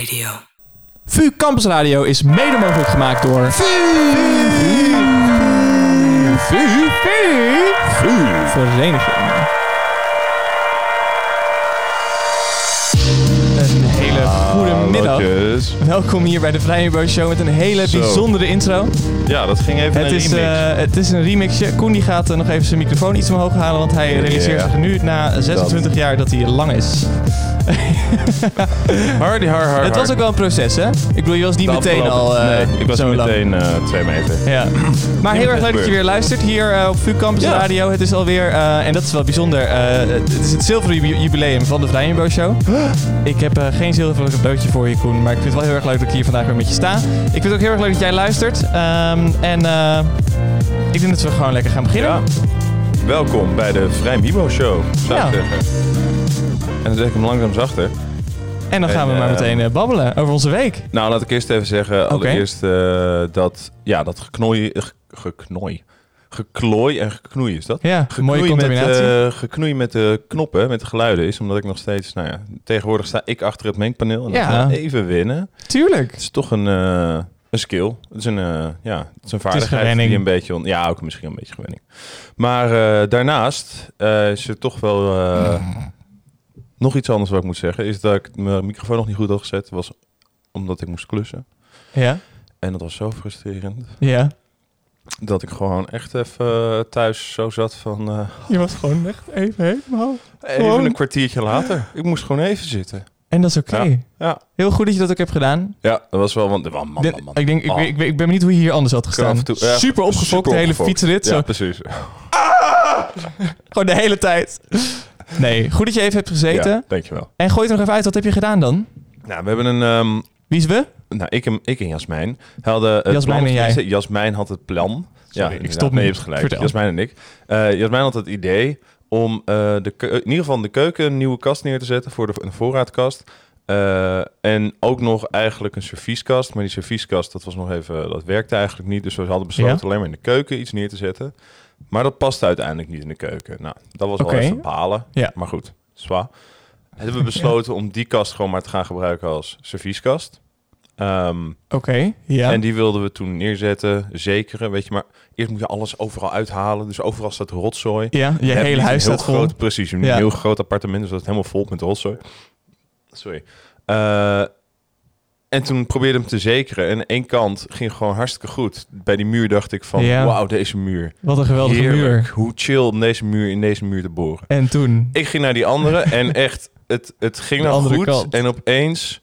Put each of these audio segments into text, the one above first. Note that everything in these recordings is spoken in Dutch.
Radio. VU Campus Radio is mede mogelijk gemaakt door VU. VU. VU. Vereniging. Een hele goede middag. Hallootjes. Welkom hier bij de Vrije Bo Show met een hele Zo. bijzondere intro. Ja, dat ging even Het een is, remix. eh, het is een remixje. Koen die gaat eh, nog even zijn microfoon iets omhoog halen, want hij realiseert zich nu na 26 jaar dat hij lang is. Hardy, har, har, Het was ook wel een proces, hè? Ik bedoel, je was niet meteen al eh, nee, ik was zo meteen eh, twee meter. Ja. Maar heel erg leuk dat je weer luistert hier eh, op VU Campus Ja. Radio. Het is alweer, en dat is wel bijzonder, het is het zilveren ju- jubileum van de Vrijinbo Show. Ik heb geen zilveren cadeautje voor je, Koen, maar ik vind het wel heel erg leuk dat ik hier vandaag weer met je sta. Ik vind het ook heel erg leuk dat jij luistert. Ehm, en ik denk dat we gewoon lekker gaan beginnen. Ja. Welkom bij de Vrij Mibo Show, zou Ja. zeggen. En dan zet ik hem langzaam zachter. En dan gaan we En, maar eh, meteen eh, babbelen over onze week. Nou, laat ik eerst even zeggen, allereerst eh, dat, ja, dat geknooi, ge- geknooi, geklooi en geknoei is dat? Ja, mooie Geknoei met, contaminatie. eh, geknoei met de knoppen, met de geluiden is, omdat ik nog steeds, nou ja, tegenwoordig sta ik achter het mengpaneel en Ja. dan gaan we even winnen. Tuurlijk. Het is toch een, een skill. Het is een, ja, het is een vaardigheid die een beetje... On, ja, ook misschien een beetje gewenning. Maar daarnaast is er toch wel... nog iets anders wat ik moet zeggen. Is dat ik mijn microfoon nog niet goed had gezet. was omdat ik moest klussen. Ja, En dat was zo frustrerend. ja. Dat ik gewoon echt even eh, thuis zo zat van... eh, Je was gewoon echt even helemaal... even een kwartiertje later. Ik moest gewoon even zitten. En dat is oké. Ja. Ja, Heel goed dat je dat ook hebt gedaan. ja dat was wel... Want, man, man, Dit- man, man. Ik, denk, ik, Oh. ik, weet- ik ben benieuwd hoe je hier anders had gestaan. toe- ja, super opgefokt, de hele fietsrit. Ja, Zo. precies. Gewoon de hele tijd. Nee, goed dat je even hebt gezeten. Ja, dankjewel. En gooi het er nog even uit, wat heb je gedaan dan? Nou, we hebben een... ehm, Wie is we? Nou, ik en, ik en Jasmijn hadden het Jasmijn plan, en jij. Jasmijn had het plan. Sorry, ik inderdaad. stop nu. je hebt gelijk. Vertel. Jasmijn en ik. Eh Jasmijn had het idee om eh, de in ieder geval in de keuken een nieuwe kast neer te zetten voor de, een voorraadkast. Eh, en ook nog eigenlijk een servieskast. Maar die servieskast, dat was nog even, dat werkte eigenlijk niet. Dus we hadden besloten Ja. alleen maar in de keuken iets neer te zetten. Maar dat past uiteindelijk niet in de keuken. Nou, dat was wel even balen. Ja. Maar goed, zwaar. Hebben we besloten om die kast gewoon maar te gaan gebruiken als servieskast. Ehm, Oké, ja. en die wilden we toen neerzetten, zekeren, weet je. Maar eerst moet je alles overal uithalen. Dus overal staat rotzooi. ja, je hele huis staat vol. groot, Precies, een Ja. heel groot appartement, dus dat is helemaal vol met rotzooi. Sorry. Eh, en toen probeerde hem te zekeren. En één kant ging gewoon hartstikke goed. Bij die muur dacht ik van, Ja. wauw, deze muur. Wat een geweldige Heerlijk. muur. Hoe chill om deze muur in deze muur te boren. En toen? Ik ging naar die andere en echt, het, het ging nou andere goed. kant. En opeens,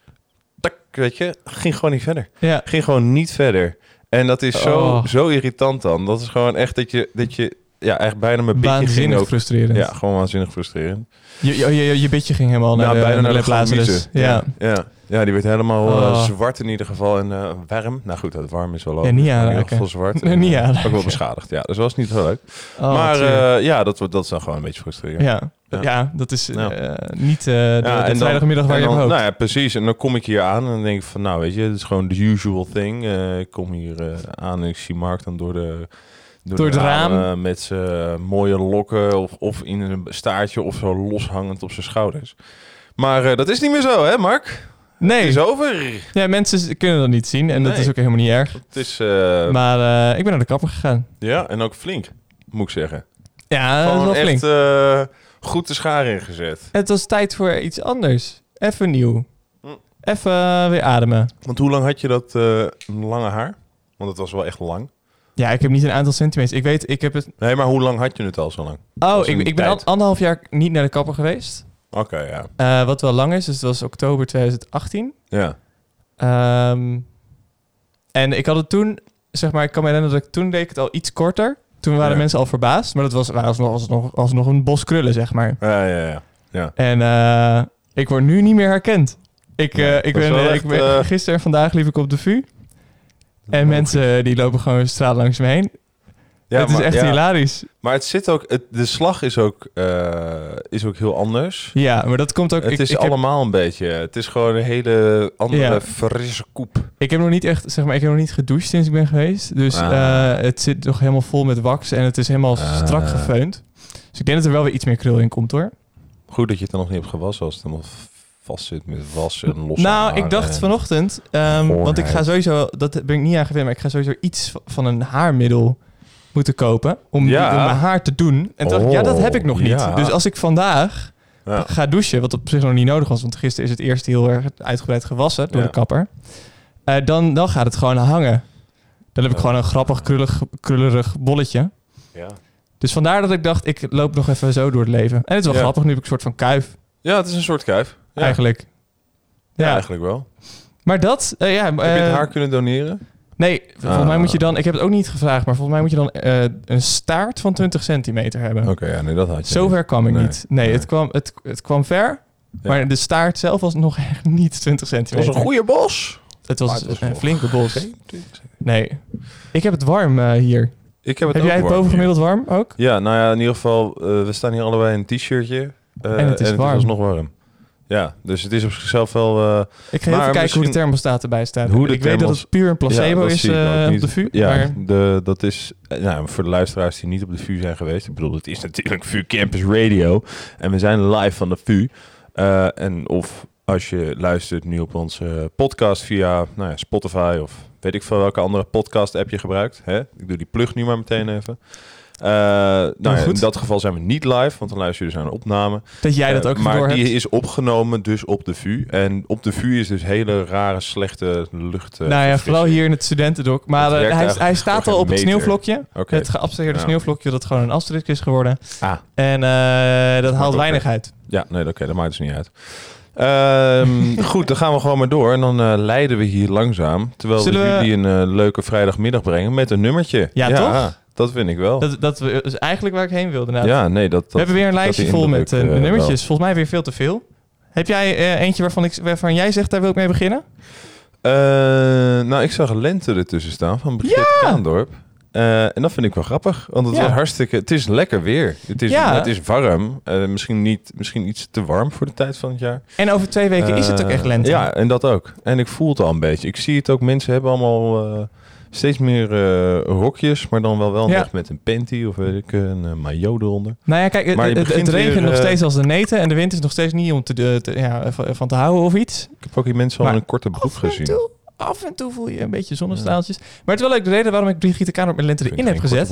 tak, weet je, ging gewoon niet verder Ja. ging gewoon niet verder. En dat is zo, Oh. zo irritant dan. Dat is gewoon echt dat je, dat je ja, eigenlijk bijna mijn bitje ging ook. frustrerend. Ja, gewoon waanzinnig frustrerend. Je, je, je, je bitje ging helemaal naar Nou, de, bijna naar de de ja. Ja, die werd helemaal eh, Oh. zwart in ieder geval en eh, warm. Nou goed, het warm is wel niet in ieder aanraken. geval zwart. En, niet eh, aanraken. Ook wel beschadigd. Ja, dus dat was niet zo leuk. Oh, maar eh, ja, dat, dat is dan gewoon een beetje frustrerend. ja. Ja. Ja. dat is eh, Ja. niet eh, de, Ja, de en vrijdagmiddag waar en je dan- hoopt. Nou ja, precies. En dan kom ik hier aan en dan denk ik van, nou weet je, het is gewoon the usual thing. Eh, ik kom hier eh, aan en ik zie Mark dan door de... Door het raam. Met zijn mooie lokken of, of in een staartje of zo loshangend op zijn schouders. Maar eh, dat is niet meer zo, hè Mark? Het nee, is over. ja, mensen kunnen dat niet zien en dat is ook helemaal niet erg. Het is, eh, Maar eh, ik ben naar de kapper gegaan. ja, en ook flink, moet ik zeggen. Ja, dat is flink. echt eh, goed de schaar ingezet. Het was tijd voor iets anders. Even nieuw. Hm. Even weer ademen. Want hoe lang had je dat lange haar? Want het was wel echt lang. Ja, ik heb niet een aantal centimeters. Ik weet, ik heb het... Nee, maar hoe lang had je het al zo lang? Oh, ik, ik ben al, anderhalf jaar niet naar de kapper geweest. Oké, ja. Eh, wat wel lang is, dus het was oktober 2018. Ja. Ehm, en ik had het toen, zeg maar, ik kan me herinneren dat ik toen deed ik het al iets korter. Toen waren mensen al verbaasd, maar dat was, alsnog, alsnog, alsnog een bos krullen, zeg maar. Ja, ja, ja. En eh, ik word nu niet meer herkend. Ik, eh, ik ben, echt, ik ben gisteren en vandaag liep ik op de VU. En mensen die lopen gewoon straat langs me heen. Ja, het is maar, echt ja, hilarisch. maar het zit ook, het, de slag is ook, eh, is ook heel anders. Ja, maar dat komt ook... het ik, is ik, heb, allemaal een beetje, het is gewoon een hele andere Ja. frisse koep. ik heb nog niet echt, zeg maar, ik heb nog niet gedoucht sinds ik ben geweest. Dus Ah. eh, het zit nog helemaal vol met wax en het is helemaal Ah. strak gefeund. Dus ik denk dat er wel weer iets meer krul in komt hoor. Goed dat je het dan nog niet hebt gewassen als het helemaal vast zit met was en losse Nou, ik dacht en- vanochtend, ehm, want ik ga sowieso, dat ben ik niet aan gewend, maar ik ga sowieso iets van een haarmiddel moeten kopen om, Ja. om mijn haar te doen. En dacht ja, dat heb ik nog niet. Oh, ja. Dus als ik vandaag Ja. ga douchen, wat op zich nog niet nodig was, want gisteren is het eerst heel erg uitgebreid gewassen door de kapper, eh, dan, dan gaat het gewoon hangen. Dan heb ik gewoon een grappig, krullig, krullerig bolletje. Ja. Dus vandaar dat ik dacht, ik loop nog even zo door het leven. En het is wel grappig, nu heb ik een soort van kuif, ja, het is een soort kuif. Eigenlijk. Ja, eigenlijk wel. maar dat, eh, ja... Heb je eh, het haar kunnen doneren? Nee, volgens Ah. mij moet je dan... Ik heb het ook niet gevraagd, maar volgens mij moet je dan eh, een staart van 20 centimeter hebben. Oké, ja, nee, dat had je Zover kwam ik Nee. niet. Nee, Nee. Het, kwam, het, het kwam ver, Ja. maar de staart zelf was nog echt niet 20 Het centimeter. was een goede bos. Het was, Maar het was een flinke bos. Geen 20 cent. Nee. Ik heb het warm eh, hier. Ik heb het Heb ook jij het warm bovengemiddeld warm ook? hier. Ja, nou ja, in ieder geval, eh, we staan hier allebei in een t-shirtje. eh, En het is warm. nog warm. Ja, dus het is op zichzelf wel... eh, Ik ga even kijken hoe de thermostaat erbij staat. Hoe de ik weet dat het puur een placebo ja, is eh, op de VU. Ja, Maar de, dat is... eh, Nou, voor de luisteraars die niet op de VU zijn geweest. Ik bedoel, het is natuurlijk VU Campus Radio. En we zijn live van de VU. En of als je luistert nu op onze podcast via nou ja, Spotify of weet ik veel welke andere podcast app je gebruikt. Hè? Ik doe die plug nu maar meteen even. Eh, nou ja, goed. in dat geval zijn we niet live, want dan luister je dus naar een opname. dat jij dat Eh, ook maar door die hebt. is opgenomen dus op de VU. En op de VU is dus hele rare, slechte lucht. eh, nou ja, vooral hier in het studentendok. Maar hij, hij staat al op het sneeuwvlokje. Het geabstraheerde Ja. sneeuwvlokje dat gewoon een asterisk is geworden. Ah, En dat haalt weinig uit. ja, nee, oké, dat maakt dus niet uit. Ehm, goed, dan gaan we gewoon maar door. En dan eh, leiden we hier langzaam. Terwijl Zullen we jullie een leuke vrijdagmiddag brengen met een nummertje. Ja, toch? Dat vind ik wel. Dat, dat is eigenlijk waar ik heen wilde. Nou, ja, nee, dat, dat we hebben weer een lijstje vol met eh, eh, nummertjes. Volgens mij weer veel te veel. Heb jij eh, eentje waarvan, ik, waarvan jij zegt, daar wil ik mee beginnen? nou, ik zag Lente ertussen staan van Brigitte Ja! Kaandorp. En dat vind ik wel grappig, want het Ja. was hartstikke... Het is lekker weer. Het is, Ja. het is warm. Misschien, niet, misschien iets te warm voor de tijd van het jaar. En over twee weken is het ook echt lente. Ja, en dat ook. En ik voel het al een beetje. Ik zie het ook. Mensen hebben allemaal steeds meer eh, rokjes, maar dan wel wel Ja. echt met een panty of weet ik, een uh, maillot eronder. Nou ja, kijk, het, het, het regent weer, nog eh, steeds als de neten. En de wind is nog steeds niet om te, de- te- ja, van, te houden of iets. Ik heb ook die mensen al in een korte broek gezien. toe, af en toe voel je een beetje zonnestraaltjes. Maar het is wel leuk. De reden waarom ik Brigitte Kaandorp met lente erin heb gezet...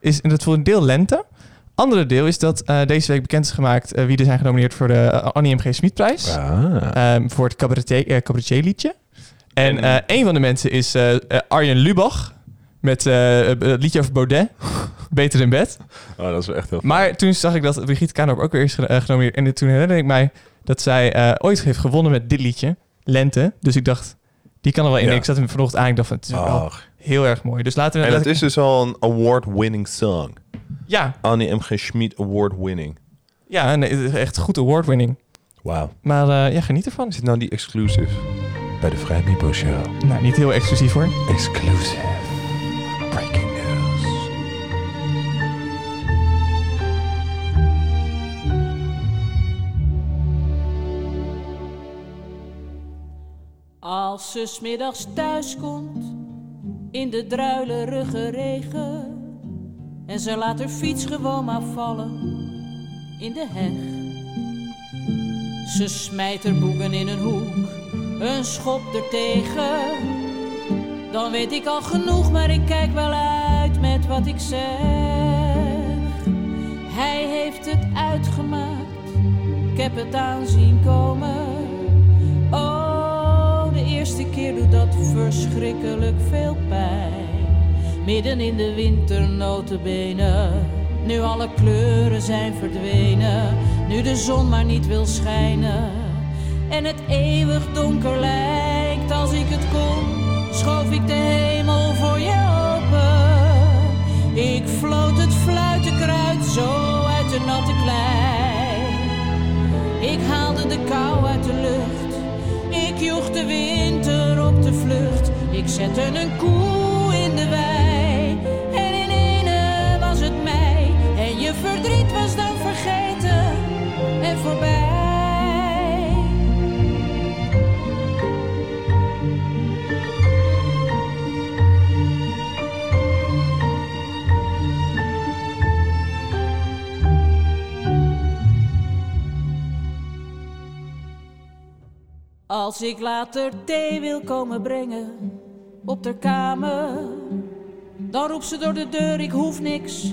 is en dat voor een deel lente. Andere deel is dat deze week bekend is gemaakt wie er zijn genomineerd voor de Annie M.G. Smitprijs. Ah. Ehm, voor het cabaretier, cabaretier liedje. En En- eh, een van de mensen is eh, eh, Arjen Lubach. Met het liedje over Baudet. Beter in bed. Oh, dat is wel echt heel Maar toen zag ik dat Brigitte Kaandorp ook weer is ge- genomineerd. En toen herinnerde ik mij dat zij ooit heeft gewonnen met dit liedje. Lente. Dus ik dacht, die kan er wel in. Ja. Ik zat hem vanochtend aan. Ik dacht, van, het is wel heel erg mooi. Dus laten we... En het ik- is dus al een award-winning song. Ja, Annie M. G. Schmid award-winning. ja het is echt goed award-winning. Wauw. Maar eh, ja, geniet ervan. Is dit nou die exclusive bij de Vrij Mipo Show? Nou, niet heel exclusief hoor. Exclusive. Breaking news. Als ze smiddags thuis komt in de druilerige regen en ze laat haar fiets gewoon maar vallen in de heg. Ze smijt haar boeken in een hoek, een schop er tegen. Dan weet ik al genoeg, maar ik kijk wel uit met wat ik zeg. Hij heeft het uitgemaakt, ik heb het aanzien komen. Oh, de eerste keer doet dat verschrikkelijk veel pijn. Midden in de winter notenbenen. Nu alle kleuren zijn verdwenen. Nu de zon maar niet wil schijnen. En het eeuwig donker lijkt. Als ik het kon, schoof ik de hemel voor je open. Ik floot het fluitenkruid zo uit de natte klei. Ik haalde de kou uit de lucht. Ik joeg de winter op de vlucht. Ik zette een koe in de wei. En in ene was het mei. En je verdriet was dan vergeten en voorbij. Als ik later thee wil komen brengen op de kamer, dan roept ze door de deur: ik hoef niks,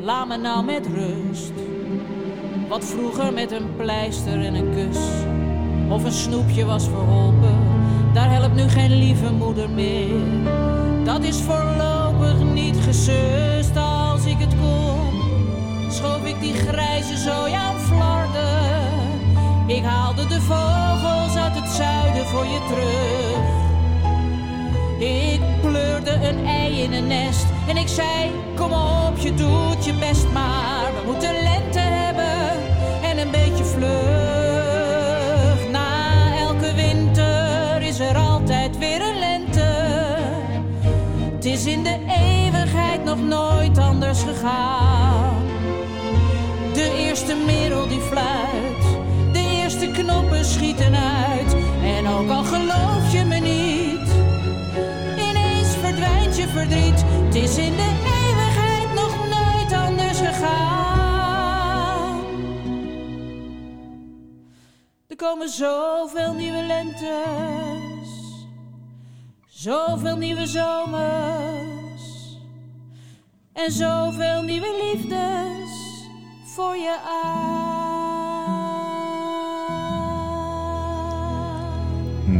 laat me nou met rust. Wat vroeger met een pleister en een kus of een snoepje was verholpen, daar helpt nu geen lieve moeder meer. Dat is voorlopig niet gesust als ik het kon. Schoof ik die grijze zooi aan flarden. Ik haalde de vogels uit het zuiden voor je terug. Ik pleurde een ei in een nest en ik zei: Kom op, je doet je best maar. We moeten lente hebben en een beetje vlug. Na elke winter is er altijd weer een lente. Het is in de eeuwigheid nog nooit anders gegaan. De eerste merel die fluit, knoppen schieten uit. En ook al geloof je me niet, ineens verdwijnt je verdriet. Het is in de eeuwigheid nog nooit anders gegaan. Er komen zoveel nieuwe lentes, zoveel nieuwe zomers en zoveel nieuwe liefdes voor je aan.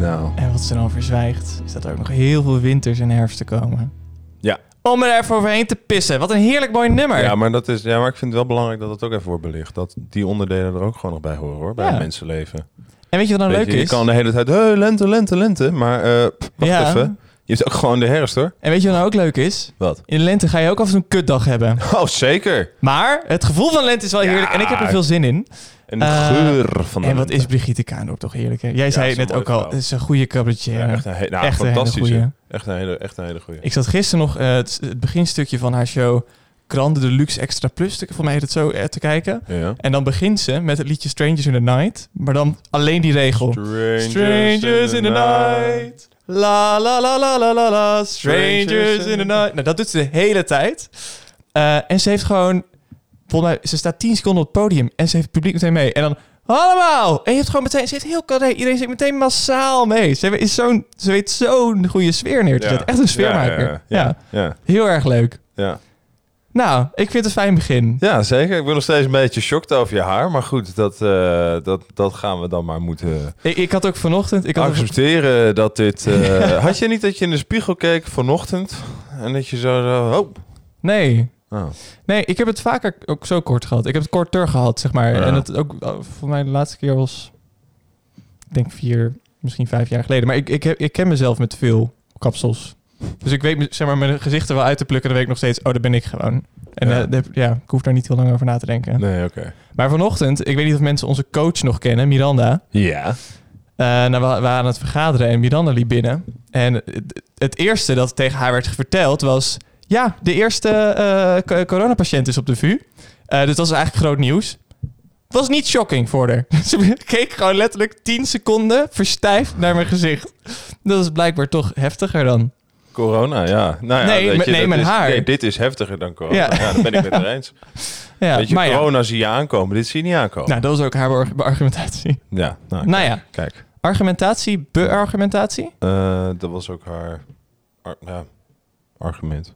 Nou. En wat ze dan verzwijgt, is dat er ook nog heel veel winters en herfsten komen. Ja. Om er even overheen te pissen. Wat een heerlijk mooi nummer. Ja, maar, dat is, ja, maar ik vind het wel belangrijk dat het ook even wordt belicht. Dat die onderdelen er ook gewoon nog bij horen, hoor. Bij Ja. het mensenleven. En weet je wat dan Weet leuk je, je is? kan de hele tijd, hey, lente, lente, lente. Maar pff, wacht Ja. even. Je hebt ook gewoon de herfst, hoor. En weet je wat dan ook leuk is? Wat? In de lente ga je ook af en toe een kutdag hebben. Oh, zeker. Maar het gevoel van lente is wel Ja. heerlijk. En ik heb er veel zin in. En de Eh, geur van de En wat is Brigitte Kaandorp toch heerlijk, hè? Jij zei het net ook al. Het is een goede cabaretier. Ja, echt een, he nou, Echt een hele fantastische. Echt een hele, echt een hele goeie. Ik zat gisteren nog eh, het, het beginstukje van haar show Grande Deluxe Extra Plus, volgens mij heet het zo, eh, te kijken. Ja. En dan begint ze met het liedje Strangers in the Night. Maar dan alleen die regel. Strangers, Strangers in the night. La la la la la la la. Strangers in the night. Nou, dat doet ze de hele tijd. En ze heeft gewoon... Volgens mij, ze staat 10 seconden op het podium. En ze heeft het publiek meteen mee. En dan... Allemaal! En je hebt gewoon meteen... Ze heeft heel carré. Iedereen zit meteen massaal mee. Ze, is zo'n, ze weet zo'n goede sfeer neer te zetten. Echt een sfeermaker. Ja, ja, ja. ja, Heel erg leuk. ja. Nou, ik vind het een fijn begin. Ja, zeker. Ik ben nog steeds een beetje shocked over je haar. Maar goed, dat, eh, dat, dat gaan we dan maar moeten Ik, ik had ook vanochtend... Ik had accepteren dat dit... eh, had je niet dat je in de spiegel keek vanochtend? En dat je zo... zo oh. Nee. Oh. Nee, ik heb het vaker ook zo kort gehad. Ik heb het korter gehad, zeg maar. Ja. En het ook oh, voor mij de laatste keer was, ik denk vier, misschien vijf jaar geleden. Maar ik, ik, heb, ik ken mezelf met veel kapsels. Dus ik weet zeg maar mijn gezicht er wel uit te plukken. Dan weet ik nog steeds, oh, dat ben ik gewoon. En Ja. ja. ja, ik hoef daar niet heel lang over na te denken. Nee, oké. Maar vanochtend, ik weet niet of mensen onze coach nog kennen, Miranda. Ja. Eh, nou, we we waren aan het vergaderen en Miranda liep binnen. En het, het eerste dat tegen haar werd verteld was... Ja, de eerste co- coronapatiënt is op de VU. Eh, dus dat is eigenlijk groot nieuws. Het was niet shocking voor haar. Ze keek gewoon letterlijk 10 seconden verstijfd naar mijn gezicht. Dat is blijkbaar toch heftiger dan. Corona, ja. Nou ja Nee, weet je, nee, mijn is- haar. Nee, dit is heftiger dan corona. Ja. Ja, dat ben ik met haar eens. Ja, weet je, maar ja. corona zie je aankomen. Dit zie je niet aankomen. Nou, dat was ook haar arg- argumentatie. Ja, nou, Nou ja, kijk. argumentatie, be-argumentatie? Eh, dat was ook haar ar- ja, argument.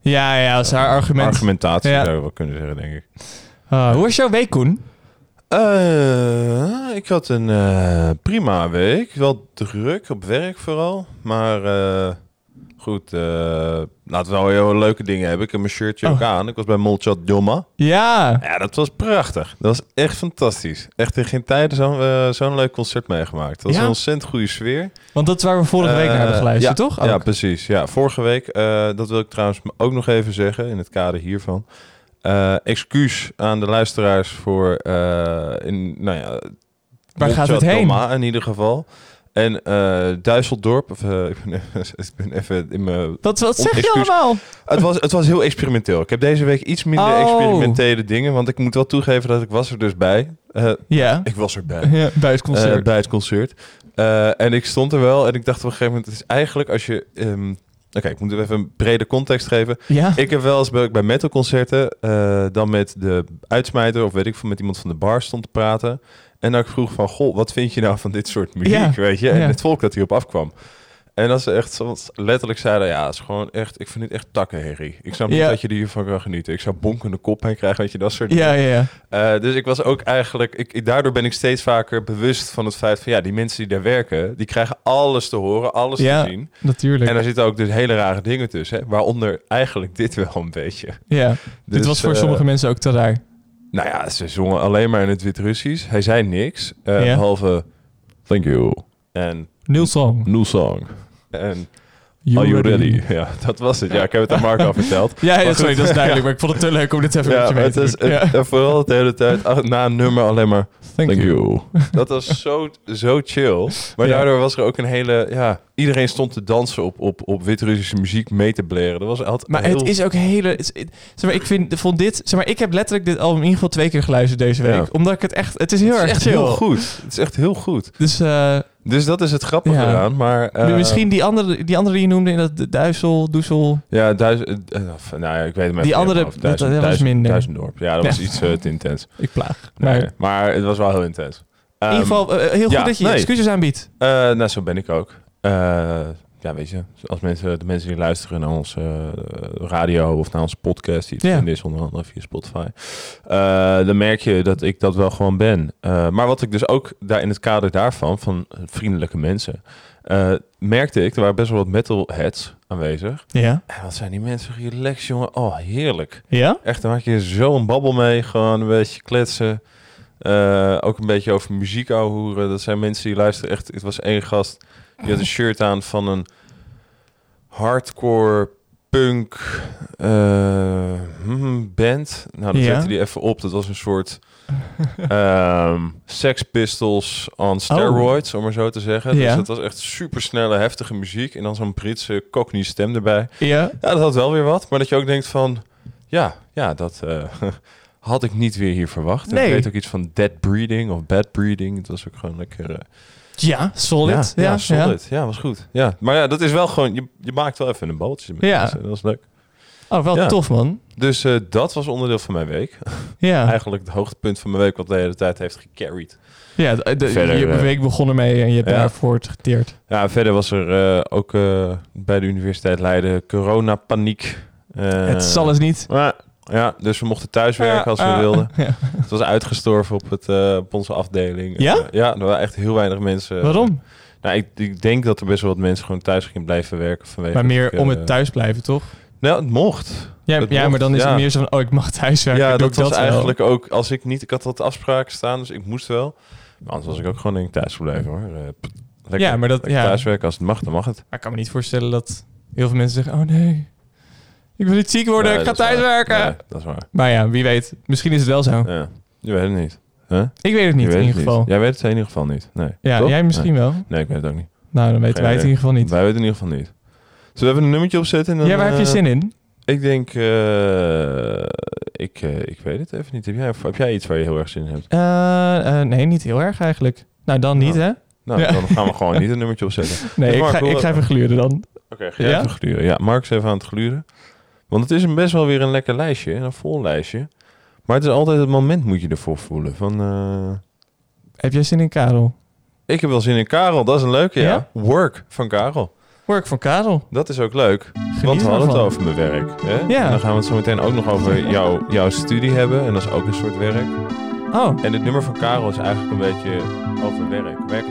Ja, ja, dat is haar argument. Argumentatie Ja. zou je wel kunnen zeggen, denk ik. Ah, hoe was jouw week, Koen? Eh, ik had een eh, prima week. Wel druk op werk vooral. Maar eh, goed, laten we wel heel leuke dingen hebben. Ik heb mijn shirtje Oh. ook aan. Ik was bij Molchat Doma. Ja, Ja, dat was prachtig. Dat was echt fantastisch. Echt in geen tijden zo'n eh, zo'n leuk concert meegemaakt. Dat was Ja? een ontzettend goede sfeer. want dat is waar we vorige week naar hebben Eh, geluisterd, ja, toch? Ja, precies. Ja, vorige week, dat wil ik trouwens ook nog even zeggen in het kader hiervan. Excuus aan de luisteraars voor, in, nou ja, Waar gaat het heen? In ieder geval. En eh Duiseldorp, of, eh, ik, ben even, ik ben even in mijn... Wat, wat zeg je allemaal? Het was, het was heel experimenteel. Ik heb deze week iets minder Oh. experimentele dingen, want ik moet wel toegeven dat ik was er dus bij. Eh, Ja, ik was erbij. ja bij het concert. Bij het concert. En ik stond er wel en ik dacht op een gegeven moment, het is eigenlijk als je... ehm, Oké, ik moet even een brede context geven. Ja? Ik heb wel eens bij, bij metalconcerten eh, dan met de uitsmijter of weet ik veel, met iemand van de bar stond te praten. En dan ik vroeg van, goh, wat vind je nou van dit soort muziek, Ja, weet je? En ja. het volk dat hierop afkwam. En dat ze echt soms letterlijk zeiden, ja, het is gewoon echt, ik vind het echt takkenherrie. Ik snap niet Ja. dat je er hiervan kan genieten. Ik zou bonkende kop heen krijgen, weet je, dat soort Ja, ja, ja. eh, dus ik was ook eigenlijk, ik, ik- daardoor ben ik steeds vaker bewust van het feit van ja, die mensen die daar werken, die krijgen alles te horen, alles Ja. te zien. Natuurlijk. En daar zitten ook dus hele rare dingen tussen, hè, waaronder eigenlijk dit wel een beetje. ja. Dit Dus, was voor eh, sommige mensen ook te raar. Nou ja, ze zongen alleen maar in het Wit-Russisch. Hij zei niks, Ja. behalve thank you en Nul song. new song. En You are you ready? Ja, dat was het. Ja, ik heb het aan Mark al verteld. Ja, ja, sorry, dat is duidelijk. Maar ik vond het te leuk om dit even Ja, met je mee het te is het- en vooral de hele tijd na een nummer alleen maar Thank, Thank you. you. Dat was zo, zo chill. Maar daardoor was er ook een hele... Ja, iedereen stond te dansen op, op, op Wit-Russische muziek mee te bleren. Dat was altijd Maar heel... het is ook hele... het is- het- zeg maar, ik vind, vond dit... Zeg maar, ik heb letterlijk dit album in ieder geval twee keer geluisterd deze week. Ja. Omdat ik het echt... Het is heel het is erg echt chill. heel goed. Het is echt heel goed. Dus eh, Dus dat is het grappige Ja. eraan. Maar... eh, misschien die andere, die andere die je noemde in dat de Duisel, Doesel... Ja, duizend... eh, eh, of, nou ja, ik weet het maar Die andere- hoofd. dat- dat was Duizend- minder. Duizendorp. Ja, dat Ja. was iets eh, te intens. Ik plaag. Nee, Maar maar het was wel heel intens. in Ehm, ieder geval eh, heel goed dat je excuses aanbiedt. Nou, zo ben ik ook. Ja, weet je, als mensen, de mensen die luisteren naar onze eh, radio of naar onze podcast, die te Ja. is onder andere via Spotify, eh, dan merk je dat ik dat wel gewoon ben. Eh, maar wat ik dus ook daar in het kader daarvan, van vriendelijke mensen, merkte ik, er waren best wel wat metalheads aanwezig. Ja. En wat zijn die mensen relaxed, jongen? Oh, heerlijk. Ja? Echt, dan maak je zo een babbel mee. Gewoon een beetje kletsen. Ook een beetje over muziek hoeren. Dat zijn mensen die luisteren echt... Het was één gast, die had een shirt aan van een hardcore punk eh, hmm, band. Nou, dat Ja. zette hij even op. Dat was een soort ehm Sex Pistols on steroids, om maar zo te zeggen. Ja. Dus dat was echt supersnelle, heftige muziek. En dan zo'n Britse cockney stem erbij. Ja. Ja, dat had wel weer wat. Maar dat je ook denkt van... Ja, ja dat eh, had ik niet weer hier verwacht. En Nee. Ik weet ook iets van dead breeding of bad breeding. Het was ook gewoon lekker... Ja, solid. Ja, Ja, ja, solid. Ja. was goed. Ja, maar ja, dat is wel gewoon... Je, je maakt wel even een bootje. Met Ja. mensen. Dat was leuk. Oh, wel Ja. tof, man. Dus eh, dat was onderdeel van mijn week. Ja. Eigenlijk het hoogtepunt van mijn week... wat de hele tijd heeft gecarried. Ja, de, de- Verder, je eh, week begon ermee en je hebt ja. daarvoor geteerd. Ja, verder was er eh, ook eh, bij de Universiteit Leiden coronapaniek. Eh, het zal eens niet. maar, ja, dus we mochten thuiswerken als we Ah, wilden. ja. Het was uitgestorven op, het, eh, op onze afdeling. Ja? Eh, ja, er waren echt heel weinig mensen. Waarom? Nou, ik, ik denk dat er best wel wat mensen gewoon thuis gingen blijven werken vanwege... Maar meer eh, om het thuis blijven, toch? Nou, het mocht. Ja, Het ja mocht, maar dan is ja. het meer zo van, oh, ik mag thuis werken. ja, dat was eigenlijk ook... Als ik niet... Ik had wat afspraken staan, dus ik moest wel. Maar anders was ik ook gewoon denk thuis gebleven, hoor. Eh, lekker, Ja, maar dat- ja. thuiswerken. Als het mag, dan mag het. Maar ik kan me niet voorstellen dat heel veel mensen zeggen, oh nee, ik wil niet ziek worden, Nee, ik ga dat is thuis waar. werken. Nee, dat is waar. Maar ja, wie weet. Misschien is het wel zo. Ja. Je weet het niet. Huh? Ik weet het niet Je weet in het ieder geval. Jij weet het in ieder geval niet. Nee. Ja, Toch? jij misschien wel. Nee. nee, ik weet het ook niet. Nou, dan weten Geen wij het in idee. ieder geval niet. Wij weten het in ieder geval niet. Zullen we even een nummertje opzetten? En dan, Ja, waar heb je eh, zin in? Ik denk, eh, ik, eh, ik weet het even niet. Heb jij, heb jij iets waar je heel erg zin in hebt? Eh, eh, nee, niet heel erg eigenlijk. Nou, dan niet, Nou, hè? Nou, Ja. dan gaan we gewoon niet een nummertje opzetten. Nee, Dus ik Mark, ga, wil- ik ga even gluren dan. Oké, ga jij Ja? even gluren. Ja, Mark is even aan het gluren. Want het is een best wel weer een lekker lijstje, een vol lijstje. Maar het is altijd het moment moet je ervoor voelen. Van, eh, Heb jij zin in Karel? ik heb wel zin in Karel, dat is een leuke, ja. Ja? Work van Karel. Work van Karel. Dat is ook leuk. Geniet Want we hadden het over mijn werk. Hè? Ja. En dan gaan we het zo meteen ook nog over jouw, jouw studie hebben. En dat is ook een soort werk. Oh, En het nummer van Karel is eigenlijk een beetje over werk. Werk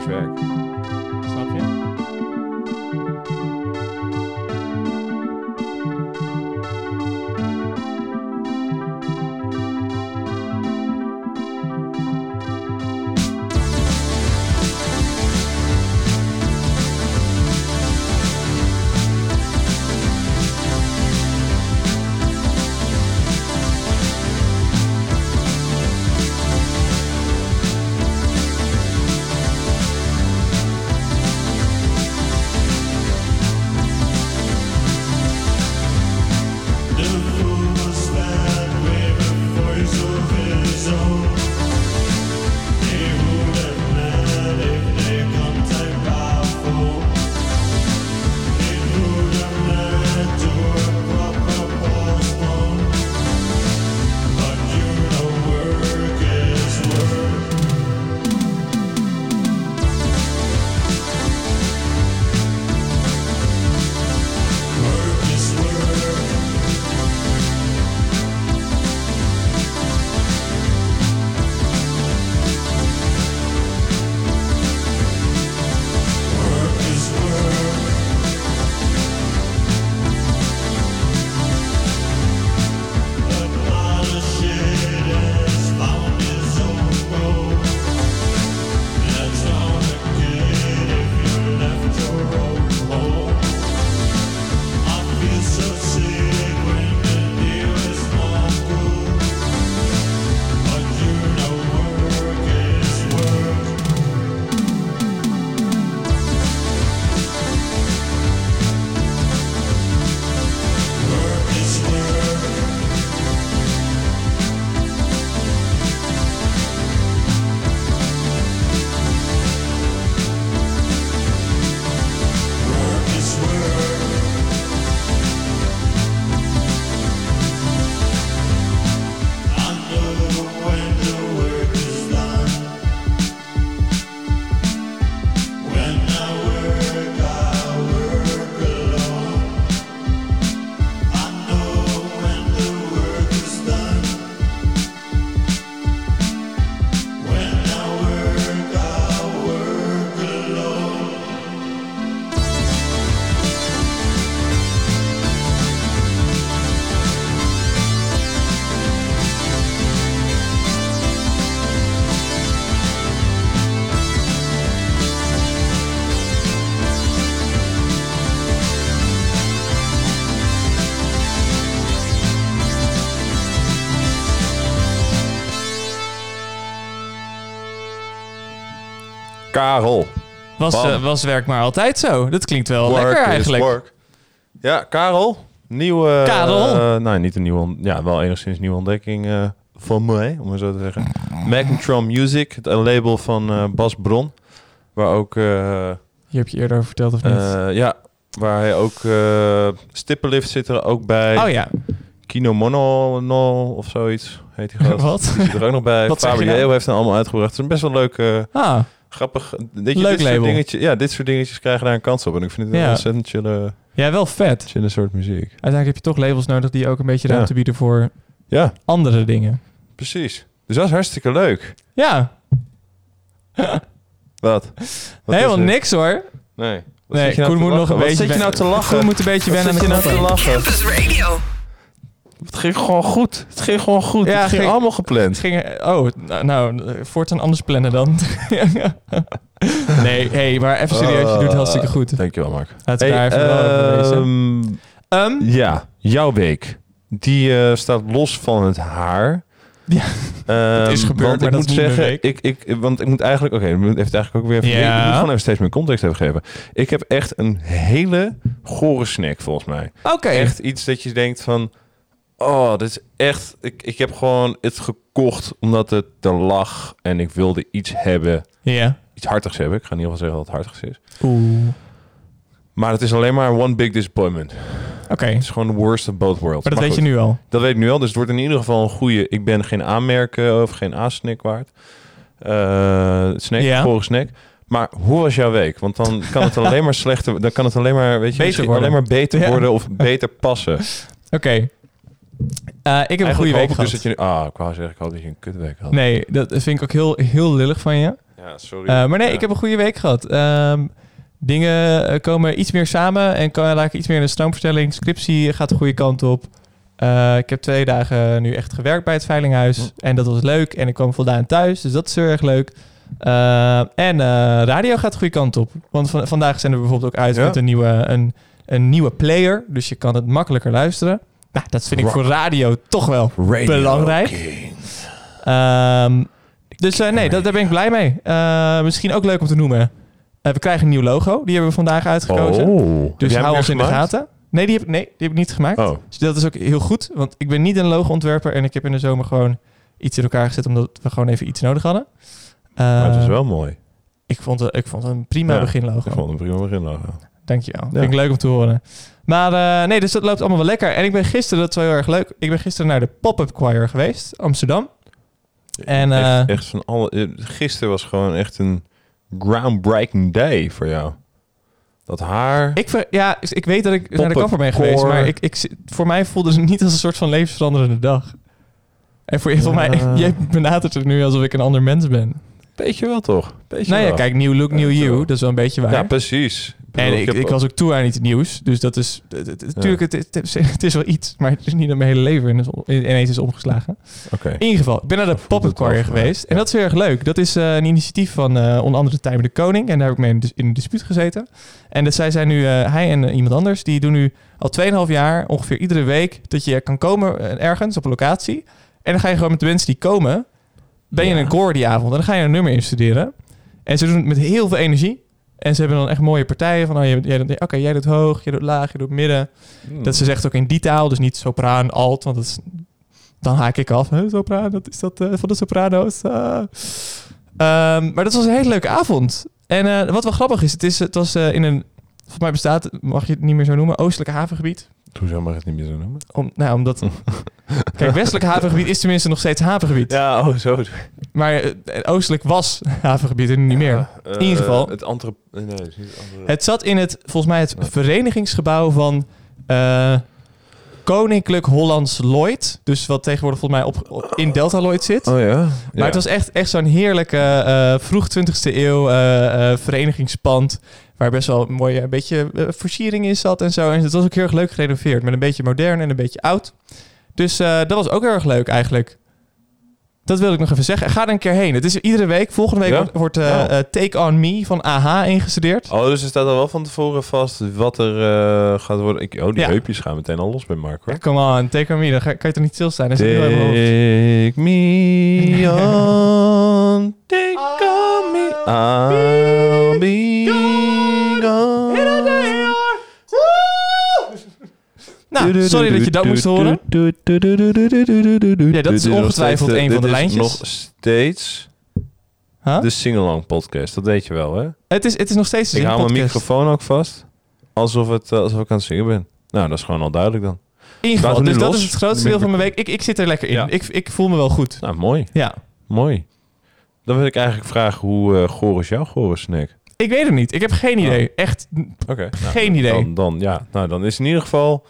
Karel. Was, eh, was werk maar altijd zo. Dat klinkt wel Work lekker eigenlijk. work. Ja, Karel. Nieuwe... Karel? eh, nou, niet een nieuwe... Ja, wel enigszins nieuwe ontdekking eh, van mij, om maar zo te zeggen. Magnetron Music, het een label van Bas Bron. Waar ook... Hier heb je eerder over verteld of niet? ja, waar hij ook... Stippenlift zit er ook bij. oh ja. Kino Mono no, of zoiets heet die gast. Wat? Die zit er ook nog bij. Je Fabio nou? heeft hem allemaal uitgebracht. Het is een best wel leuk, eh, Ah, grappig... Dit, je, Leuk dit soort label. dingetjes, ja, dit soort dingetjes krijgen daar een kans op. En ik vind het Ja. een ontzettend chille, ja, wel vet. chille soort muziek. Uiteindelijk heb je toch labels nodig die ook een beetje Ja. ruimte bieden voor Ja, andere dingen. precies. Dus dat is hartstikke leuk. Ja, Wat? Wat helemaal niks hoor. Nee. Wat Nee, zit je nou moet nog lachen? een Wat beetje zit je nou te lachen? Koen moet een beetje Wat wennen zit je nou te lachen? Campus Radio. Het ging gewoon goed. Het ging gewoon goed. Ja, het ging ging- allemaal Het gepland. ging, oh, nou, nou, voortaan anders plannen dan. nee, hey, maar even serieus, je doet het hartstikke goed. Dankjewel, Mark. Laten we daar even ehm, Ehm, Ja, jouw week. Die eh, staat los van het haar. Ja, Ehm, het is gebeurd, want maar ik dat moet zeggen, ik, ik, want ik moet eigenlijk, oké, ik moet heeft eigenlijk ook weer even, Ja. ik moet gewoon even steeds meer context even geven. Ik heb echt een hele gore snack volgens mij. Oké. Echt iets dat je denkt van, oh, dit is echt, ik, ik heb gewoon het gekocht omdat het er lag en ik wilde iets hebben, Ja. iets hartigs hebben. Ik ga in ieder geval zeggen dat het hartigs is. Oeh. Maar het is alleen maar one big disappointment. Oké. Het is gewoon the worst of both worlds. Maar dat weet goed. je nu al. Dat weet ik nu al. Dus het wordt in ieder geval een goede. Ik ben geen aanmerken of geen A-snack waard. Eh snack, Ja. snack. Maar hoe was jouw week? Want dan kan het alleen maar slechter. Dan kan het alleen maar, weet je, Beter worden. alleen maar beter Ja. worden of beter passen. Oké. Eh, ik heb een goede week ik gehad. dus dat je nu. Ah, ik wou zeggen, ik hoop dat je een kutweek had. Nee, dat vind ik ook heel, heel lullig van je. Ja, sorry. Eh, maar nee, Ja. ik heb een goede week gehad. Ehm, dingen eh, komen iets meer samen en kan laat ik iets meer in de stroomverstelling. Scriptie gaat de goede kant op. Eh, ik heb twee dagen nu echt gewerkt bij het Veilinghuis. Hm. En dat was leuk. En ik kwam voldaan thuis. Dus dat is heel erg leuk. Eh, en eh, radio gaat de goede kant op. Want van, vandaag zijn we bijvoorbeeld ook uit Ja. met een nieuwe, een, een nieuwe player. Dus je kan het makkelijker luisteren. Nou, dat vind ik voor radio toch wel Radio belangrijk. Ehm, dus eh, nee, dat, daar ben ik blij mee. Eh, misschien ook leuk om te noemen. Eh, we krijgen een nieuw logo. Die hebben we vandaag uitgekozen. Oh. Dus hou ons in de gaten. Nee die, heb, nee, die heb ik niet gemaakt. Oh. Dus dat is ook heel goed. Want ik ben niet een logo-ontwerper. En ik heb in de zomer gewoon iets in elkaar gezet. Omdat we gewoon even iets nodig hadden. Maar het is wel mooi. ik, vond het, ik vond het een prima Ja, beginlogo. Ik vond het een prima begin logo. Dankjewel. Ja. Vind ik leuk om te horen. Maar eh, nee, dus dat loopt allemaal wel lekker. En ik ben gisteren, dat is wel heel erg leuk. Ik ben gisteren naar de Pop-Up Choir geweest. Amsterdam. En, echt, eh, echt van alle. eh, Gisteren was gewoon echt een groundbreaking day voor jou. Dat haar. Ik, ver- ja, ik weet dat ik naar de kapper ben geweest, maar ik, ik, voor mij voelde het niet als een soort van levensveranderende dag. En voor, voor Ja. mij, jij benadert het nu alsof ik een ander mens ben. Beetje wel toch? Beetje nou ja, wel. kijk, nieuw look, nieuw you, dat is wel een beetje waar. Ja, precies. En ik, ik was ook toe aan iets nieuws, dus dat is... het- Natuurlijk, het, het, is- het is wel iets, maar het is niet dat mijn hele leven in ineens is omgeslagen. Oké. In ieder geval, ik ben naar de Pop-Up geweest. En dat is heel erg leuk. Dat is eh, een initiatief van eh, onder andere Tijmen de Koning. En daar heb ik mee in, in een dispuut gezeten. En dat zij zijn nu, eh, hij en iemand anders, die doen nu al 2,5 jaar ongeveer iedere week dat je kan komen ergens op een locatie. En dan ga je gewoon met de mensen die komen, ben je Ja. een koor die avond. En dan ga je een nummer instuderen. En ze doen het met heel veel energie. En ze hebben dan echt mooie partijen van, oh, jij, oké, jij doet hoog, jij doet laag, jij doet midden. Hmm. Dat ze zegt ook in die taal, dus niet sopraan, alt, want dat is, dan haak ik af. Huh, sopraan, dat is dat eh, van de soprano's. ah. Ehm, maar dat was een hele leuke avond. En eh, wat wel grappig is, het, is, het was eh, in een, volgens mij bestaat, mag je het niet meer zo noemen, oostelijke havengebied. Hoezo mag je het niet meer zo noemen? Om, nou, omdat, kijk, westelijk havengebied is tenminste nog steeds havengebied. Ja, oh, zo. Maar eh, oostelijk was havengebied en nu niet meer. Ja, eh, In ieder geval. Het andere... Nee, het het andere... Het zat in het, volgens mij, het verenigingsgebouw van eh, Koninklijk Hollands Lloyd. Dus wat tegenwoordig volgens mij op, op- in Delta Lloyd zit. Oh ja? Maar het was echt, echt zo'n heerlijke eh, vroeg 20e eeuw eh, eh, verenigingspand. Waar best wel een mooie een beetje versiering in zat en zo. En het was ook heel erg leuk gerenoveerd. Met een beetje modern en een beetje oud. Dus eh, dat was ook heel erg leuk eigenlijk. Dat wil ik nog even zeggen. Ga er een keer heen. Het is iedere week. Volgende week Ja? wordt, wordt eh, Oh. eh, Take On Me van AHA ingestudeerd. Oh, dus er staat al wel van tevoren vast wat er eh, gaat worden. Ik, oh, die Ja. heupjes gaan meteen al los bij Mark, hoor. Ja, come on, Take On Me. Dan ga- kan je toch niet stilstaan? Take me on, take on me. Ah, Nou, sorry dat je dat moest horen. Ja, dat is ongetwijfeld een van de lijntjes. nog steeds Huh? de Singalong podcast. Dat weet je wel, hè? Het, is, het is nog steeds Ik een hou mijn microfoon ook vast. Alsof, het, alsof ik aan het zingen ben. Nou, dat is gewoon al duidelijk dan. In ieder geval, dus dat is het grootste deel van ik mijn week. Ik, ik zit er lekker in. Ik, ik voel me wel goed. Nou, mooi. Ja. Mooi. Dan wil ik eigenlijk vragen hoe eh goor is jouw gore snack? Ik weet het niet. Ik heb geen idee. Echt. Oké. Geen idee. Dan, dan, ja, nou, dan is in ieder geval...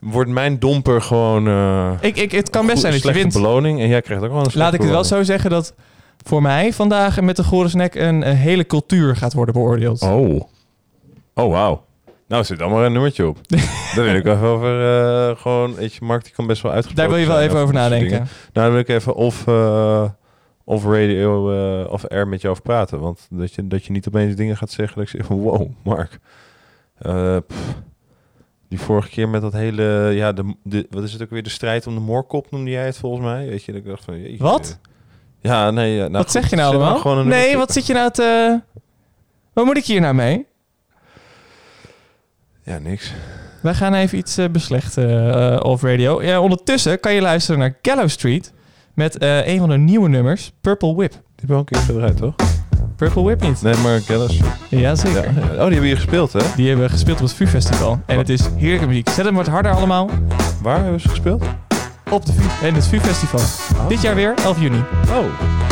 Wordt mijn domper gewoon... eh Ik, ik, het kan best zijn dat je wint. beloning. En jij krijgt ook wel een Laat ik het wel zo zeggen dat voor mij vandaag met de gore snack een, een hele cultuur gaat worden beoordeeld. Oh. Oh, wauw. Nou, zit allemaal een nummertje op. Daar wil ik even over... eh, gewoon, weet je, Mark die kan best wel uitgesproken Daar wil je wel even over nadenken. Nou, dan wil ik even of, eh, of radio of air met jou over praten. Want dat je, dat je niet opeens dingen gaat zeggen dat ik zeg. Wow, Mark. Pff. Die vorige keer met dat hele... Ja, de, de, wat is het ook weer? De strijd om de moorkop noemde jij het volgens mij. Weet je, dat ik dacht van... jeetje. Wat? Ja, nee. nou wat goed, zeg je nou allemaal? nee, wat zit je nou te... Wat moet ik hier nou mee? Ja, niks. Wij gaan even iets eh, beslechten eh off radio. Ja, ondertussen kan je luisteren naar Gallow Street met eh, een van de nieuwe nummers, Purple Whip. Die je al een keer verder toch? Purple Whip niet? Nee, maar Gallus. Jazeker. Ja. Oh, die hebben hier gespeeld, hè? Die hebben gespeeld op het VU Festival. En het is heerlijke muziek. Zet hem wat harder allemaal Waar hebben ze gespeeld? op de VU. En het VU Festival. Dit jaar weer, 11 juni. Oh.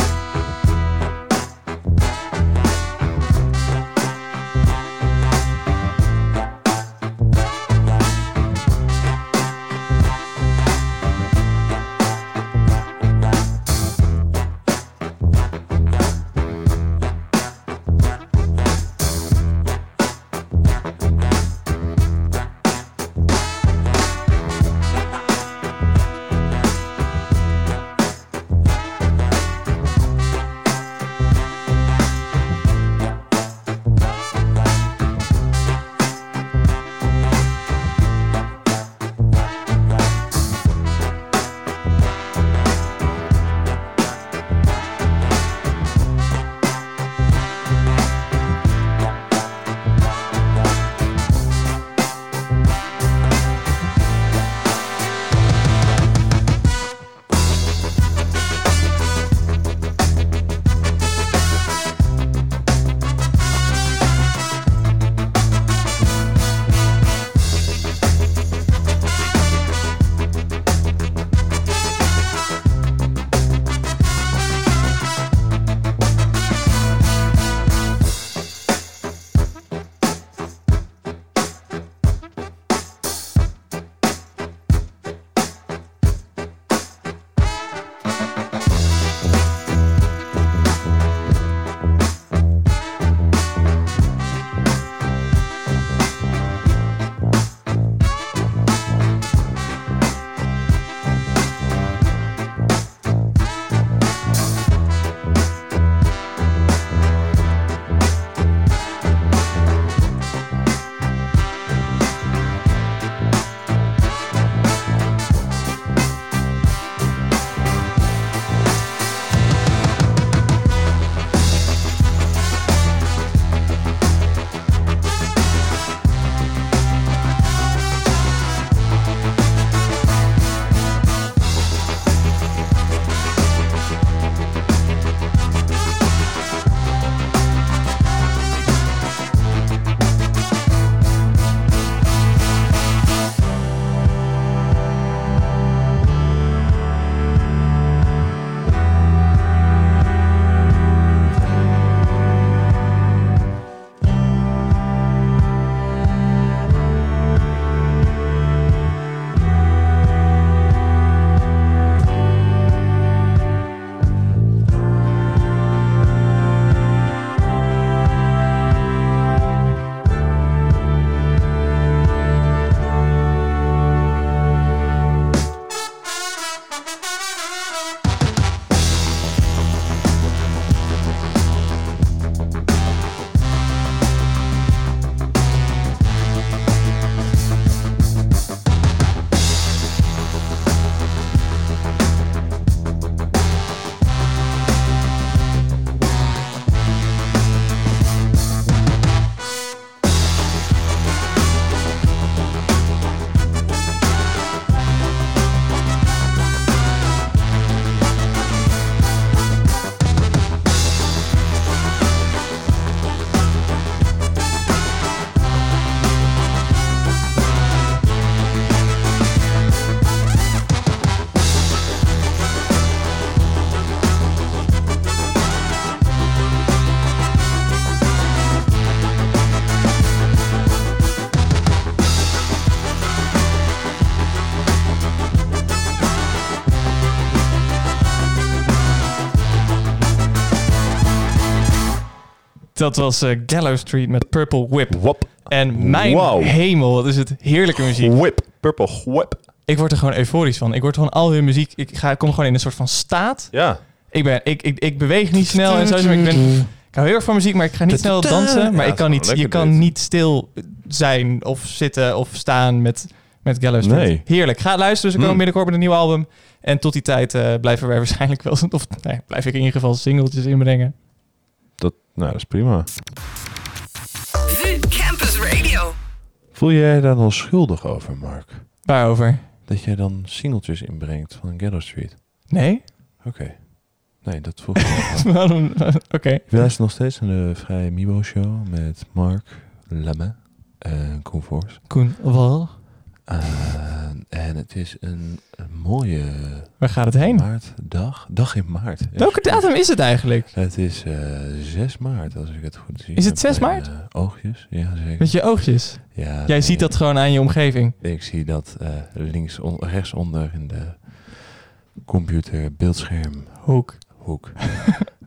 Dat was eh, Gallows Street met Purple Whip. Wop. En mijn hemel, wat is het heerlijke muziek. Whip. Purple whip. Ik word er gewoon euforisch van. Ik word gewoon al hun muziek... Ik, ga, ik kom gewoon in een soort van staat. Ja. Ik, ben, ik, ik, ik beweeg niet snel en zo. maar Ik, ben, ik hou heel erg van muziek, maar ik ga niet snel dansen. Maar Ja, ik kan niet, je kan dit. niet stil zijn of zitten of staan met, met Gallows Street. Nee. Heerlijk. Ga luisteren. Ze komen Mm. binnenkort met een nieuw album. En tot die tijd eh, blijven wij waarschijnlijk wel... Of nee, blijf ik in ieder geval singeltjes inbrengen. Dat, nou, dat is prima. Campus Radio. Voel jij daar dan schuldig over, Mark? Waarover? Dat jij dan singeltjes inbrengt van Gallow Street? Nee? Oké. Nee, dat vroeg ik. Waarom? Oké. Je luistert nog steeds naar de Vrije Mibo Show met Mark Lemme en Koen Voors. Koen, wel? Eh, en het is een, een mooie Waar gaat het heen? maartdag. Dag in maart. Welke datum is het eigenlijk? Het is eh 6 maart, als ik het goed zie. Is het Met 6 mijn, maart? eh, oogjes, ja zeker. Met je oogjes. Ja, Jij nee, ziet dat gewoon aan je omgeving. Ik zie dat links, on, rechtsonder in de computer beeldschermhoek. Hoek. Eh,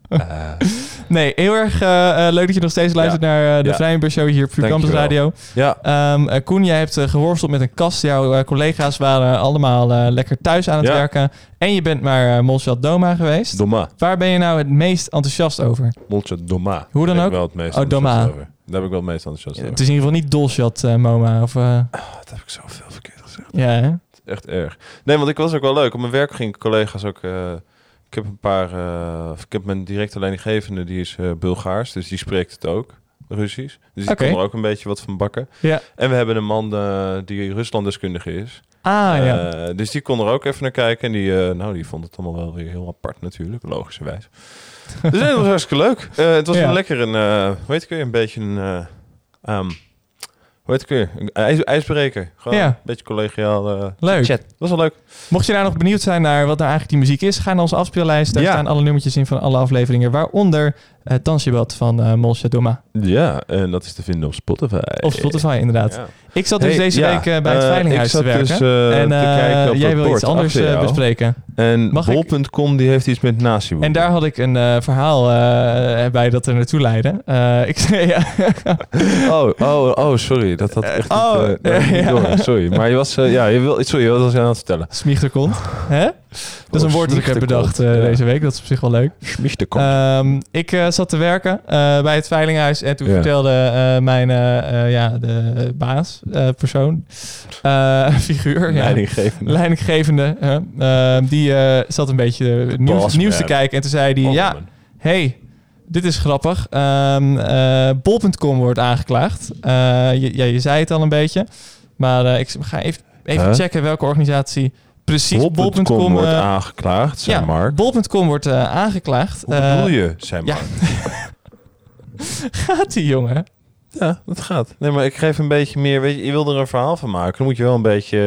Nee, heel erg eh, eh, leuk dat je nog steeds luistert naar eh, de Ja. Show hier op VU Campus Dankjewel. Radio. ja, Ehm, eh, Koen, jij hebt geworsteld met een kast. Jouw collega's waren allemaal lekker thuis aan het Ja. werken. En je bent naar uh, Molsjad Doma geweest. Doma. Waar ben je nou het meest enthousiast over? Moltje Doma. Hoe dan ook? heb ik wel het meest Oh, Doma. over. Daar heb ik wel het meest enthousiast over. Het is in ieder geval niet Dolshot uh, Moma. Of, Ah, dat heb ik zoveel verkeerd gezegd. ja, hè? Echt erg. Nee, want ik was ook wel leuk. Op mijn werk gingen collega's ook... ik heb een paar... eh, ik heb mijn directe leidinggevende, die is eh, Bulgaars. Dus die spreekt het ook, Russisch. Dus die Oké. kon er ook een beetje wat van bakken. Ja. En we hebben een man eh, die Ruslanddeskundige is. Ah, ja. Dus die kon er ook even naar kijken. En die, nou, die vond het allemaal wel weer heel apart natuurlijk, logischerwijs. dus dat was hartstikke leuk. Het was Ja. een lekker een, heet het weer, een beetje een, eh, ehm, heet het weer, een ijs, ijsbreker. Gewoon Ja. een beetje collegiaal eh, Leuk. chat. Dat was wel leuk. Mocht je nou nog benieuwd zijn naar wat nou eigenlijk die muziek is, ga naar onze afspeellijst. Daar Ja. staan alle nummertjes in van alle afleveringen, waaronder het dansjebad van uh, Molsja Doma. Ja, en dat is te vinden op Spotify. Op Spotify, inderdaad. Ja. Ik zat dus Hey, deze ja, week eh, bij het eh, Veilinghuis te werken. dus, eh, en te eh, kijken op jij wil iets anders eh, bespreken. En bol.com die heeft iets met nazi En daar had ik een eh, verhaal eh, bij dat er naartoe leidde. Eh, ik zei ja. Oh, oh, oh, sorry. Dat had echt Oh, niet, eh, door. Sorry. Maar je was, eh, ja, je wil, sorry, wat was je aan het vertellen? Smiechterkont. Hè? Dat is een woord dat ik heb bedacht eh, Ja. deze week. Dat is op zich wel leuk. Ehm, ik eh, zat te werken eh, bij het Veilinghuis en toen Ja. vertelde mijn ja, de baas, persoon, figuur, ja, Leidinggevende. leidinggevende, ehm, die zat een beetje nieuws, nieuws te kijken en toen zei hij, Oh, ja, man. hey, dit is grappig. Ehm, eh, Bol.com wordt aangeklaagd. Je, ja, je zei het al een beetje, maar ik ga even, even checken welke organisatie precies Bol.com Bol.com wordt eh, aangeklaagd, zei ja, Mark. Bol.com wordt eh, aangeklaagd. Hoe Eh, bedoel je, zei ja. Mark? Gaat die jongen? Ja. dat gaat. Nee, maar ik geef een beetje meer... Weet je, je wil er een verhaal van maken. Dan moet je wel een beetje,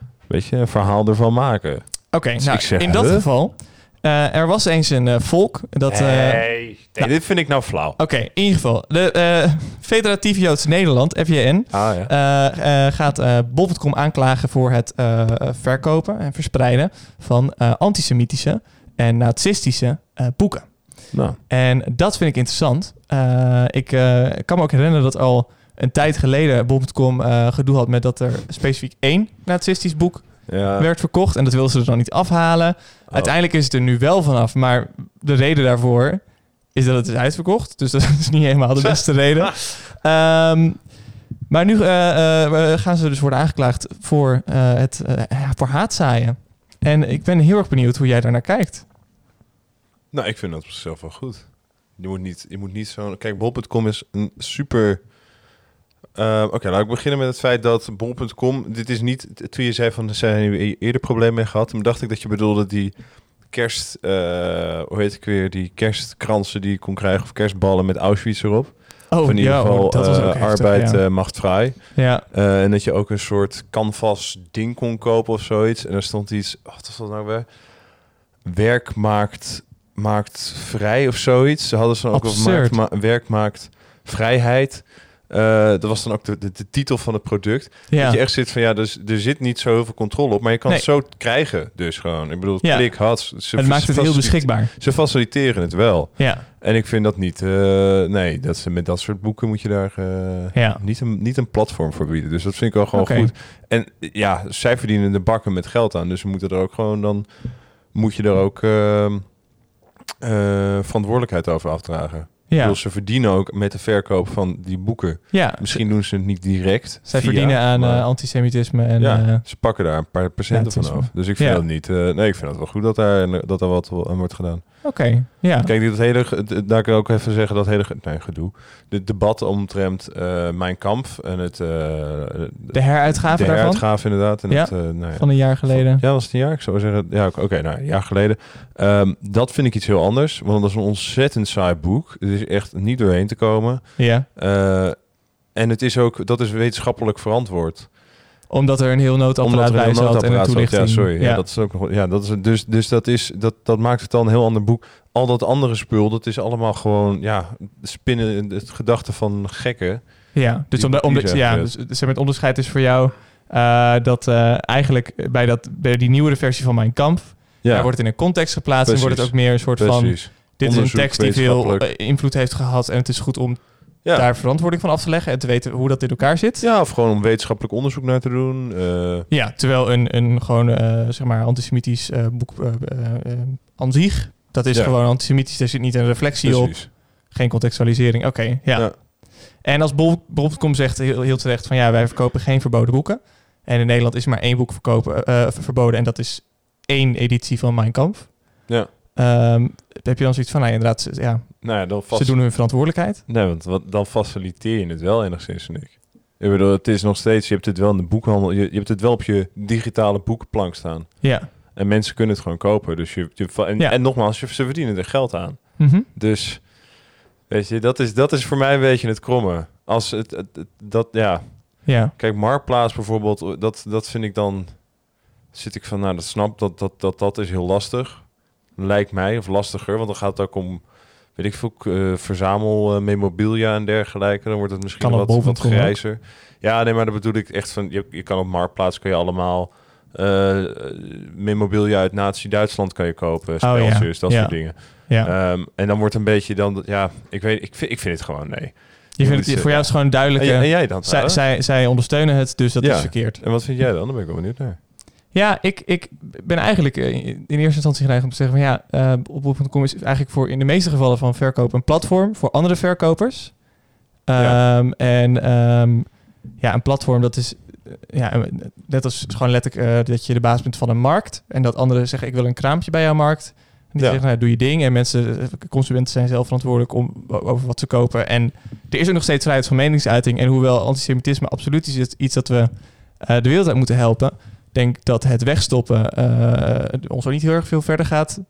een beetje een verhaal ervan maken. Oké, Dus nou, zeg, in dat huh? geval. Eh, er was eens een eh, volk dat... eh, nee, nou. dit vind ik nou flauw. Oké, in ieder geval. De Federatief Joods Nederland, FJN, Ah ja. gaat Bol.com aanklagen voor het verkopen en verspreiden van antisemitische en nazistische boeken. nou, En dat vind ik interessant. Ik kan me ook herinneren dat al een tijd geleden Bol.com eh, gedoe had met dat er specifiek één nazistisch boek ja. werd verkocht en dat wilden ze er dan niet afhalen. Oh. Uiteindelijk is het er nu wel vanaf, maar de reden daarvoor is dat het is uitverkocht. Dus dat is niet helemaal de beste reden. Ehm, maar nu eh, eh, gaan ze dus worden aangeklaagd voor, eh, het, eh, voor haatzaaien. En ik ben heel erg benieuwd hoe jij daar naar kijkt. Nou, ik vind dat op zichzelf wel goed. Je moet niet, je moet niet zo... Kijk, bol.com is een super... Eh, Oké, laat ik beginnen met het feit dat bol.com... Dit is niet... Toen je zei van, er zijn eerder problemen mee gehad... Toen dacht ik dat je bedoelde die kerst... eh, hoe heet ik weer? Die kerstkransen die je kon krijgen... Of kerstballen met Auschwitz erop. Oh, of in ieder ja, geval oh, dat was eh, ook heftig, arbeid ja. eh, macht vrij. ja. Eh, en dat je ook een soort canvas ding kon kopen of zoiets. En er stond iets, oh, wat was dat nou weer? Werk maakt, maakt vrij of zoiets. Ze hadden zo ook Absurd. maakt, ma- werk maakt vrijheid. Eh, dat was dan ook de, de, de titel van het product. Ja. Dat je echt zit van ja, dus er zit niet zo heel veel controle op, maar je kan Nee. het zo krijgen. Dus gewoon, ik bedoel, Ja. klik had. Ze, het ze maakt het heel beschikbaar. Ze faciliteren het wel. Ja. En ik vind dat niet. eh, nee, dat ze met dat soort boeken moet je daar eh, Ja. niet, een, niet een platform voor bieden. Dus dat vind ik wel gewoon goed. En ja, zij verdienen de bakken met geld aan. Dus ze moeten er ook gewoon dan moet je er ook ehm, eh, verantwoordelijkheid over afdragen. Ja. ze verdienen ook met de verkoop van die boeken. ja. Misschien doen ze het niet direct. Zij via, verdienen aan maar- eh, antisemitisme en... ja, eh, ze pakken daar een paar procenten van af. Dus ik vind dat niet. eh, nee, ik vind het wel goed dat daar, dat daar wat aan wordt gedaan. Oké, ja. Kijk, dit hele, daar kan ik ook even zeggen dat hele, nee, gedoe. Dit debat omtrent eh, mijn kamp en het eh, De heruitgave de heruitgave inderdaad. En Ja, het, eh, nou ja. van een jaar geleden. Ja, was het een jaar? Ik zou zeggen, ja, oké, nou, een jaar geleden. Ehm, dat vind ik iets heel anders, want dat is een ontzettend saai boek. Het is echt niet doorheen te komen. Ja. En het is ook, dat is wetenschappelijk verantwoord. Omdat er een heel noodapparaat bij zat en een zat. toelichting. Ja, sorry. Ja. dat is ook. Ja, dat is dus, dus dat is dat, dat maakt het dan een heel ander boek. Al dat andere spul, dat is allemaal gewoon ja spinnen het gedachte van gekken. Ja, dus, omdat, ja, dus het onderscheid is voor jou eh, dat eh, eigenlijk bij, dat, bij die nieuwere versie van Mijn Kamp, Ja, daar wordt het in een context geplaatst en wordt het ook meer een soort van, dit is een tekst die veel eh, invloed heeft gehad en het is goed om Ja. daar verantwoording van af te leggen en te weten hoe dat in elkaar zit. ja, of gewoon om wetenschappelijk onderzoek naar te doen. eh, Ja, terwijl een, een gewoon, eh, zeg maar, antisemitisch eh, boek aan zich, dat is Ja. gewoon antisemitisch, daar zit niet een reflectie op, geen contextualisering. Oké, ja. Ja. En als Bol- Bol.com zegt heel, heel terecht van ja, wij verkopen geen verboden boeken. En in Nederland is maar één boek verkopen, ver- verboden en dat is één editie van Mein Kampf. Ja. Ehm, heb je dan zoiets van, nou ja, inderdaad, ze- ja, Nou ja, dan vast. ze doen hun verantwoordelijkheid. Nee, want wat, dan faciliteer je het wel enigszins, ik. Ik bedoel, het is nog steeds, je hebt het wel in de boekhandel, je, je hebt het wel op je digitale boekenplank staan. Ja. En mensen kunnen het gewoon kopen. Dus je, je, en, Ja. en nogmaals, je, ze verdienen er geld aan. Mhm. Dus, weet je, dat is, dat is voor mij een beetje het kromme. Als het, het- het- dat, ja. Ja. Kijk, Marktplaats bijvoorbeeld, dat, dat vind ik dan, zit ik van, nou, dat snap, dat, dat, dat, dat is heel lastig. Lijkt mij, of lastiger, want dan gaat het ook om, weet ik veel, eh, verzamel eh, memorabilia en dergelijke. Dan wordt het misschien Kan wat, ook. grijzer. Ja, nee, maar dat bedoel ik echt van, je, je kan op Marktplaats, kun je allemaal memorabilia uit Nazi-Duitsland kan je kopen, Oh, ja. speltjes, dat Ja. soort dingen. ja. Ehm, en dan wordt een beetje dan, ja, ik weet, ik vind, ik vind het gewoon nee. je vindt het, voor jou is het gewoon duidelijk. en jij dan? zij, zij, zij ondersteunen het, dus dat Ja. is verkeerd. En wat vind jij dan? Dan ben ik wel benieuwd naar. Ja, ik, ik ben eigenlijk eh, in eerste instantie geneigd om te zeggen van ja, eh op bol.com is eigenlijk voor in de meeste gevallen van verkoop een platform voor andere verkopers. Ja. Ehm, En ehm, ja, een platform dat is eh, ja, eh, net als gewoon letterlijk eh, dat je de baas bent van een markt en dat anderen zeggen ik wil een kraampje bij jouw markt. En die Ja. zeggen nou, doe je ding en mensen, eh, consumenten zijn zelf verantwoordelijk om over wat ze kopen. En er is ook nog steeds vrijheid van meningsuiting en hoewel antisemitisme absoluut is het iets dat we eh, de wereld uit moeten helpen, denk dat het wegstoppen eh, ons ook niet heel erg veel verder gaat,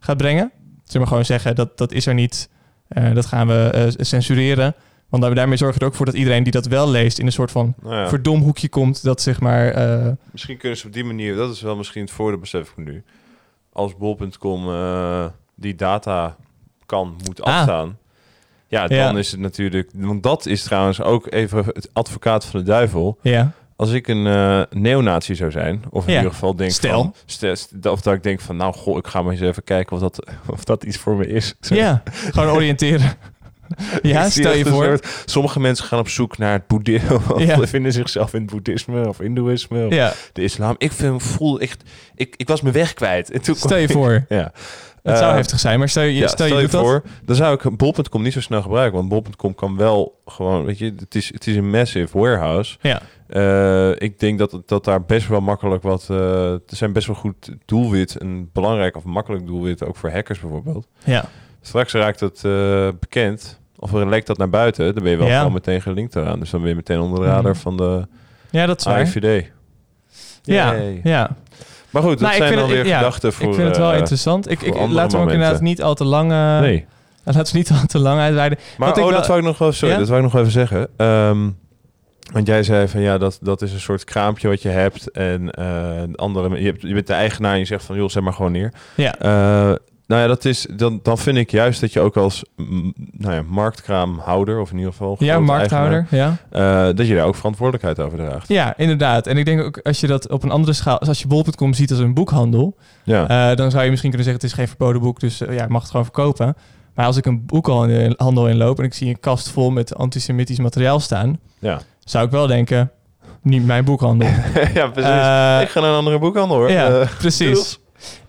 gaat brengen. Zullen we gewoon zeggen dat dat is er niet, eh, dat gaan we eh, censureren. Want daar- daarmee zorgen we er ook voor dat iedereen die dat wel leest in een soort van Nou ja, verdom hoekje komt dat zeg maar misschien kunnen ze op die manier, dat is wel misschien het voordeel, besef ik nu. Als bol.com die data kan, moet Ah. afstaan. Ja, dan Ja. is het natuurlijk... Want dat is trouwens ook even het advocaat van de duivel. ja, Als ik een eh neonazi zou zijn, of in Ja. ieder geval denk Stel. van... Stel. Of dat ik denk van, nou goh, ik ga maar eens even kijken of dat, of dat iets voor me is. Zo. ja, gewoon oriënteren. ja, stel je voor. soort- sommige mensen gaan op zoek naar het boeddhisme. Of Ja. vinden zichzelf in het boeddhisme of hindoeïsme. Of Ja, de islam. Ik vind, voel echt... Ik, ik was mijn weg kwijt. En toen stel je voor. Ja. Het zou Eh, heftig zijn, maar stel je, ja, stel je, doet dat. voor, dan zou ik bol.com niet zo snel gebruiken. Want bol.com kan wel gewoon, weet je, het is, het is een massive warehouse. Ja, Eh, ik denk dat, dat daar best wel makkelijk wat... eh, er zijn best wel goed doelwit, een belangrijk of makkelijk doelwit, ook voor hackers bijvoorbeeld. ja, Straks raakt het eh, bekend, of er lekt dat naar buiten, dan ben je wel Ja. meteen gelinkt eraan. Dus dan ben je meteen onder de radar Mhm. van de ja, dat is. AIVD. Ja, ja. Maar goed, dat Nou, ik zijn dan weer ja, gedachten voor... ik vind het wel interessant. Ik, ik, laten we ook inderdaad niet al te lang, nee. laten we niet al te lang uitweiden. Maar ik oh, wel- dat wou ik nog wel, sorry, dat wou ik nog even zeggen. Ehm, want jij zei van ja, dat, dat is een soort kraampje wat je hebt. En eh, andere, je, hebt, je bent de eigenaar en je zegt van joh, zet maar gewoon neer. Ja, Eh, Nou ja, dat is, dan, dan vind ik juist dat je ook als nou ja, marktkraamhouder, of in ieder geval... Ja, markthouder. Ja. eh, dat je daar ook verantwoordelijkheid over draagt. ja, inderdaad. En ik denk ook als je dat op een andere schaal... Als je bol.com ziet als een boekhandel... Ja, dan zou je misschien kunnen zeggen... het is geen verboden boek, dus ja, mag het gewoon verkopen. Maar als ik een boekhandel inloop... en ik zie een kast vol met antisemitisch materiaal staan... ja. Zou ik wel denken... niet mijn boekhandel. ja, precies. Eh, ik ga naar een andere boekhandel hoor. ja, Eh, precies.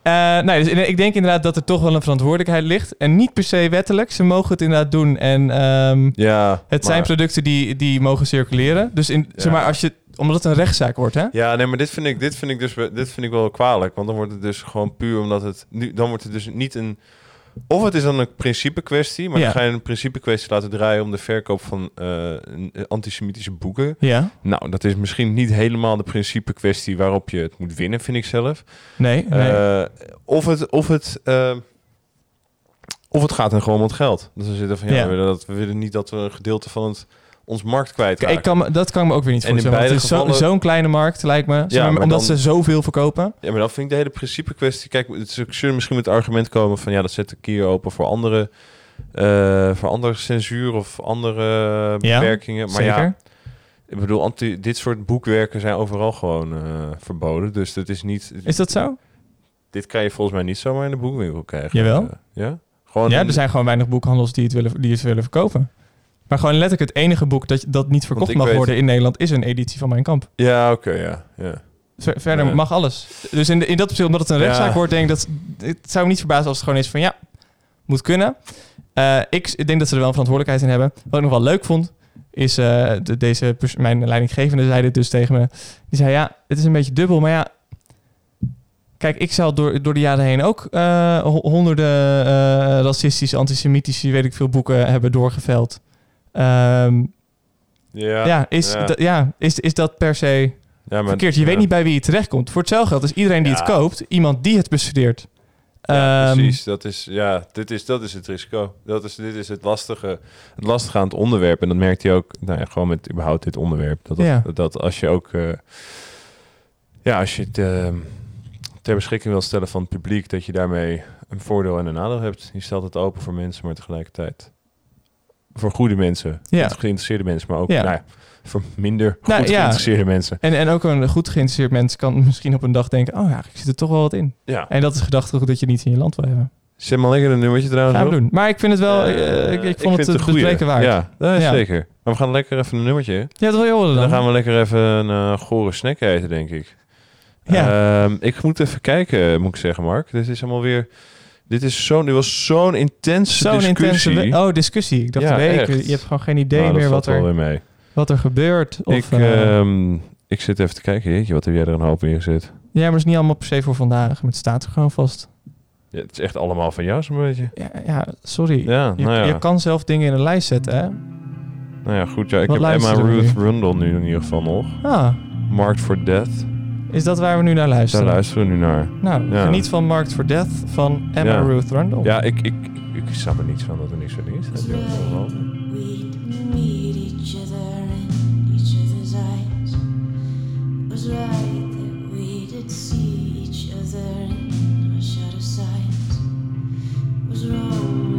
Eh, nee, dus ik denk inderdaad dat er toch wel een verantwoordelijkheid ligt. En niet per se wettelijk. Ze mogen het inderdaad doen. En ehm, Ja, het zijn producten die, die mogen circuleren. Dus in, zeg maar, als je, omdat het een rechtszaak wordt, hè? Ja, nee, maar dit vind ik, dit vind ik dus dit vind ik wel kwalijk. Want dan wordt het dus gewoon puur omdat het. Nu, dan wordt het dus niet een. Of het is dan een principe kwestie, maar Ja. dan ga je een principe kwestie laten draaien om de verkoop van eh, een- antisemitische boeken. Ja. Nou, dat is misschien niet helemaal de principe kwestie waarop je het moet winnen, vind ik zelf. Nee, nee. Eh, of het, of het, eh, of het gaat dan gewoon om het geld. Dus dan zitten van ja, Ja. We, willen dat, we willen niet dat we een gedeelte van het, ons markt kwijtraken. ik kan, me- dat kan ik me ook weer niet En in voorstellen. want Het is beide zo- gevallen- zo'n kleine markt, lijkt me. Zeg maar, maar omdat dan- ze zoveel verkopen. Ja, maar dan vind ik de hele principe kwestie. Kijk, ze zullen misschien met het argument komen van ja, dat zet de kier open voor andere, eh, voor andere censuur of andere Ja, beperkingen. Maar Zeker. ja, ik bedoel, anti, dit soort boekwerken zijn overal gewoon eh, verboden. Dus dat is niet. Is dat zo? Dit kan je volgens mij niet zomaar in de boekwinkel krijgen. Jawel. Eh, ja. Gewoon Ja, in- er zijn gewoon weinig boekhandels die het willen, die het willen verkopen. Maar gewoon letterlijk het enige boek dat, dat niet verkocht mag weet- worden in Nederland... is een editie van Mijn Kamp. Ja, oké, ja, ja. Ver- Verder Ja. mag alles. Dus in, de, in dat opzicht, omdat het een Ja. rechtszaak wordt, denk ik dat... Het zou me niet verbazen als het gewoon is van ja, moet kunnen. Eh, ik, ik denk dat ze er wel een verantwoordelijkheid in hebben. Wat ik nog wel leuk vond, is uh, de, deze mijn leidinggevende zei dit dus tegen me. Die zei ja, het is een beetje dubbel, maar ja... Kijk, ik zal door, door de jaren heen ook eh, ho- honderden eh, racistische, antisemitische, weet ik veel, boeken hebben doorgeveld. Ehm, Ja, ja, is, ja. is, is dat per se ja, maar, verkeerd. Je weet niet bij wie het terechtkomt. Voor hetzelfde geld is iedereen die het koopt, iemand die het bestudeert. Ja, Ehm, precies. Dat is, ja, dit is, dat is het risico. Dat is, dit is het lastige, het lastige aan het onderwerp. En dat merkt hij ook nou ja, gewoon met überhaupt dit onderwerp. Dat, dat, Ja. dat als je ook... eh, ja, als je het eh, ter beschikking wil stellen van het publiek... dat je daarmee een voordeel en een nadeel hebt. Je stelt het open voor mensen, maar tegelijkertijd... voor goede mensen, Ja. goed geïnteresseerde mensen... maar ook Ja. nou ja, voor minder goed Nou, ja. geïnteresseerde mensen. En, en ook een goed geïnteresseerd mens kan misschien op een dag denken... oh ja, ik zit er toch wel wat in. Ja. En dat is gedachtegoed dat je niet in je land wil hebben. Zet maar lekker een nummertje trouwens Gaan we doen. Maar ik vind het wel... Eh, ik, ik vond het een het bespreken waard. Ja, Ja, dat is Ja. zeker. Maar we gaan lekker even een nummertje. hè? dat wil je horen dan. Dan gaan we lekker even een eh, gore snack eten, denk ik. Ja. Ehm, ik moet even kijken, moet ik zeggen, Mark. Dit is allemaal weer... Dit, is zo, dit was zo'n intense Zo'n discussie. intense... Oh, discussie. Ik dacht Ja. Je hebt gewoon geen idee Nou, meer wat er, mee. wat er gebeurt. Of, ik, eh, ehm, ik zit even te kijken. Jeetje, wat heb jij er een hoop in gezet? ja, maar het is niet allemaal per se voor vandaag. Maar het staat er gewoon vast. Ja, het is echt allemaal van jou zo'n beetje. Ja, ja sorry. Ja, je, nou je kan zelf dingen in een lijst zetten, hè? Nou ja, goed. Ja, ik Wat heb Emma Ruth nu? Rundle nu in ieder geval nog. Ah, Marked for Death. Is dat waar we nu naar Daar luisteren? luisteren we nu naar. Nou, Ja. geniet van Marked for Death van Emma Ja. Ruth Rundle. Ja, ik, ik, ik, ik snap er niets van dat er niks van is. Dat is wel wel. We'd meet each other in each other's eyes. It was right that we did see each other in our shadow sides. Was wrong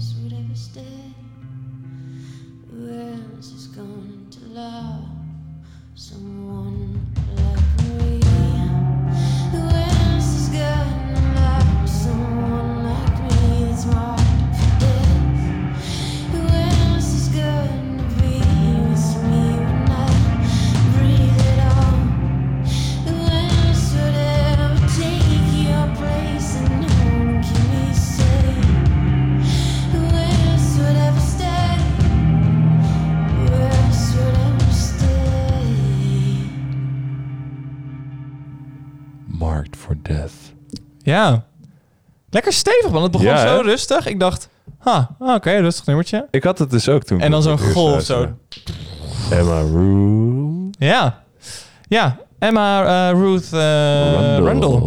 Who else is going to love someone? Ja. Lekker stevig, man. Het begon Ja, zo rustig. Ik dacht, ha, oké, rustig nummertje. Ik had het dus ook toen. En dan zo'n golf luisterde. Emma Rue. Ja. Ja. Emma eh, Ruth eh Randall.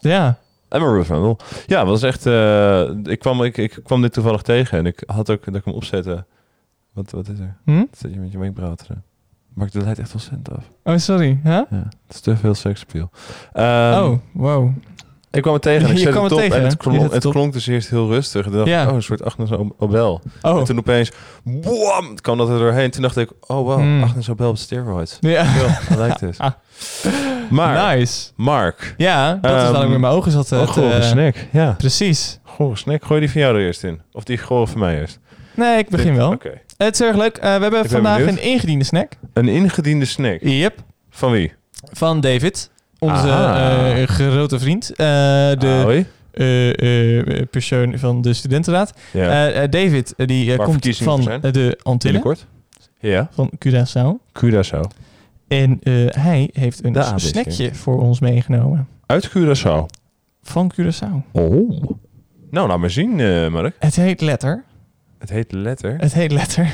Ja. Emma Ruth Randall. Ja, dat was echt... eh, ik, kwam, ik, ik kwam dit toevallig tegen en ik had ook dat ik hem opzette. Wat, wat is er? Hm? Wat zit je met je wenkbrauwen te doen? Maar ik leidt echt wel cent af. Oh, sorry. Huh? Ja, het is te veel seksappeal. Ehm, oh, wow. Ik kwam het tegen en ik zette het het op tegen, en het, klonk, het het klonk dus eerst heel rustig. En dacht Ja. ik, oh, een soort Agnes Ob- Obel. Oh. En toen opeens, het kwam dat er doorheen. Toen dacht ik, oh wow, Hmm. Agnes Obel op steroids. Ja. I like this. Ah. Maar, Nice. Mark. Ja, dat is Ehm, waarom ik met mijn ogen zat. eh, Oh, gore snack. Ja, Precies. gore snack. Gooi die van jou er eerst in. Of die gore van mij eerst. Nee, ik begin wel. Oké. Het is erg leuk. Eh, we hebben ben vandaag een ingediende snack. Een ingediende snack. Yep. Van wie? Van David. Onze Ah. eh, grote vriend. Eh, de Hoi. eh, persoon van de studentenraad. Ja. David, die komt van de Antillen. Ja. Van Curaçao. Curaçao. En hij heeft een De snackje voor ons meegenomen. Uit Curaçao. Van Curaçao. Oh. Nou, laat maar zien, Mark. Het heet Letter. Het heet Letter. Oké, Het heet Letter.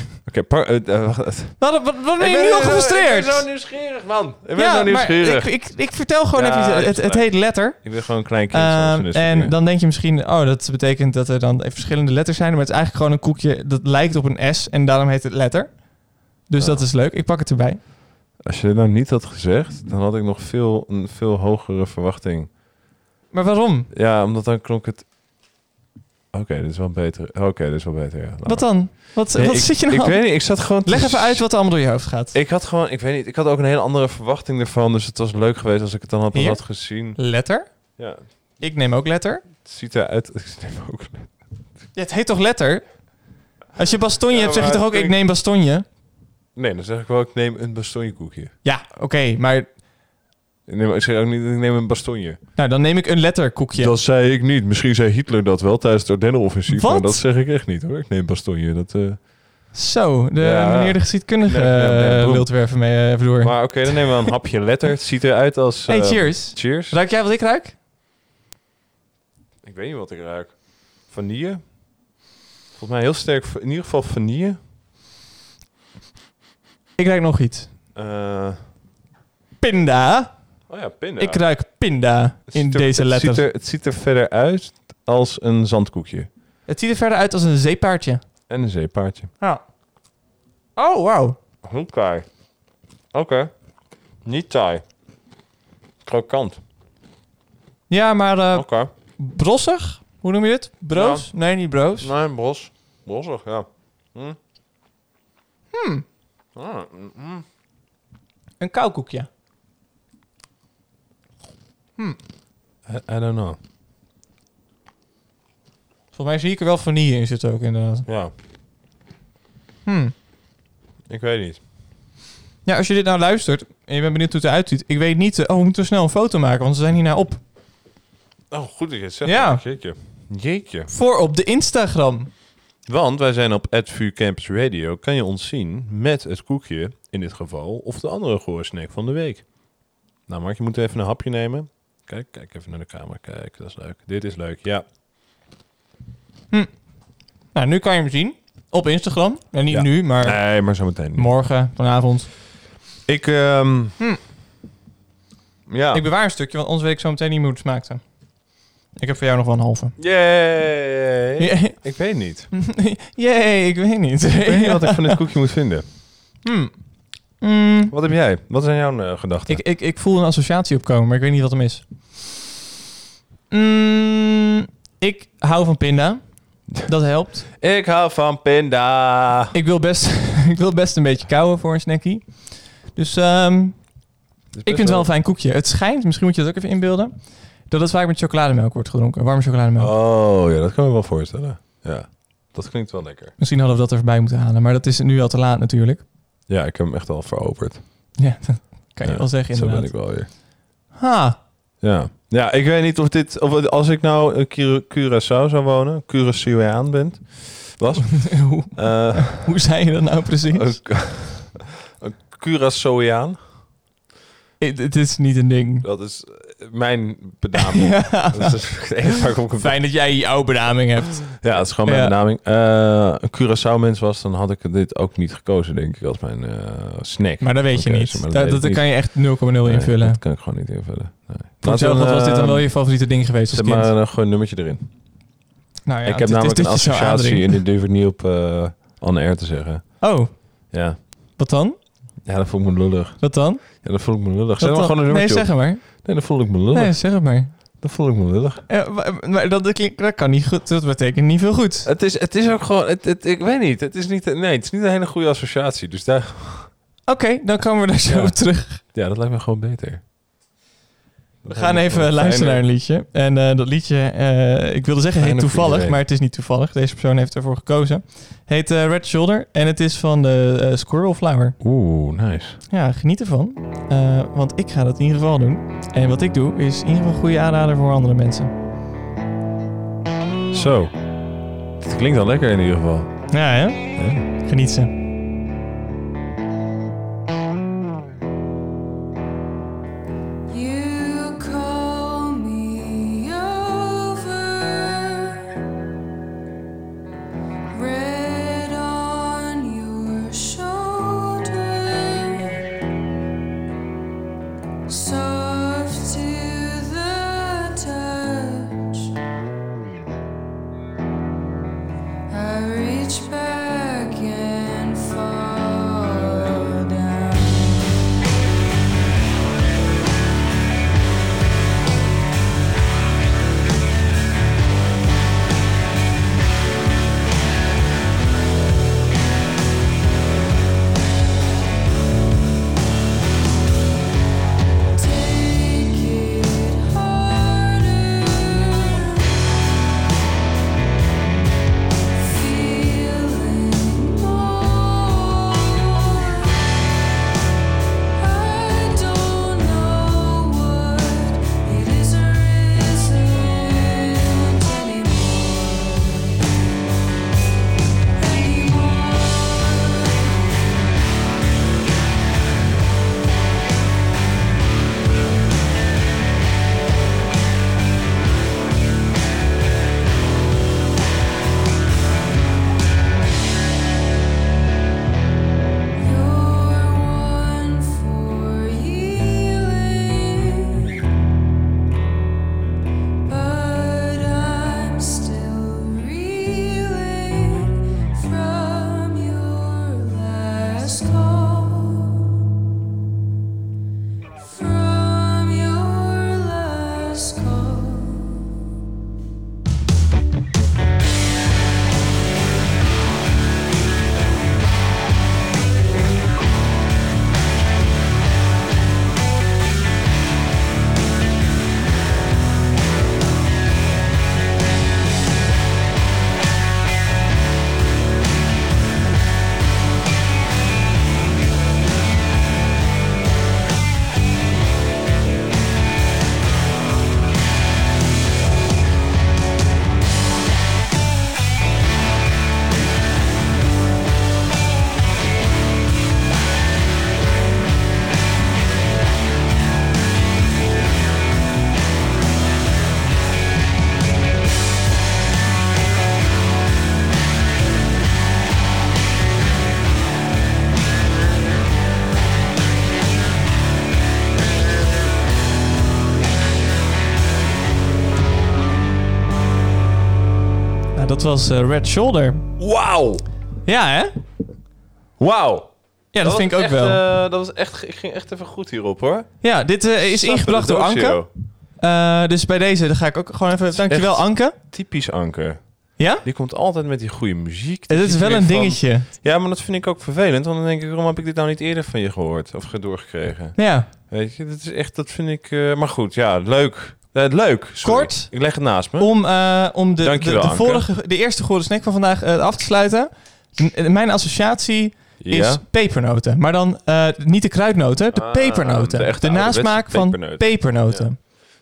par- eh, eh, wacht. Wat, wat, wat ben je nu al gefrustreerd? Ik ben zo nieuwsgierig, man. Ik ben ja, zo maar nieuwsgierig. ik, ik, ik vertel gewoon Ja, even. dat Het, het heet Letter. Ik ben gewoon een klein kind. De en dan denk je misschien, oh, dat betekent dat er dan verschillende letters zijn. Maar het is eigenlijk gewoon een koekje dat lijkt op een S. En daarom heet het Letter. Dus Oh. dat is leuk. Ik pak het erbij. Als je het nou niet had gezegd, dan had ik nog veel, een veel hogere verwachting. Maar waarom? Ja, omdat dan klonk het... Oké, dit is wel beter. Oké, dit is wel beter, ja. Wat dan? Wat, Nee, wat ik, zit je nou Ik weet niet, ik zat gewoon... Leg even uit wat er allemaal door je hoofd gaat. Ik had gewoon, ik weet niet, ik had ook een hele andere verwachting ervan. Dus het was leuk geweest als ik het dan had, had gezien. Letter? Ja, Ik neem ook Letter. het ziet eruit... Ik neem ook... Ja, het heet toch Letter? Als je bastonje Ja, hebt, zeg je toch ook, ik- ik neem bastonje? Nee, dan zeg ik wel, ik neem een bastonjekoekje. Ja, oké. maar Ik, neem, ik zeg ook niet, ik neem een bastonje. nou, dan neem ik een letterkoekje. Dat zei ik niet. Misschien zei Hitler dat wel tijdens het Ardennenoffensief. Wat? Maar dat zeg ik echt niet hoor. Ik neem bastonje. Dat, eh, Zo, de Ja. meneer de geschiedkundige Nee, nee, eh, lult weer even mee eh, even door. Maar oké, dan nemen we een hapje letter. Het ziet eruit als... hey, eh, cheers. Cheers. Ruik jij wat ik ruik? Ik weet niet wat ik ruik. Vanille? Volgens mij heel sterk. In ieder geval vanille. Ik ruik nog iets. Eh, Pinda. Oh ja, pinda. Ik ruik pinda Het in er- deze het letter. Ziet er, het ziet er verder uit als een zandkoekje. Het ziet er verder uit als een zeepaardje. En een zeepaardje. Ja. Oh, wauw. Taai. Oké. Niet taai. Krokant. Ja, maar Oké. brossig? Hoe noem je het? Broos? Nee, niet broos. Nee, bros. Brossig, ja. Hm. Hmm. Ah, mm, mm. Een kauwkoekje. I, I don't know. Volgens mij zie ik er wel vanille in zitten ook inderdaad. Ja, Hmm. ik weet niet. Ja, als je dit nou luistert en je bent benieuwd hoe het eruit ziet. Ik weet niet, eh, oh, we moeten snel een foto maken, want ze zijn hierna op. Oh, goed dat je het zegt. Ja. Jeetje. Jeetje. Voor op de Instagram. Want wij zijn op VU Campus Radio. Kan je ons zien met het koekje, in dit geval, of de andere gore snack van de week. Nou, Mark, je moet even een hapje nemen. Kijk, kijk even naar de camera. Kijk, dat is leuk. Dit is leuk, ja. Nou, nu kan je hem zien. Op Instagram. En niet Ja. nu, maar Nee, maar zo meteen. niet. morgen, vanavond. Ik, ehm Hm. Ja. Ik bewaar een stukje, want anders weet ik zo meteen niet meer hoe het smaakte. Ik heb voor jou nog wel een halve. Yay. Ik weet niet. Jee, ik weet niet. Ik weet niet wat ik van dit koekje moet vinden. Hmm. Mm, Wat heb jij? Wat zijn jouw eh, gedachten? ik, ik, ik voel een associatie opkomen, maar ik weet niet wat hem is. Mm, ik hou van pinda. Dat helpt. Ik hou van pinda. Ik wil best... ik wil best een beetje kauwen voor een snackie. Dus ehm, ik vind het wel een fijn koekje. Het schijnt, misschien moet je dat ook even inbeelden, dat het vaak met chocolademelk wordt gedronken. Warme chocolademelk. Oh ja, dat kan ik me wel voorstellen. Ja, dat klinkt wel lekker. Misschien hadden we dat er voorbij moeten halen, maar dat is nu al te laat natuurlijk. Ja, ik heb hem echt al veroverd. Ja, dat kan je Ja, wel zeggen Zo ben inderdaad. ik wel weer. Ha, Ja. ja, ik weet niet of dit... Of, als ik nou een Cura- Curaçao zou wonen, Curaçaoaan bent, was... hoe, eh, hoe zei je dat nou precies? een, Curaçaoaan, Het, is niet een ding. dat is mijn benaming. Ja. Dat is het kan Fijn dat jij jouw benaming hebt. Ja, het is gewoon mijn Ja. benaming. Eh, een Curaçao mens was, dan had ik dit ook niet gekozen, denk ik, als mijn eh, snack. Maar dat weet je niet. dat Dat, dat kan je echt 0,0 Nee, invullen. Dat kan ik gewoon niet invullen. Nee. We, was dit dan eh, wel je favoriete ding geweest als kind. maar uh, gewoon een nummertje erin. nou ja, ik heb namelijk een associatie en dit durf ik niet op eh on air te zeggen. Oh, Ja. wat dan? ja, dat voel ik me lullig. Wat dan? Ja, dat voel ik me lullig. Wat Zet maar gewoon een nee, nummertje zeg op. het maar. Nee, dat voel ik me lullig. Nee, zeg het maar. Dat voel ik me lullig. Ja, maar, dat, dat, klinkt- dat kan niet goed. Dat betekent niet veel goed. Het is, het is ook gewoon... Het, het, ik weet niet. Het is niet... Nee, het is niet een hele goede associatie. Dus daar... Oké, dan komen we daar zo Ja. op terug. Ja, dat lijkt me gewoon beter. We gaan even luisteren naar een liedje. En eh, dat liedje, eh, ik wilde zeggen heet toevallig, maar het is niet toevallig. Deze persoon heeft ervoor gekozen. Heet eh, Red Shoulder en het is van de Squirrel Flower. Oeh, nice. Ja, geniet ervan. Want ik ga dat in ieder geval doen. En wat ik doe, is in ieder geval een goede aanrader voor andere mensen. Zo. Het klinkt al lekker in ieder geval. Ja, hè? Ja. Geniet ze. Was eh, Red Shoulder. Wauw! Ja, hè? Wauw! Ja, dat, vind ik ook echt, wel. eh, dat was echt... Ik ging echt even goed hierop, hoor. ja, dit eh, is ingebracht door Anke. Dus bij deze dan ga ik ook gewoon even... Dankjewel, Anke. Typisch Anker. Ja? Die komt altijd met die goede muziek. Het is wel een van- dingetje. Ja, maar dat vind ik ook vervelend. Want dan denk ik, waarom heb ik dit nou niet eerder van je gehoord? Of doorgekregen? Ja. Weet je, dat is echt, dat vind ik... maar goed, ja, leuk. Eh, leuk. Sorry. Kort. Ik leg het naast me. Om, eh, om de, de, vorige, de eerste goede snack van vandaag eh, af te sluiten. Mijn associatie is pepernoten. Maar dan niet de kruidnoten, de Ah, pepernoten. de De, nasmaak van pepernoten. pepernoten.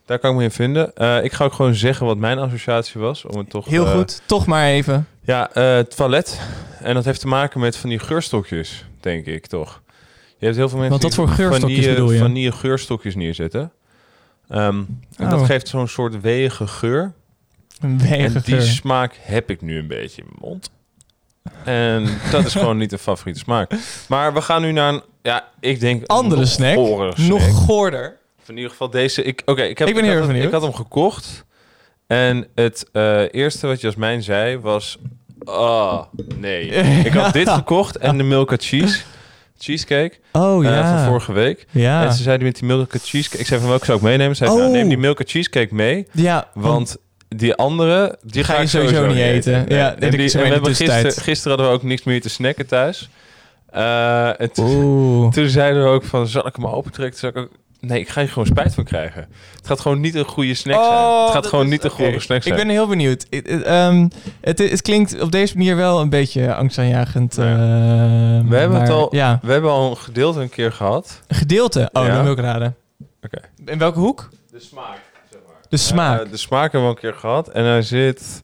Daar kan ik me in vinden. Ik ga ook gewoon zeggen wat mijn associatie was. Om het toch, Heel goed. Toch maar even. Ja, toilet. En dat heeft te maken met van die geurstokjes, denk ik toch. Je hebt heel veel mensen Want die voor geurstokjes bedoel je? vanille geurstokjes neerzetten. Ehm, en dat Oh. geeft zo'n soort weeige geur. Een En wege die geur. smaak heb ik nu een beetje in mijn mond. En dat is gewoon niet een favoriete smaak. Maar we gaan nu naar een, ja, ik denk... Andere nog snack. Nog goorder. In ieder geval deze. Ik, oké, ik, heb, Ik ben ik heel had benieuwd. Ik had hem gekocht. En het eh, eerste wat Jasmijn zei was... Oh, nee. ik had dit gekocht en de Milka Cheese. Cheesecake. Oh eh, ja. van vorige week. ja. En ze zeiden met die Milka Cheesecake... Ik zei van welke zou ik meenemen? Ze zei nou, Oh. neem die Milka Cheesecake mee. ja, Want die andere, die Ga je ik sowieso niet eten. Ja, en, die, en we hebben gisteren, gisteren hadden we ook niks meer te snacken thuis. En toen, zeiden we ook van, zal ik hem opentrekken? Zei ik ook, nee, ik ga hier gewoon spijt van krijgen. Het gaat gewoon niet een goede snack zijn. Het gaat gewoon is- niet een goede snack zijn. Ik ben heel benieuwd. Ehm, het, het klinkt op deze manier wel een beetje angstaanjagend. Ja. ehm, We hebben het al- Ja, We hebben al een gedeelte een keer gehad. een gedeelte. Oh, Ja. dan wil ik raden. Oké. In welke hoek? De smaak, zeg maar. De smaak. de smaak hebben we al een keer gehad. En hij zit...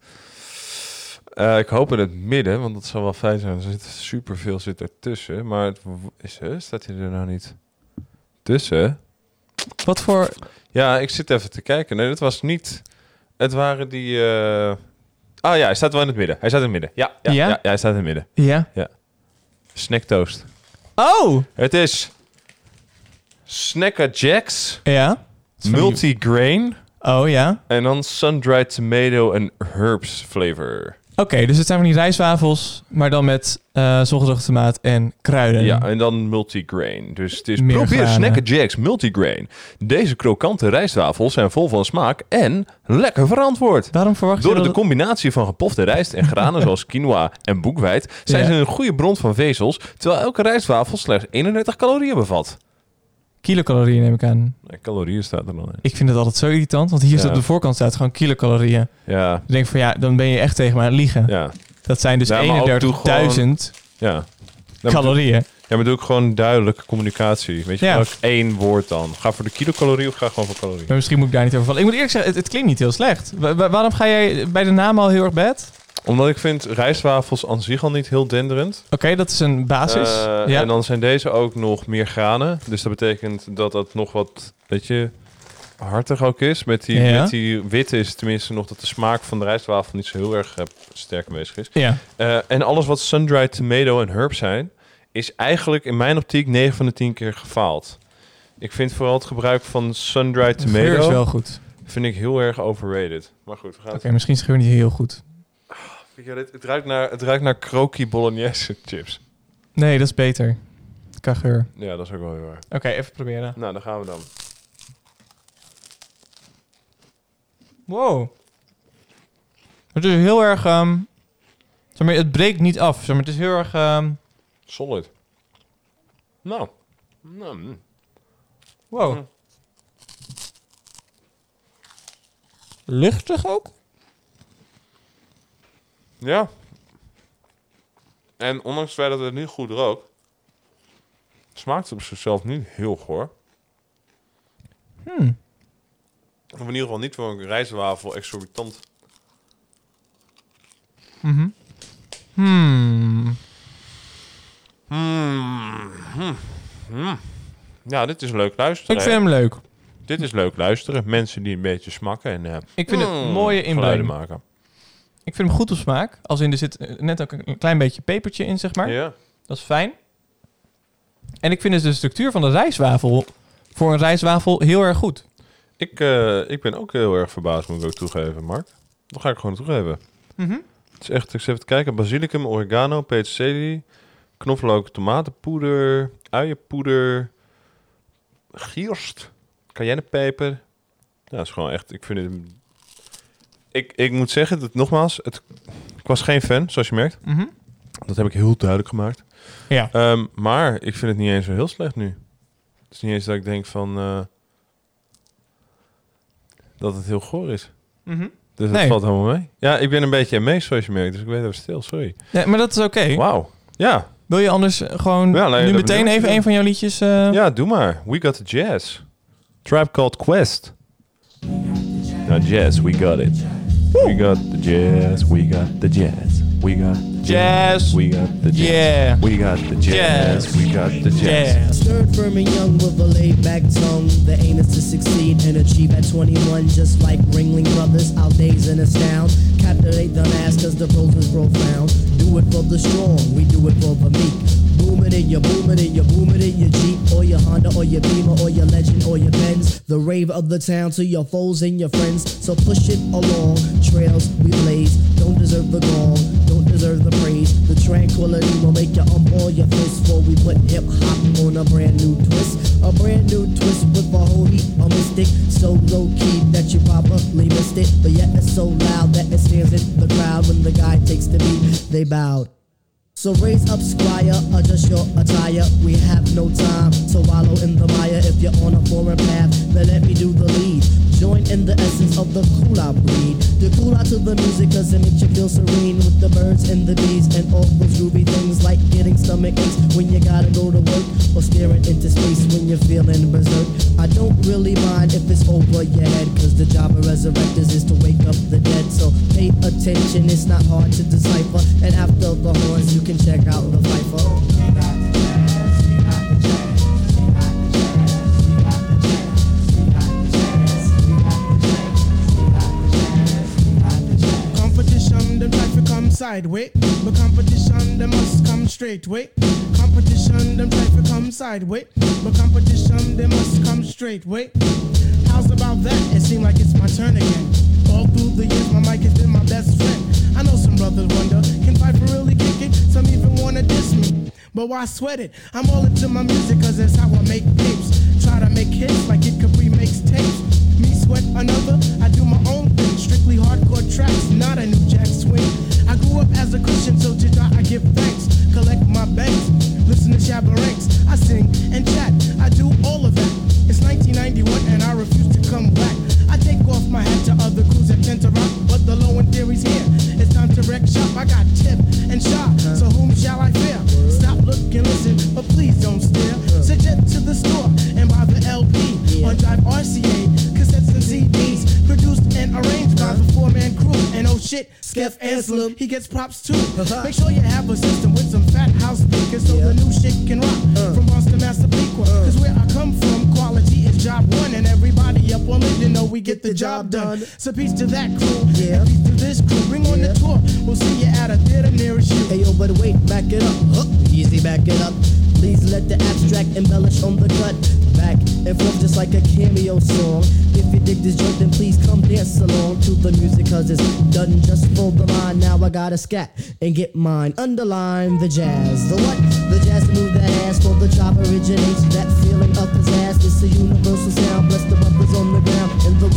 eh, ik hoop in het midden, want dat zal wel fijn zijn. Er zit superveel zit ertussen. Maar het is? Staat hij er nou niet tussen? Wat voor... Ja, ik zit even te kijken. Nee, dat was niet... Het waren die... eh, Ah ja, hij staat wel in het midden. Hij staat in het midden. Ja, ja, Ja? ja? ja, hij staat in het midden. Ja. Snacktoast. Oh! Het is Snacker Jacks, Ja. multigrain Oh, ja. en dan sun-dried tomato en herbs flavor. Oké, dus het zijn van die rijstwafels, maar dan met zongedroogde tomaat en kruiden. Ja, en dan multigrain. Dus het is Meer probeer granen. Jacks multigrain. Deze krokante rijstwafels zijn vol van smaak en lekker verantwoord. Waarom verwacht Door je de dat... combinatie van gepofte rijst en granen zoals quinoa en boekwijd zijn Ja. ze een goede bron van vezels, terwijl elke rijstwafel slechts 31 calorieën bevat. Kilocalorieën neem ik aan. Nee, calorieën staat er dan in. Ik vind het altijd zo irritant, want hier Ja. staat op de voorkant staat gewoon kilocalorieën. Ja, Ik denk van ja, dan ben je echt tegen aan het liegen. ja, Dat zijn dus Ja, maar ook doe 31.000 ja. Calorieën. Ja, maar doe ik gewoon duidelijke communicatie. Weet je, Ja. één woord dan. Ga voor de kilocalorie of ga gewoon voor calorie? Maar misschien moet ik daar niet over vallen. Ik moet eerlijk zeggen, het, het klinkt niet heel slecht. Wa- wa- waarom ga jij bij de naam al heel erg bad? Omdat ik vind rijstwafels aan zich al niet heel denderend. Oké, dat is een basis. Eh, ja. En dan zijn deze ook nog meer granen. Dus dat betekent dat dat nog wat, weet je, hartig ook is. Met die, Ja. met die witte is tenminste nog dat de smaak van de rijstwafel niet zo heel erg eh, sterk aanwezig is. ja. Eh, en alles wat sun-dried tomato en herb zijn, is eigenlijk in mijn optiek 9 van de 10 keer gefaald. Ik vind vooral het gebruik van sun-dried is tomato wel goed. vind ik heel erg overrated. Maar goed, we gaan Oké, misschien is geur niet heel goed. Het, ruikt naar, het ruikt naar croquis bolognese chips. Nee, dat is beter. Qua geur. Ja, dat is ook wel heel erg. Oké, even proberen. Nou, dan gaan we dan. Wow. Het is heel erg... ehm, zeg maar, het breekt niet af. Zeg maar, het is heel erg... ehm, Solid. Nou. nou mm. wow. Mm. Luchtig ook? Ja. En ondanks het feit dat het niet goed rookt, smaakt het op zichzelf niet heel goor. Hmm. Of in ieder geval niet voor een rijstwafel exorbitant. Mhm. Hmm. Hmm. Hmm. Hmm. Ja, dit is leuk luisteren. Ik vind hem leuk. Dit is leuk luisteren. Mensen die een beetje smakken en eh, Ik vind het mm, mooie inbreng. maken. Ik vind hem goed op smaak. Als in, er zit eh, net ook een klein beetje pepertje in, zeg maar. Ja. Dat is fijn. En ik vind dus de structuur van de rijstwafel voor een rijstwafel heel erg goed. Ik, eh, ik ben ook heel erg verbaasd, moet ik ook toegeven, Mark. Dat ga ik gewoon toegeven. Mhm. Het is echt, ik zit even te kijken. Basilicum, oregano, peterselie, knoflook, tomatenpoeder, uienpoeder, gierst, cayennepeper. Ja, dat is gewoon echt, ik vind het... ik, ik moet zeggen, dat nogmaals, het, ik was geen fan, zoals je merkt. Mhm. Dat heb ik heel duidelijk gemaakt. Ja. Ehm, maar ik vind het niet eens zo heel slecht nu. Het is niet eens dat ik denk van... eh, dat het heel goor is. Mhm. Dus dat Nee. valt helemaal mee. Ja, ik ben een beetje amazed, zoals je merkt. Dus ik weet even stil, sorry. Ja, maar dat is oké. Wauw. Ja, Wil je anders eh, gewoon Ja, nee, nu meteen even een van jouw liedjes... eh, ja, doe maar. We got the jazz. Tribe called Quest. Nou, jazz, we got it. We got the jazz, we got the jazz. We got the Jazz. We got the jazz. Yeah. We got the jazz. Jazz. We got the jazz. Jazz. Stirred, firm, and young with a laid back tongue. The aim is to succeed and achieve at 21, just like Ringling Brothers. Our days and astound. Captivate the mass, cause the pros is profound. Do it for the strong, we do it for the meek. Booming in your booming in your booming in your Jeep or your Honda or your Beamer or your Legend or your Benz. The rave of the town to your foes and your friends. So push it along. Trails we blaze. Don't deserve the gong. Don't deserve the praise. The tranquility will make you unball your fist before we put hip hop on a brand new twist. A brand new twist with a whole heap of mystic. So low key that you probably missed it. But yet it's so loud that it stands in the crowd when the guy takes the beat. They bowed. So raise up, squire, adjust your attire. We have no time to wallow in the mire. If you're on a foreign path, then let me do the lead. Join in the essence of the cool out breed. The out to the music cause it makes you feel serene with the birds and the bees and all those groovy things like getting stomach aches when you gotta go to work or staring into space when you're feeling berserk. I don't really mind if it's over your head cause the job of resurrectors is to wake up the dead. So pay attention, it's not hard to decipher. And after the horns, you can check out them to come sideways. But competition, them must come straight way. Competition, them try to come sideways. But competition, they must come straight way. How's about that? It seems like it's my turn again. All through the years, my mic has been my best friend. I know some brothers wonder, can Piper really kick it? Some even wanna diss me. But why sweat it? I'm all into my music cause that's how I make tapes. Try to make hits like it Capri makes tapes. Me sweat another, I do my own thing. Strictly hardcore tracks, not a new jack swing. I grew up as a Christian, so to God I give thanks. Collect my banks, listen to Ranks. I sing and chat, I do all of that. It's 1991 and I refuse to come back. I take off my hat to other crews that tend to rock, but the low end theory's here. It's time to wreck shop. I got tip and shot, so whom shall I fear? Stop, look, and listen, but please don't stare. Suggest to the store and buy the LP on Drive RCA, cassettes and CDs, and arranged by the four-man crew. And oh shit, Skeff Anselm, he gets props too. Uh-huh. Make sure you have a system with some fat house speakers so the new shit can rock. Uh. From Boston, Massapequa, uh. cause where I come from, quality is job one, and everybody up on it, you know we get the job done. So peace to that crew, Yeah. and peace to this crew. Bring on the tour, we'll see you at a theater nearest you. Hey yo, but wait, back it up. Easy, back it up. Please let the abstract embellish on the cut. Back and forth just like a cameo song. If you dig this joint, then please come dance along to the music, cause it's done just for the mind. Now I gotta scat and get mine. Underline the jazz. The what? The jazz move that ass for the job originates. That feeling of pizzazz. It's a universal sound. Bless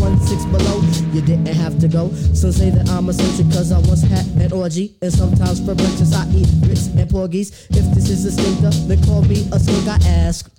one six below. You didn't have to go. Some say that I'm eccentric cause I once had an orgy. And sometimes for breakfast I eat grits and porgies. If this is a stinker, then call me a skunk. I ask.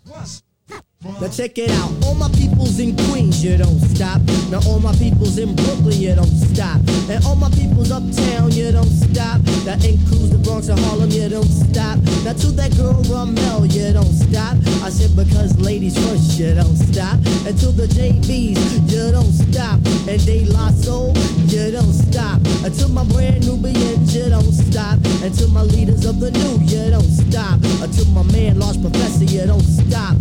Now check it out, all my peoples in Queens, you don't stop. Now all my peoples in Brooklyn, you don't stop. And all my peoples uptown, you don't stop. That includes the Bronx and Harlem, you don't stop. Now to that girl Ramel, you don't stop. I said because ladies first, you don't stop. And to the JBs, you don't stop. And De La Soul, you don't stop. To my brand Nubians, you don't stop. To my leaders of the new, you don't stop. To my man, Large Professor, you don't stop.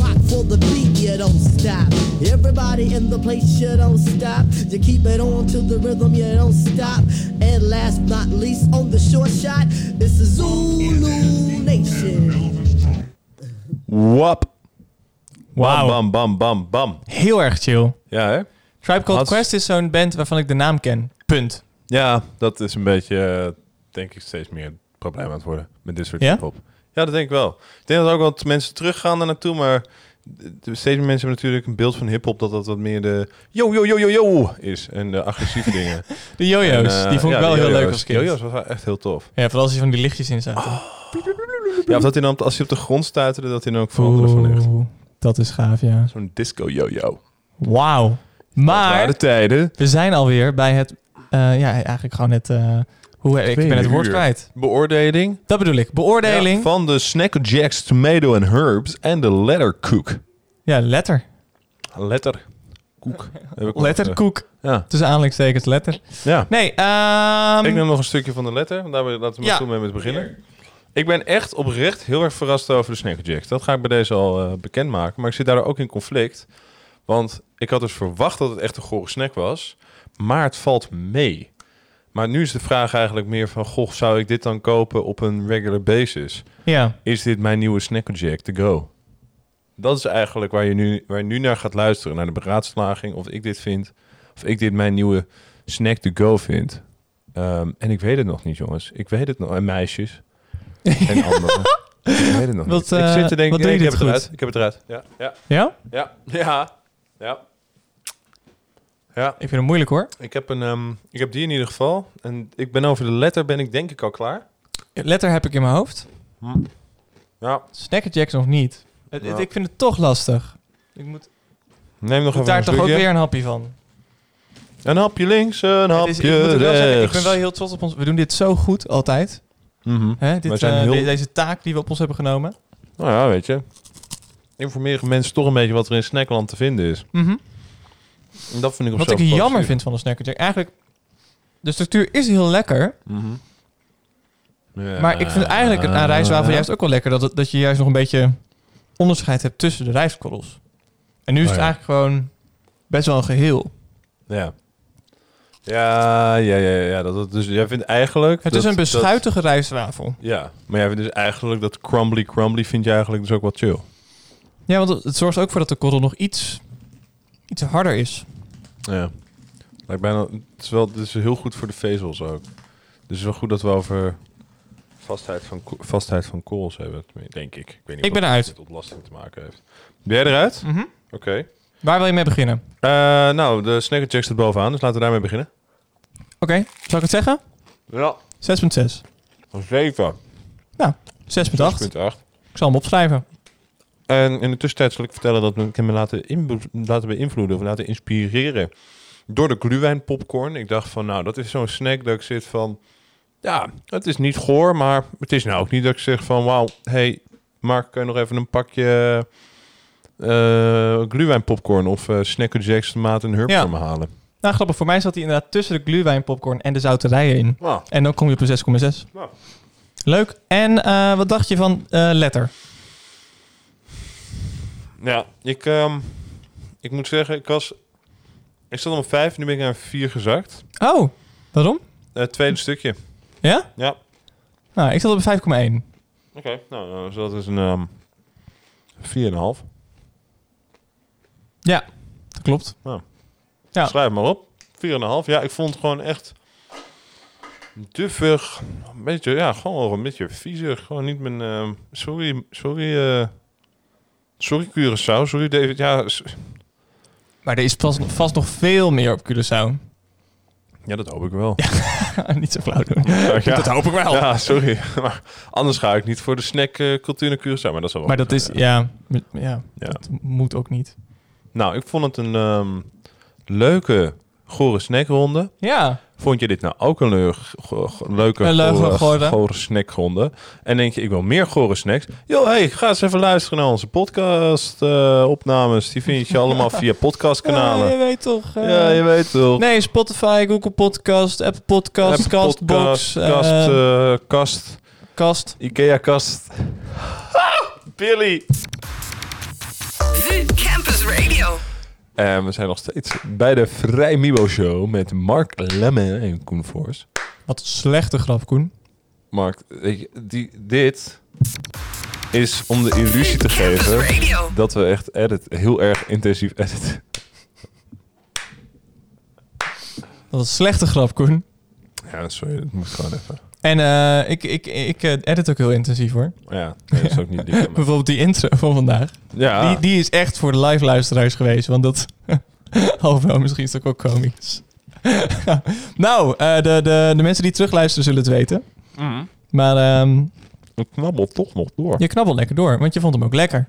Beat rock for the beat, you don't stop. Everybody in the place, you don't stop. You keep it on to the rhythm, you don't stop. And last but not least, on the short shot, it's the Zulu Nation. Wap. Wauw. Bam, bam, bam, bam. Heel erg chill. Ja, hè? Tribe Called Had- Quest is zo'n band waarvan ik de naam ken. Punt. Ja, dat is een beetje, eh, denk ik, steeds meer het probleem aan het worden met dit soort Ja? hip-hop. Ja, dat denk ik wel. Ik denk dat ook wat mensen teruggaan daar naartoe, maar de- steeds meer mensen hebben natuurlijk een beeld van hip-hop dat dat wat meer de yo, yo, yo, yo, yo is. En de agressieve dingen. De jojo's, En, eh, die vond ik ja, wel heel leuk als kind. Jojo's was echt heel tof. Ja, vooral als hij van die lichtjes in zaten. Ja, of dat hij dan, als hij op de grond stuiterde, dat hij dan ook veranderde van licht. Oeh, dat is gaaf, ja. Zo'n disco-yo-yo. Wauw. Maar Maar de tijden. we zijn alweer bij het, eh, ja, eigenlijk gewoon het, eh, hoe, ik ben het woord uur. kwijt. Beoordeling. Dat bedoel ik. Beoordeling. Ja, van de Snack Jacks Tomato and Herbs en de Letterkoek. Ja, letter. Letter. Koek. Heb ik nog, Letterkoek. eh, Ja. Tussen aanleidingstekens letter. ja. Nee, ehm Ik neem nog een stukje van de letter. want Daar we- laten we Ja. mee met beginnen. Ik ben echt oprecht heel erg verrast over de Snack Jacks. Dat ga ik bij deze al eh, bekendmaken. Maar ik zit daar ook in conflict. Want ik had dus verwacht dat het echt een gore snack was. Maar het valt mee. Maar nu is de vraag eigenlijk meer van... Goh, zou ik dit dan kopen op een regular basis? ja. Is dit mijn nieuwe Snack Jack to go? Dat is eigenlijk waar je, nu, waar je nu naar gaat luisteren. Naar de beraadslaging. Of ik dit vind. Of ik dit mijn nieuwe snack to go vind. Ehm, en ik weet het nog niet, jongens. Ik weet het nog. En meisjes. En anderen. ik weet het nog Wat, niet. Ik eh, zit te denken, wat nee, je ik heb het eruit. Ik heb het eruit. Ja, ja, Ja? ja, ja. Ja. Ja, Ik vind het moeilijk hoor. ik heb, een, ehm, ik heb die in ieder geval. En ik ben over de letter ben ik denk ik al klaar. Letter heb ik in mijn hoofd. Ja, Snackerjacks nog niet. Het- ik vind het toch lastig. Ik moet neem nog moet even daar een toch ook weer een hapje van. Een hapje links, een hapje is- ik, zeggen, rechts. ben wel heel trots op ons. We doen dit zo goed altijd. Mhm. Hè? Dit, zijn eh, heel- deze taak die we op ons hebben genomen. Nou ja, weet je. Informeren mensen toch een beetje wat er in Snackland te vinden is. En dat vind ik op Wat ik jammer positief. vind van de Snackerjack. Eigenlijk, de structuur is heel lekker. Mhm. Ja. Maar ik vind eigenlijk het aan rijstwafel juist ook wel lekker. Dat, het- dat je juist nog een beetje onderscheid hebt tussen de rijstkorrels. En nu is Oh, het ja. eigenlijk gewoon best wel een geheel. Ja. Ja, ja, ja, ja. Dat, dat- dus jij vindt eigenlijk... Het dat- is een dat- beschuitige rijstwafel. ja, maar jij vindt dus eigenlijk dat crumbly crumbly vind je eigenlijk dus ook wat chill. Ja, want het, het zorgt ook voor dat de korrel nog iets, iets harder is. Ja. Lijkt bijna, het is wel het is heel goed voor de vezels ook. Dus het is wel goed dat we over vastheid van, vastheid van korrels hebben, denk ik. Ik, weet niet Ik ben eruit. met ontlasting te maken heeft. Ben jij eruit? Mhm. Oké. Waar wil je mee beginnen? Eh, nou, de Snacker Jack staat bovenaan, dus laten we daarmee beginnen. Oké, zal ik het zeggen? Ja. 6.6. 7. 6.8. 6.8. Ik zal hem opschrijven. En in de tussentijd zal ik vertellen dat ik me laten, laten beïnvloeden of laten inspireren door de gluwijn popcorn. Ik dacht van, nou, dat is zo'n snack dat ik zit van, ja, het is niet goor, maar het is nou ook niet dat ik zeg van, wauw, hey, Mark, kun je nog even een pakje eh gluwijn popcorn of eh Snacker Jacks tomaat en herb Ja. voor me halen? Nou, grappig. Voor mij zat hij inderdaad tussen de gluwijnpopcorn en de zouterijen in. Nou, En dan kom je op een 6,6. Nou. Leuk. En eh, wat dacht je van eh, letter? Ja, ik, ehm, ik moet zeggen, ik was, ik zat op 5, nu ben ik naar 4 gezakt. Oh, waarom? Eh, tweede stukje. Ja? Ja. Nou, ik zat op een 5,1. Oké, nou, nou, dus dat is een ehm 4,5. Ja, dat klopt. Ja. Schrijf maar op. 4,5. Ja, ik vond het gewoon echt duffig. Een beetje, ja, gewoon een beetje viezig. Gewoon niet mijn... ehm, sorry, sorry, eh sorry Curaçao. Sorry David. Ja, Maar er is vast, vast nog veel meer op Curaçao. ja dat hoop ik wel. Niet zo flauw doen. Ja, Dat hoop ik wel. Ja, sorry. Maar anders ga ik niet voor de snack eh, cultuur naar Curaçao. Maar dat is wel Maar dat is, ja, Ja. dat moet ook niet. Nou, ik vond het een ehm, leuke, gore snackronde. Ja, Vond je dit nou ook een leu- go- go- leuke, Een leuke gore, gore. snackronde? En denk je, ik wil meer gore snacks? Yo, hey, ga eens even luisteren naar onze podcast eh, opnames. Die vind je allemaal via podcastkanalen. Ja, je weet toch. eh, Ja, je weet toch. Nee, Spotify, Google Podcast, Apple Podcast, Apple Castbox, podcast, kast, eh, eh, kast, Kast. Ikea kast. Billy. VU Campus Radio. En we zijn nog steeds bij de Vrij Mibo Show met Mark Lemme en Koen Voors. Wat een slechte grap, Koen. Mark, weet je, die, dit is om de illusie te geven dat we echt edit, heel erg intensief editen. Wat een slechte grap, Koen. Ja, sorry, dat moet gewoon even. En eh, ik, ik, ik eh, edit ook heel intensief hoor. Ja, nee, dat is ook niet me. Bijvoorbeeld die intro van vandaag. Ja, Die, die is echt voor de live luisteraars geweest. Want dat... Alhoewel, misschien is het ook wel komisch. nou, eh, de, de, de mensen die terugluisteren zullen het weten. Mhm. Maar ehm, het knabbelt toch nog door. je knabbelt lekker door, want je vond hem ook lekker.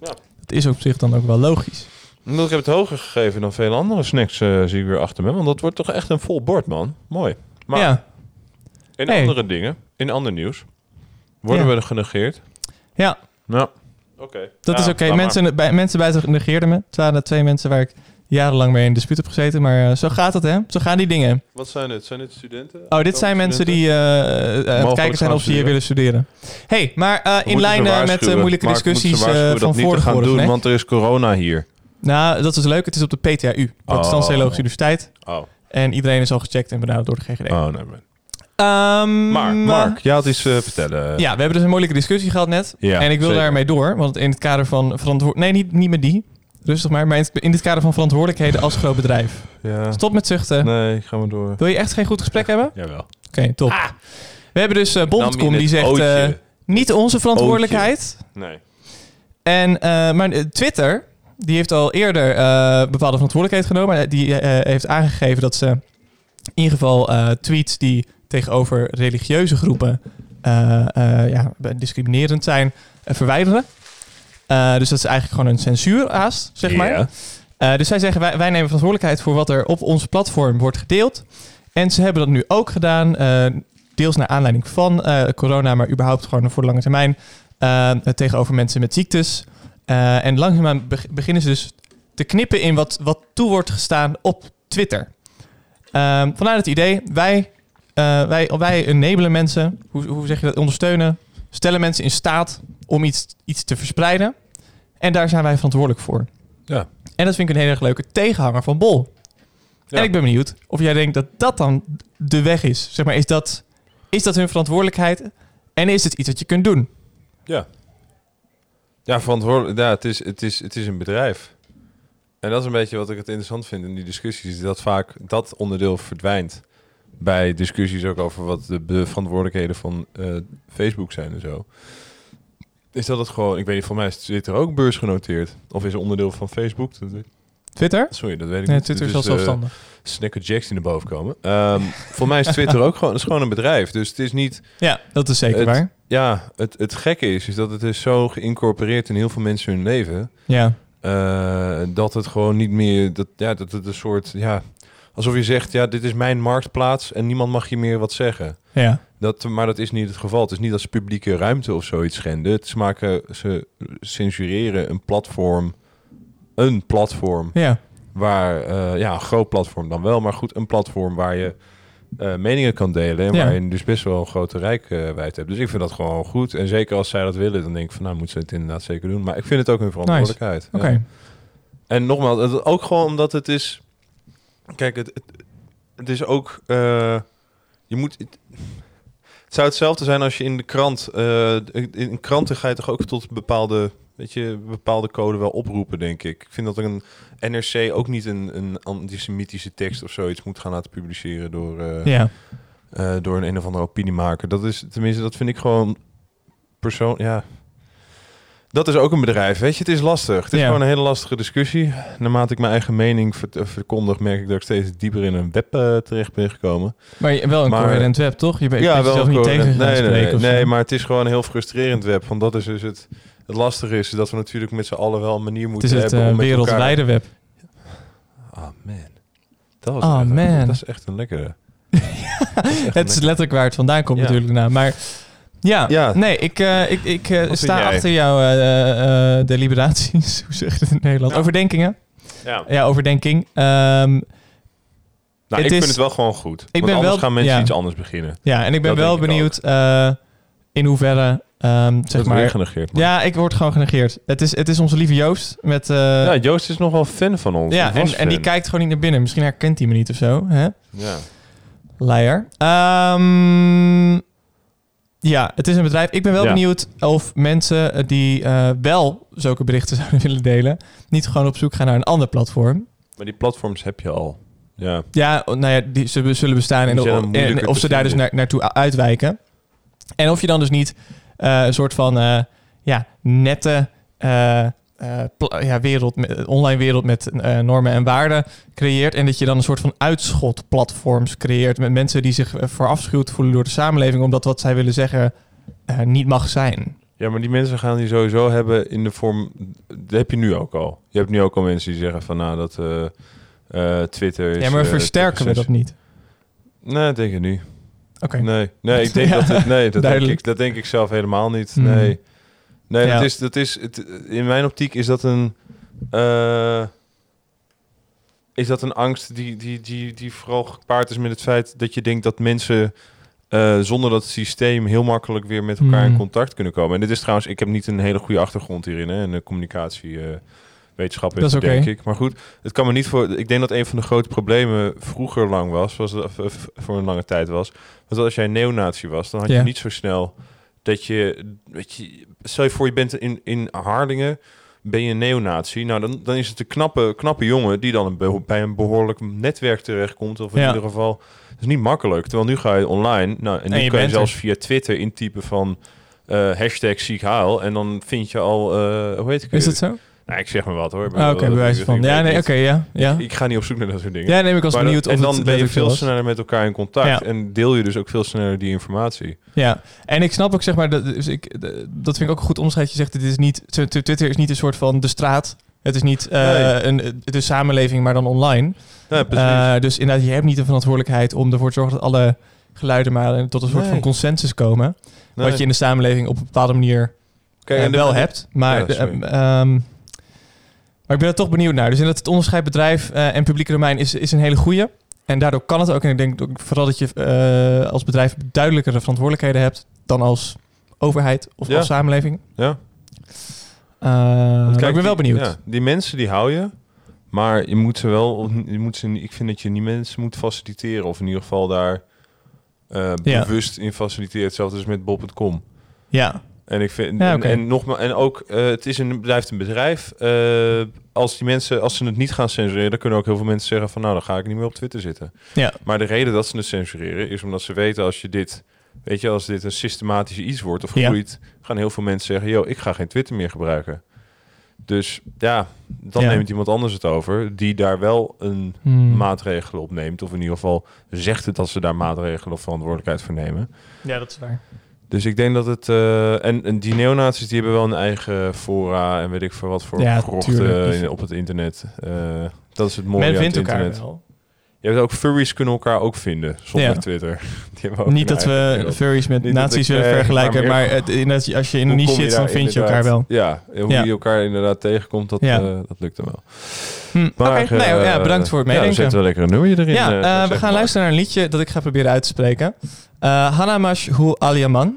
Ja. Dat is op zich dan ook wel logisch. Omdat ik heb het hoger gegeven dan veel andere snacks, eh, zie ik weer achter me. Want dat wordt toch echt een vol bord, man. Mooi. Maar ja, in Hey. andere dingen, in ander nieuws, worden Ja. we genegeerd. ja Ja. Oké. dat Ja, is oké. Mensen, bij, mensen buiten negeerden me. Het waren twee mensen waar ik jarenlang mee in dispuut heb gezeten. Maar eh, zo gaat het, hè? Zo gaan die dingen. Wat zijn dit? Zijn dit studenten? Oh, dit zijn mensen die eh, eh, aan het kijken zijn gaan of ze hier studeren. willen studeren. hey, maar eh, in lijn eh, met eh, moeilijke discussies eh, dat van niet te vorige gaan doen, want er is corona hier. Nou, dat is leuk. Het is op de PTHU, Protestantse Oh. Theologische Universiteit. Oh, En iedereen is al gecheckt en benaderd door de GGD. oh nee. maar- Ehm, Mark, Mark, jij had iets eh, vertellen. Ja, we hebben dus een moeilijke discussie gehad net. Ja, en ik wil zeker. daarmee door, want in het kader van verantwoord... Nee, niet, niet met die. Rustig maar. Maar in het, het kader van verantwoordelijkheden als groot bedrijf. Ja. Stop met zuchten. Nee, gaan we door. Wil je echt geen goed gesprek hebben? Jawel. Oké, top. We hebben dus uh, die het zegt... eh, niet onze verantwoordelijkheid. Nee. En, eh, maar Twitter, die heeft al eerder bepaalde verantwoordelijkheid genomen. Die heeft aangegeven dat ze in ieder geval tweets die tegenover religieuze groepen eh, eh, ja, discriminerend zijn, eh, verwijderen. Dus dat is eigenlijk gewoon een censuuraast, zeg maar. Dus zij zeggen, wij, wij nemen verantwoordelijkheid voor wat er op onze platform wordt gedeeld. En ze hebben dat nu ook gedaan, deels naar aanleiding van corona, maar überhaupt gewoon voor de lange termijn, tegenover mensen met ziektes. En langzaamaan beg- beginnen ze dus te knippen in wat, wat toe wordt gestaan op Twitter. Ehm, vandaar het idee, wij, eh, wij, wij enablen mensen, hoe, hoe zeg je dat, ondersteunen, stellen mensen in staat om iets, iets te verspreiden. En daar zijn wij verantwoordelijk voor. Ja. En dat vind ik een hele erg leuke tegenhanger van Bol. Ja. En ik ben benieuwd of jij denkt dat dat dan de weg is. Zeg maar, is dat, is dat hun verantwoordelijkheid? En is het iets dat je kunt doen? Ja. Ja, verantwoordelijk. Ja, het is, het, is, het is een bedrijf. En dat is een beetje wat ik het interessant vind in die discussies. Dat vaak dat onderdeel verdwijnt. Bij discussies ook over wat de, de verantwoordelijkheden van eh, Facebook zijn en zo. Is dat het gewoon... Ik weet niet, voor mij is Twitter ook beursgenoteerd. Of is het onderdeel van Facebook? Twitter? sorry, dat weet ik Nee, niet. Twitter is Het wel eh, zelfstandig. Snacker Jacks die naar boven komen. Ehm voor mij is Twitter ook gewoon, is gewoon een bedrijf. Dus het is niet... Ja, dat is zeker het- waar. Ja, het, het gekke is, is dat het is zo geïncorporeerd in heel veel mensen hun leven. Ja, eh, dat het gewoon niet meer... Dat, ja, dat het een soort... Ja, alsof je zegt, ja, dit is mijn marktplaats en niemand mag je meer wat zeggen. ja. Dat, maar dat is niet het geval. Het is niet als ze publieke ruimte of zoiets schenden. Het is maken, ze censureren een platform... Een platform ja. waar, eh, ja, een groot platform dan wel, maar goed, een platform waar je eh, meningen kan delen en Ja. dus best wel een grote rijkwijd hebt. Dus ik vind dat gewoon goed. En zeker als zij dat willen, dan denk ik van, nou, moeten ze het inderdaad zeker doen. Maar ik vind het ook hun verantwoordelijkheid. Oké. En nogmaals, ook gewoon omdat het is... Kijk, het, het, het is ook... eh, je moet... Het, het zou hetzelfde zijn als je in de krant... eh, in kranten ga je toch ook tot bepaalde... Weet je, bepaalde code wel oproepen, denk ik. Ik vind dat er een NRC ook niet een, een antisemitische tekst of zoiets moet gaan laten publiceren door, eh, Ja, door een een of andere opiniemaker. Dat is, tenminste, dat vind ik gewoon persoon, ja. Dat is ook een bedrijf, weet je. Het is lastig. Het is Ja. gewoon een hele lastige discussie. Naarmate ik mijn eigen mening eh, verkondig, merk ik dat ik steeds dieper in een web eh, terecht ben gekomen. maar je- wel een Maar- coherent web, toch? Je bent ja, wel zelf niet tegen nee, nee, nee, nee, maar het is gewoon een heel frustrerend web. Want dat is dus het, het lastige is dat we natuurlijk met z'n allen wel een manier Het moeten is het hebben eh, om met wereldwijde elkaar... web. Ah man, dat was echt, man. dat is echt een lekkere. Het is letterlijk waar het vandaan komt Ja. natuurlijk. Nou, maar ja, Ja. nee, ik, eh, ik, ik eh, sta jij? achter jouw eh, eh, deliberaties. Hoe zeg je dat in Nederland? Ja. Overdenkingen. Ja. Ja, overdenking. Ehm, Nou, ik is- vind het wel gewoon goed. Want ben anders wel- gaan mensen ja. iets anders beginnen. ja, en ik ben Dat wel ik benieuwd eh, in hoeverre, ehm, zeg dat maar... weer genegeerd. man. Ja, ik word gewoon genegeerd. Het is, het is onze lieve Joost met... eh, ja, Joost is nog wel fan van ons. ja, en, die kijkt gewoon niet naar binnen. Misschien herkent hij me niet of zo. Hè? Ja. Leier. Ehm, ja, het is een bedrijf. Ik ben wel Ja. benieuwd of mensen eh, die eh, wel zulke berichten zouden willen delen, niet gewoon op zoek gaan naar een ander platform. Maar die platforms heb je al. Ja. Ja, nou ja, die ze zullen bestaan en, of te ze daar dus naar, naartoe uitwijken. En of je dan dus niet eh, een soort van ja, nette ja, wereld, met- online wereld met eh, normen en waarden creëert. En dat je dan een soort van uitschotplatforms creëert met mensen die zich eh, verafschuwd voelen door de samenleving, omdat wat zij willen zeggen eh, niet mag zijn. ja, maar die mensen gaan die sowieso hebben in de vorm... Dat heb je nu ook al. Je hebt nu ook al mensen die zeggen van... Nou, dat eh, eh, Twitter is... Ja, maar eh, versterken we dat niet? Nee, dat denk ik niet. Oké. Nee, nee, ik denk Ja, dat het, nee, dat denk ik, dat denk ik zelf helemaal niet. Hmm. Nee, nee, Ja. dat is, dat is, het, in mijn optiek is dat een, eh, is dat een angst die, die, die, die vooral gepaard is met het feit dat je denkt dat mensen eh, zonder dat systeem heel makkelijk weer met elkaar in Hmm. contact kunnen komen. En dit is trouwens, ik heb niet een hele goede achtergrond hierin, hè, en de communicatie. eh wetenschap Dat is denk ik. Maar goed, het kan me niet voor. Ik denk dat een van de grote problemen vroeger lang was, was voor een lange tijd was. Want als jij neonazi was, dan had je niet zo snel dat je, weet je, stel je voor je bent in, in Hardingen, ben je een neonazi. Nou, dan, dan is het een knappe, knappe jongen die dan een bij een behoorlijk netwerk terechtkomt. Of in Ja. ieder geval, dat is niet makkelijk. Terwijl nu ga je online, nou, en nu En je kan je zelfs er. via Twitter intypen van eh hashtag ziek haal. En dan vind je al, eh, hoe heet het? Is dat zo? Nou, ik zeg maar wat hoor. Ah, Oké, bewijs van. Ja, nee, oké, ja. ja. Ik ga niet op zoek naar dat soort dingen. Ja, neem ik Maar benieuwd en dan ben je veel was. sneller met elkaar in contact. Ja. En deel je dus ook veel sneller die informatie. Ja, en ik snap ook zeg maar, dat, dus ik, dat vind ik ook een goed onderscheid. Je zegt, het is niet, Tw- Tw- Twitter is niet een soort van de straat. Het is niet eh, Nee. een, de samenleving, maar dan online. Ja, precies. Eh, dus inderdaad, je hebt niet de verantwoordelijkheid om ervoor te zorgen dat alle geluiden maar tot een soort Nee. van consensus komen. Nee. Wat je in de samenleving op een bepaalde manier Kijk, eh, en wel de- hebt. Maar, Ja, de-. Maar ik ben er toch benieuwd naar. Dus in dat het onderscheid bedrijf eh, en publieke domein is, is een hele goede. En daardoor kan het ook. En ik denk ook vooral dat je eh, als bedrijf duidelijkere verantwoordelijkheden hebt dan als overheid of Ja. als samenleving. Ja. Eh, maar ik ben wel benieuwd. ja, die mensen die hou je. Maar je moet ze wel, je moet ze, ik vind dat je die mensen moet faciliteren. Of in ieder geval daar Ja. bewust in faciliteert. Hetzelfde is met Bob.com. Ja, En ik vind Ja, en, en nogmaals en ook eh, het is een blijft een bedrijf. Eh, als die mensen als ze het niet gaan censureren, dan kunnen ook heel veel mensen zeggen van nou dan ga ik niet meer op Twitter zitten. ja. Maar de reden dat ze het censureren is omdat ze weten als je dit, weet je, als dit een systematisch iets wordt of Ja. groeit, gaan heel veel mensen zeggen, yo, ik ga geen Twitter meer gebruiken. Dus ja, dan Ja. neemt iemand anders het over die daar wel een Hmm. maatregel op neemt. Of in ieder geval zegt het dat ze daar maatregelen of verantwoordelijkheid voor nemen. ja, dat is waar. Dus ik denk dat het... eh, en, en die neonazies die hebben wel een eigen fora en weet ik voor wat voor Ja, grochten. Dus- in- op het internet. Eh, dat is het mooie Men vindt het elkaar internet. wel. Je hebt ook furries kunnen elkaar ook vinden zonder Ja. Twitter. Die hebben ook Niet dat we wereld. furries met Niet dat nazi's willen eh, vergelijken, maar het, als je in een niche zit, dan vind je elkaar wel. Ja, hoe Ja. je elkaar inderdaad tegenkomt, dat, Ja. dat lukt hem wel. Hm, Oké, Maar, nou ja, bedankt voor het Ja, dan meedenken. zetten we lekker een nummertje erin. Ja, we gaan maar. luisteren naar een liedje dat ik ga proberen uit te spreken. Hanamash Hu Aliaman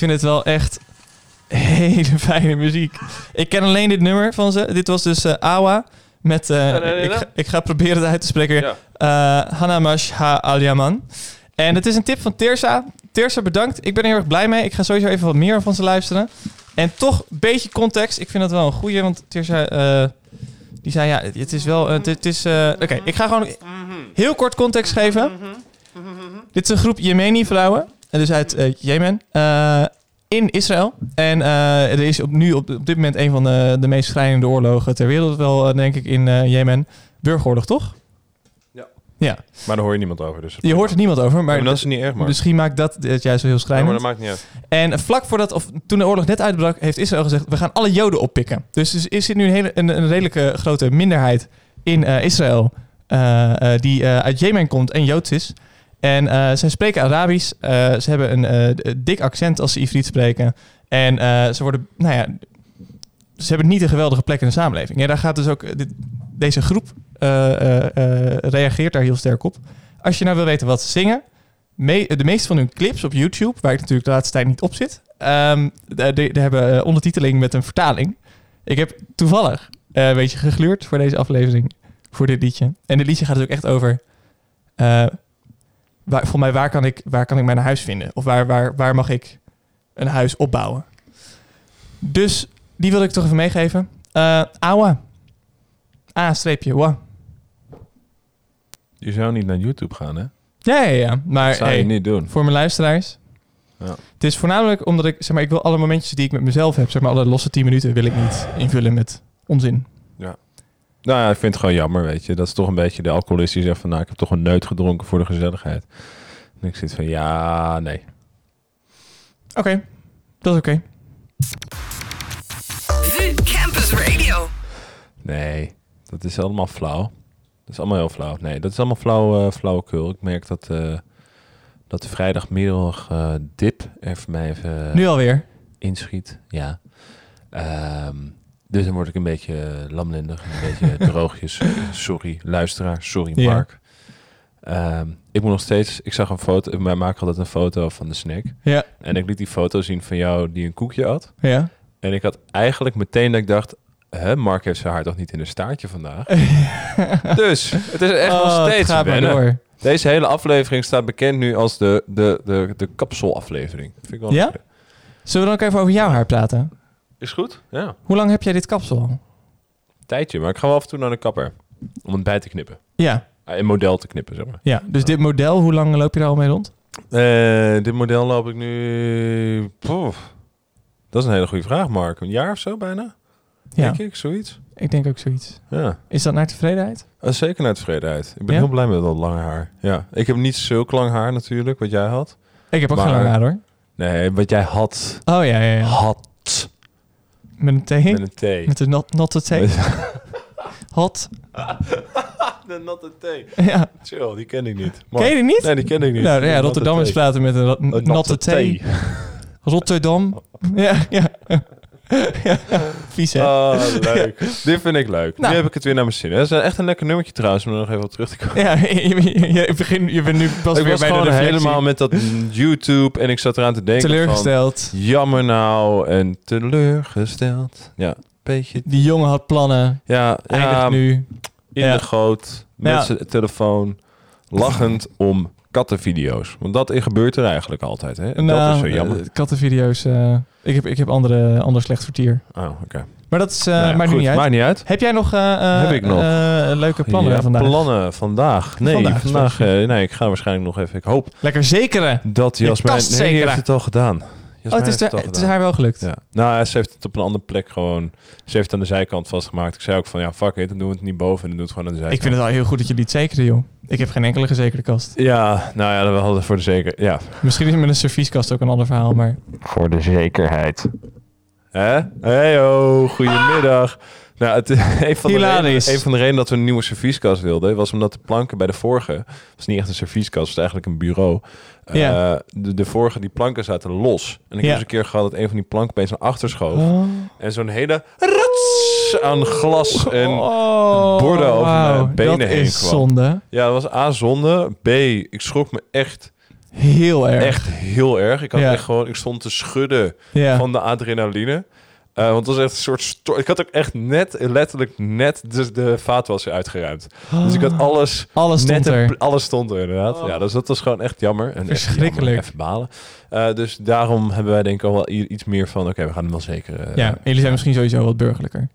vind het wel echt hele fijne muziek. Ik ken alleen dit nummer van ze. Dit was dus eh, Awa met... eh, nee, nee, ik, ga, ik ga proberen het uit te spreken. Ja. Eh, Hanamash Ha Alyaman. En het is een tip van Teersa. Teersa, bedankt. Ik ben er heel erg blij mee. Ik ga sowieso even wat meer van ze luisteren. En toch een beetje context. Ik vind dat wel een goeie, want Teersa... eh, die zei, ja, het is wel... Het, het is... eh, Oké, ik ga gewoon heel kort context geven. Dit is een groep Jemeni-vrouwen. En Dus uit eh, Jemen. eh, in Israël. En eh, er is op, nu op, op dit moment een van de, de meest schrijnende oorlogen ter wereld wel, denk ik, in eh, Jemen. Burgeroorlog, toch? Ja. Ja. Maar daar hoor je niemand over. Dus Je hoort er niemand over, maar, maar, dat is niet erg, maar. misschien maakt dat het juist wel heel Ja, maar schrijnend. dat maakt niet uit. En vlak voordat, of toen de oorlog net uitbrak, heeft Israël gezegd: we gaan alle Joden oppikken. Dus er is zit nu een, hele, een, een redelijke grote minderheid in eh, Israël eh, eh, die eh, uit Jemen komt en Joods is. En eh, zij spreken Arabisch. Eh, ze hebben een eh, dik accent als ze Ivriet spreken. En ze worden, nou ja, ze hebben niet een geweldige plek in de samenleving. Ja, daar gaat dus ook dit- deze groep reageert daar heel sterk op. Als je nou wil weten wat ze zingen, de meeste van hun clips op YouTube, waar ik natuurlijk de laatste tijd niet op zit, daar hebben ondertiteling met een vertaling. Ik heb toevallig een beetje gegluurd voor deze aflevering, voor dit liedje. En dit liedje gaat dus ook echt over, waar, voor mij, waar kan, ik, waar kan ik mijn huis vinden? Of waar, waar, waar mag ik een huis opbouwen? Dus die wil ik toch even meegeven. Eh Awa. A-streepje, wa. Je zou niet naar YouTube gaan, hè? Ja, ja, ja. Maar Dat zou je hey, niet doen. voor mijn luisteraars. Ja. Het is voornamelijk omdat ik, zeg maar, ik wil alle momentjes die ik met mezelf heb, zeg maar, alle losse 10 minuten wil ik niet invullen met onzin. Nou ja, ik vind het gewoon jammer, weet je. Dat is toch een beetje de alcoholist die zegt van... Nou, ik heb toch een neut gedronken voor de gezelligheid. En ik zit van, ja, nee. Oké, dat is oké. Campus Radio. Nee, dat is allemaal flauw. Dat is allemaal heel flauw. Nee, dat is allemaal flauw, eh flauwekul. Ik merk dat, eh, dat de vrijdagmiddag eh, dip er voor mij even Nu alweer. inschiet. Ja. Ehm, dus dan word ik een beetje lamlendig, een beetje droogjes. Sorry, luisteraar. Sorry, Ja. Mark. Ehm, ik moet nog steeds... Ik zag een foto... Wij maken altijd een foto van de snack. Ja, En ik liet die foto zien van jou die een koekje had. ja. En ik had eigenlijk meteen dat ik dacht... Hè, Mark heeft zijn haar toch niet in een staartje vandaag? dus, het is echt Oh, nog het steeds gaat maar wennen. door. Deze hele aflevering staat bekend nu als de, de, de, de kapselaflevering. Vind ik wel Ja? Zullen we dan ook even over jouw haar praten? Is goed? Ja. Hoe lang heb jij dit kapsel al? Tijdje, maar ik ga wel af en toe naar de kapper. Om het bij te knippen. Ja, Ah, Een model te knippen, zeg maar. ja. Dus dit model, hoe lang loop je daar al mee rond? Eh, dit model loop ik nu... Poef. Dat is een hele goede vraag, Mark. Een jaar of zo bijna? Ja, Denk ik, zoiets. ik denk ook zoiets. Ja. Is dat naar tevredenheid? Eh, zeker naar tevredenheid. Ik ben Ja? heel blij met dat lange haar. Ja. Ik heb niet zulk lang haar natuurlijk, wat jij had. Ik heb ook Maar- geen lang haar hoor. Nee, wat jij had. Oh ja, ja, ja. Had. Met een T? Met een T. Met een not, natte T? Hot? de natte T. Ja. Chill, die ken ik niet. Ken je die niet? Nee, die ken ik niet. Nou ja, Rotterdam is praten met Een natte T. Rotterdam. Ja, ja. Ja. Vies hè? Oh, leuk. Dit vind ik leuk. Nou. Nu heb ik het weer naar mijn zin. Dat is echt een lekker nummertje trouwens, om er nog even op terug te komen. Ja, je, je, je, begin, je bent nu pas ik weer was bij de gewoon reflectie. helemaal met dat YouTube en ik zat eraan te denken teleurgesteld. van... Jammer nou en teleurgesteld. Ja, beetje... Die jongen had plannen. Ja, Eindigt ja nu. in Ja. de goot, met zijn telefoon, lachend om kattenvideo's. Want dat gebeurt er eigenlijk altijd, hè? dat Nou, is zo jammer. eh, kattenvideo's. eh, ik heb, ik heb andere, ander slecht vertier. oh, oké. Maar dat is, eh Nou ja, maakt goed, niet uit. Maakt niet uit. Heb jij nog, Heb ik nog. leuke plannen Ja, vandaag? plannen vandaag. Nee, Vandaag, nee, ik ga waarschijnlijk nog even... Ik hoop Lekker zekeren. dat Je Jasmijn... Nee, heeft het al gedaan. Oh, het is, de- al het is haar wel gelukt. Ja. Nou, ze heeft het op een andere plek gewoon... Ze heeft het aan de zijkant vastgemaakt. Ik zei ook van, ja, fuck it, dan doen we het niet boven en dan doen we het gewoon aan de zijkant. Ik vind het wel heel goed dat jullie het zekeren, joh. Ik heb geen enkele gezekerde kast. Ja, nou ja, dat hadden voor de zeker... Ja, Misschien is met een servieskast ook een ander verhaal, maar... voor de zekerheid. Hè? Hey, ho, goedemiddag. Nou, het, een, van de redenen, een van de redenen dat we een nieuwe servieskast wilden... was omdat de planken bij de vorige... was niet echt een servieskast, het was eigenlijk een bureau. Eh, Ja. de, de vorige, die planken zaten los. En ik Ja. heb eens een keer gehad dat een van die planken opeens naar achter schoof. Oh. En zo'n hele rats aan glas en... Oh, borden over mijn benen dat heen is kwam. zonde. Ja, dat was A, zonde. B, ik schrok me echt Heel erg. Echt heel erg. Ik had Ja. echt gewoon, ik stond te schudden van de adrenaline. Eh, want het was echt een soort... ik had ook echt net, letterlijk net de, de vaatwasser uitgeruimd. Dus ik had alles... Alles stond een er. alles stond er inderdaad. Oh. Ja, dus dat was gewoon echt jammer. En echt Verschrikkelijk. jammer, Even balen. Eh, dus daarom hebben wij denk ik al wel iets meer van... Oké, we gaan hem wel zeker... eh, Ja, en jullie zijn misschien sowieso wat burgerlijker.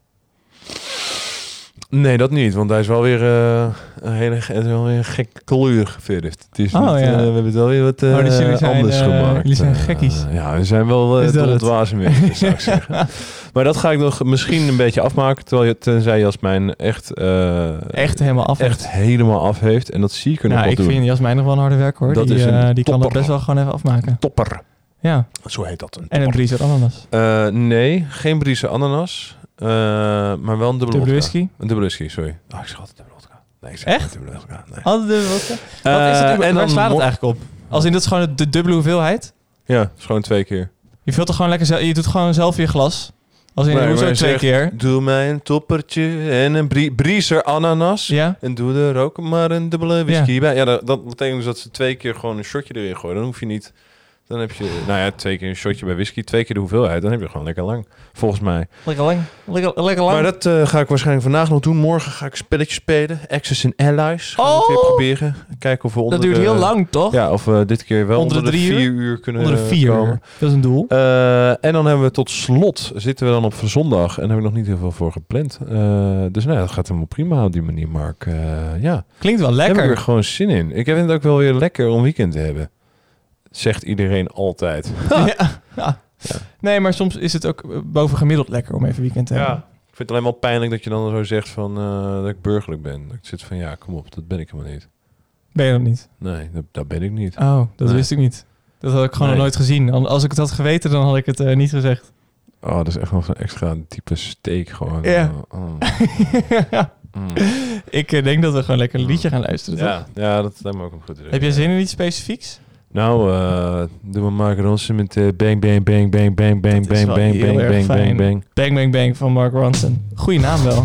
Nee, dat niet. Want hij is wel weer eh, een hele het is wel weer een gek kleur geverfd. Het is Oh, niet, ja. eh, we hebben het wel weer wat eh, Oh, dus jullie zijn, anders eh, gemaakt. jullie zijn Eh, gekkies. ja, we zijn wel uh, tot het? dwaze mensen, zou ik zeggen. Maar dat ga ik nog misschien een beetje afmaken. Terwijl je, tenzij Jasmijn echt, eh, Echt helemaal af. echt helemaal af heeft. En dat zie ik er nog nou, wel ik vind Jasmijn nog wel een harde werk hoor. Dat die is een eh, die kan dat topper. best wel gewoon even afmaken. Topper. Ja. Zo heet dat. Een En een Briezer ananas. Eh, nee, geen Briese ananas. Eh, maar wel een dubbele Dubbele whisky. Een dubbele whisky, sorry. Oh, ik altijd dubbele. Nee, ik zeg Echt? altijd dubbele. Nee. Hadden de vodka? Eh, Wat is het, en dan waar slaat het eigenlijk op? Als in dat is gewoon de dubbele hoeveelheid? Ja, is gewoon twee keer. Je vult er gewoon lekker zelf. Je doet gewoon zelf je glas. Als in Nee, hoezo twee zegt, keer? Doe mij een toppertje en een brie Briezer ananas. Ja. En doe er ook maar een dubbele whisky bij. Ja, dat, dat betekent dus dat ze twee keer gewoon een shotje erin gooien. Dan hoef je niet... Dan heb je, nou ja, twee keer een shotje bij whisky, twee keer de hoeveelheid. Dan heb je gewoon lekker lang, volgens mij. Lekker lang. Lekker, lekker lang. Maar dat eh, ga ik waarschijnlijk vandaag nog doen. Morgen ga ik spelletjes spelen. Access and Allies. Gaan we het weer Oh! proberen. Kijken of we onder dat duurt de- heel lang, toch? Ja, of we dit keer wel Onder onder, de vier uur, kunnen Onder de vier komen. uur. Dat is een doel. Eh, en dan hebben we tot slot, zitten we dan op zondag. En daar heb ik nog niet heel veel voor gepland. Eh, dus nou, ja, dat gaat helemaal prima op die manier, Mark. Eh, ja, Klinkt wel Daar heb ik lekker. er gewoon zin in. Ik vind het ook wel weer lekker om weekend te hebben. Zegt iedereen altijd. Ja. ja. Nee, maar soms is het ook eh, bovengemiddeld lekker om even weekend te hebben. Ik vind het alleen wel pijnlijk dat je dan zo zegt van, eh, dat ik burgerlijk ben. Dat ik zit van, ja, kom op, dat ben ik helemaal niet. Ben je dat niet? Nee, dat, dat ben ik niet. Oh, dat Nee. wist ik niet. Dat had ik gewoon Nee. nog nooit gezien. Al- Als ik het had geweten, dan had ik het eh, niet gezegd. Oh, dat is echt nog een extra diepe steek gewoon. Ja. Oh, oh. Mm. ik denk dat we gewoon lekker een liedje gaan luisteren. toch? Ja, ja, dat lijkt me ook een goed idee. Heb je zin in iets specifieks? Nou, eh doe maar Mark Ronson met bang, bang, bang, bang, bang, bang, bang, bang, bang, bang, bang, bang. Bang Bang Bang van Mark Ronson. Goeie naam wel.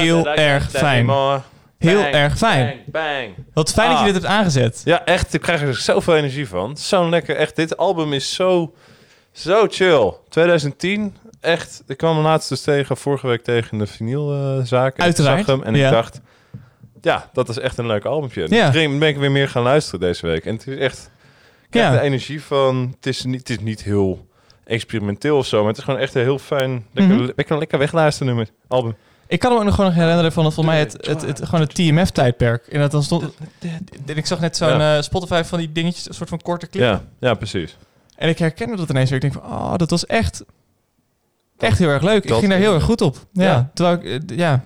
Heel erg fijn. Heel erg fijn. Bang, bang. Wat fijn dat je Ah. dit hebt aangezet. Ja, echt. Ik krijg er zoveel energie van. Zo'n lekker. Echt, dit album is zo, zo chill. 2010. Echt. Ik kwam hem laatst dus tegen, vorige week tegen de vinylzaak. ik Uiteraard, zag hem en ja. ik dacht... Ja, dat is echt een leuk albumje. En Ja. Toen ben ik weer meer gaan luisteren deze week. En het is echt... Ik Ja. de energie van... Het is, niet, het is niet heel experimenteel of zo, maar het is gewoon echt een heel fijn... Lekker, Mhm. lekker, lekker wegluisteren nummer, album. Ik kan me ook nog gewoon nog herinneren van volgens mij het, het, het, gewoon het TMF-tijdperk. En dat dan stond... En ik zag net zo'n Ja. eh, Spotify van die dingetjes, een soort van korte clip. Ja, ja, precies. En ik herkende dat ineens weer. Ik denk van, oh, dat was echt, echt heel erg leuk. Ik ging daar heel erg goed op. Ja, Ja. terwijl ik, eh, ja.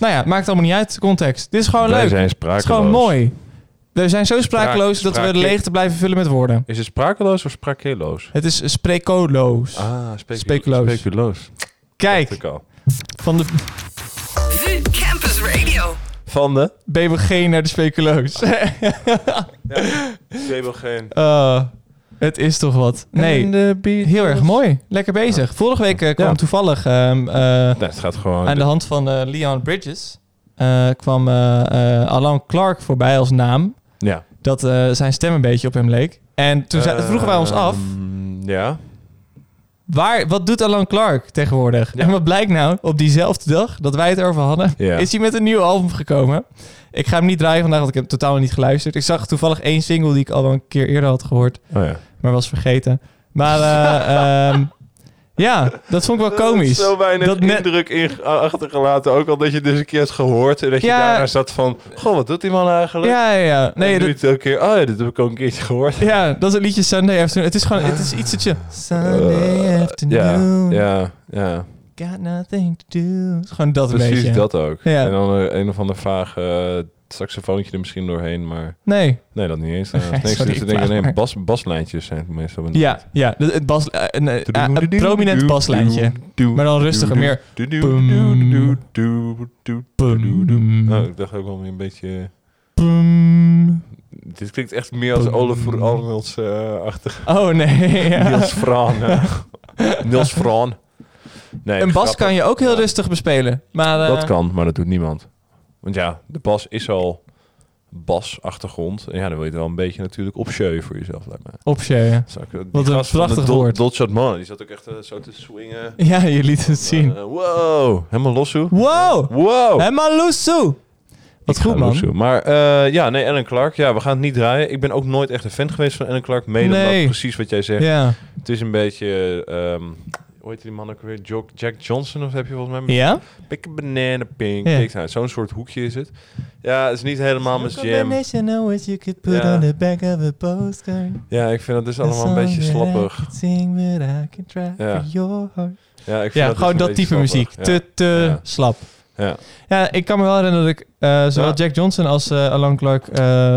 Nou ja, het maakt allemaal niet uit, context. Dit is gewoon Wij leuk. zijn Het is gewoon mooi. We zijn zo sprakeloos Spraak- dat we de leegte blijven vullen met woorden. Is het sprakeloos of sprakeloos? Het is spreekoloos. Ah. Speculoos. Kijk, Dacht ik al. Van de VU Campus Radio. Van de? BBG naar de speculoos. Tweebelgeen. Eh, het is toch wat. Nee, heel erg mooi. Lekker bezig. Vorige week eh, kwam Ja. toevallig ehm, eh, Nee, het gaat gewoon... aan de hand van eh, Leon Bridges eh, kwam Alan Clark voorbij als naam. Ja. Dat eh, zijn stem een beetje op hem leek. En toen zei- vroegen wij ons af, Ja. Waar, wat doet Alan Clark tegenwoordig? Ja. En wat blijkt nou, op diezelfde dag dat wij het erover hadden, Ja. is hij met een nieuw album gekomen. Ik ga hem niet draaien vandaag, want ik heb totaal niet geluisterd. Ik zag toevallig één single die ik al een keer eerder had gehoord, Oh ja. maar was vergeten. Maar eh, ehm, ja, dat vond ik wel komisch. Zo weinig Dat net- indruk in achtergelaten. Ook al dat je dus een keer hebt gehoord. En dat je Ja. daarna zat van... Goh, wat doet die man eigenlijk? Ja, ja, ja. Nee, en dat, elke keer... Oh ja, dit heb ik ook een keertje gehoord. Ja, dat is het liedje Sunday Afternoon. Het is gewoon, het is iets dat je... Sunday Ja, Afternoon, ja, ja. got nothing to do. Het is gewoon dat een Precies beetje. dat ook. Ja. En dan een, een of ander vaag eh, saxofoontje er misschien doorheen. Maar Nee, nee, dat niet eens. Uh, Sorry, nee, ik denk vraag nee, bas, baslijntjes zijn het meestal. ja, ja. Het bas, eh, een, eh, een prominent baslijntje. Maar dan rustiger, meer... Nou, ik dacht ook wel weer een beetje... Dit klinkt echt meer als Oliver Arnolds eh achtig. Oh nee, ja. Niels Vraan. eh. Niels Vraan. Nee, Een bas grappig. kan je ook heel rustig bespelen. Maar, eh, Dat kan, maar dat doet niemand. Want ja, de bas is al bas-achtergrond. En ja, dan wil je het wel een beetje natuurlijk opsjeuwen voor jezelf, lijkt. Zag ik, die Wat een prachtig Dol- woord. Dolce Gabbana, die zat ook echt eh, zo te swingen. Ja, je liet het zien. Eh, wow, helemaal los hoe. Wow! Wow! Helemaal loesoe! Wat goed, man. Maar eh, ja, nee, Ellen Clark. Ja, we gaan het niet draaien. Ik ben ook nooit echt een fan geweest van Ellen Clark. Mede Nee. precies wat jij zegt. Ja. Het is een beetje... ehm heet die man ook weer? Jack Johnson of heb je volgens mij? Ja? Pick a banana pink. Ja. Nou, zo'n soort hoekje is het. Ja, het is niet helemaal mijn jam. you could put Ja. on the back of a postcard. Ja, ik vind het dus allemaal een beetje slappig. Ja. Ja, Ja, ik vind ja dus gewoon dat type muziek. Ja. Te, te slap. Ja. Ja, ik kan me wel herinneren dat ik eh, zowel Ja. Jack Johnson als eh Alan Clark... eh,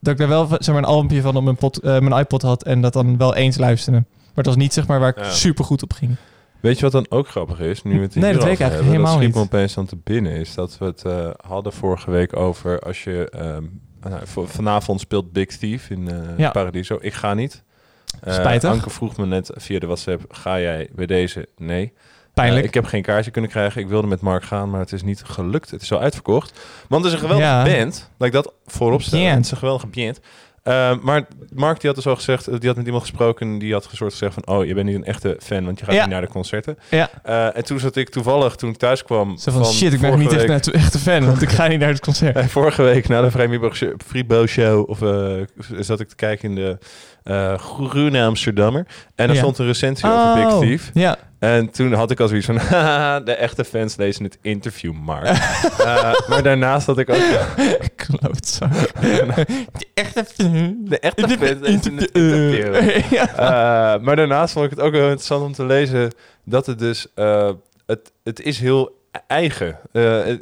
dat ik daar wel zeg maar, een albumpje van op mijn, pot, mijn iPod had... en dat dan wel eens luisterde. Maar het was niet zeg maar waar ik Ja. super goed op ging. Weet je wat dan ook grappig is? Nu het Nee, dat weet ik eigenlijk hebben, helemaal dat schiet niet. me opeens aan te binnen. Is dat we het eh, hadden vorige week over als je... ehm, nou, vanavond speelt Big Thief in Ja. Paradiso. Ik ga niet. Eh, Spijtig. Anke vroeg me net via de WhatsApp, ga jij bij deze? Nee. Pijnlijk. Ik heb geen kaartje kunnen krijgen. Ik wilde met Mark gaan, maar het is niet gelukt. Het is al uitverkocht. Want het is een geweldige Ja. band. Laat ik dat voorop stellen. Het is een geweldige band. Eh, maar Mark die had dus al gezegd, die had met iemand gesproken die had soort gezegd van, oh, je bent niet een echte fan, want je gaat Ja. niet naar de concerten. Ja. Eh, en toen zat ik toevallig, toen ik thuis kwam, Zo van, shit, ik ben niet echt, een fan, want ik ga niet naar het concert. Vorige week na de Vrijmibo Show of, eh, zat ik te kijken in de eh Groene Amsterdammer. En er Ja. stond een recensie over Big Oh, Thief. Ja. En toen had ik al zoiets van, de echte fans lezen het interview, Mark. Eh, maar daarnaast had ik ook... Klootzak. De echte De echte fans lezen het interview. Ja. Eh, maar daarnaast vond ik het ook heel interessant om te lezen dat het dus... eh, het, het is heel eigen. Eh,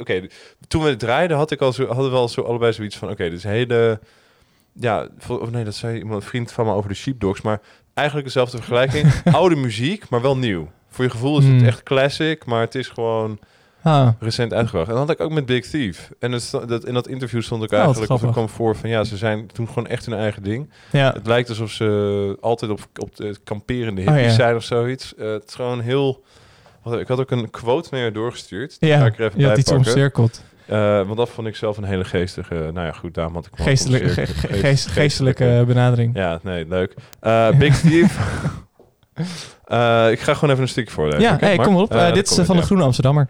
Oké, toen we het draaiden had ik al zo, hadden we al zo allebei zoiets van... Oké, dus hele... Ja, of nee, dat zei iemand, een vriend van me over de Sheepdogs. Maar eigenlijk dezelfde vergelijking. Oude muziek, maar wel nieuw. Voor je gevoel is het Hmm. echt classic, maar het is gewoon Ah, recent uitgebracht. En dat had ik ook met Big Thief. En het, dat, in dat interview stond ook Oh, eigenlijk, of grappig. kwam voor van ja, ze zijn toen gewoon echt hun eigen ding. ja. Het lijkt alsof ze altijd op, op de kamperende Oh, hippies ja. zijn of zoiets. Eh, het is gewoon heel... Ik had ook een quote naar je doorgestuurd. Die Ja, ga ik er even je bij had iets pakken. omcirkeld. Eh, want dat vond ik zelf een hele geestige... Nou ja, goed, daarom had ik Geestelijke, ge- omcirkeld. ge- Geest- geest- geestelijke benadering. Ja, nee, leuk. Eh, Big. Eh, ik ga gewoon even een stukje voorlezen. Ja, hey, Mark? kom op. Eh, Eh, dit is eh, van de Groene Amsterdammer.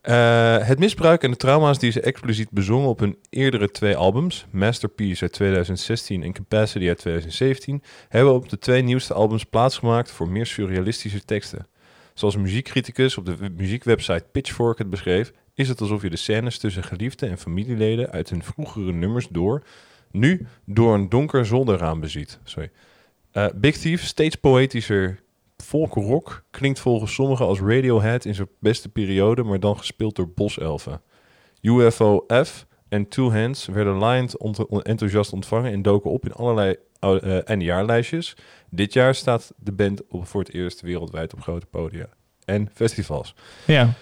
Eh, het misbruik en de trauma's die ze expliciet bezongen op hun eerdere twee albums, Masterpiece uit 2016 en Capacity uit 2017, hebben op de twee nieuwste albums plaatsgemaakt voor meer surrealistische teksten. Zoals een muziekcriticus op de muziekwebsite Pitchfork het beschreef, is het alsof je de scènes tussen geliefden en familieleden uit hun vroegere nummers door, nu door een donker zolderraam beziet. Sorry. Eh, Big Thief, steeds poëtischer folkrock, klinkt volgens sommigen als Radiohead in zijn beste periode, maar dan gespeeld door boselfen. UFO F en Two Hands werden on- enthousiast ontvangen en doken op in allerlei eh, eindejaarlijstjes. Dit jaar staat de band voor het eerst wereldwijd op grote podia en festivals. Ja.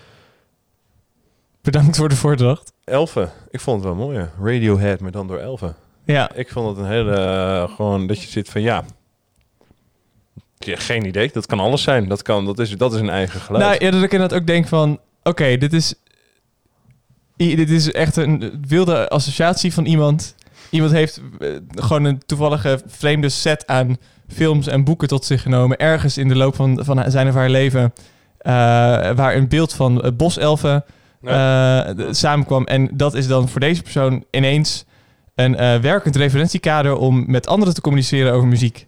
Bedankt voor de voordracht. Elfen, ik vond het wel mooi. Radiohead, maar dan door elfen. Ja. Ik vond het een hele, eh, gewoon dat je zit van ja. Ja, geen idee. Dat kan alles zijn. Dat, kan, dat, is, dat is een eigen geluid. Nou, ja, dat ik inderdaad ook denk van... Oké, dit is... i- Dit is echt een wilde associatie van iemand. Iemand heeft eh, gewoon een toevallige vreemde set aan films en boeken tot zich genomen. Ergens in de loop van, van zijn of haar leven. eh, waar een beeld van eh, boselfen eh, d- samenkwam. En dat is dan voor deze persoon ineens een eh, werkend referentiekader om met anderen te communiceren over muziek.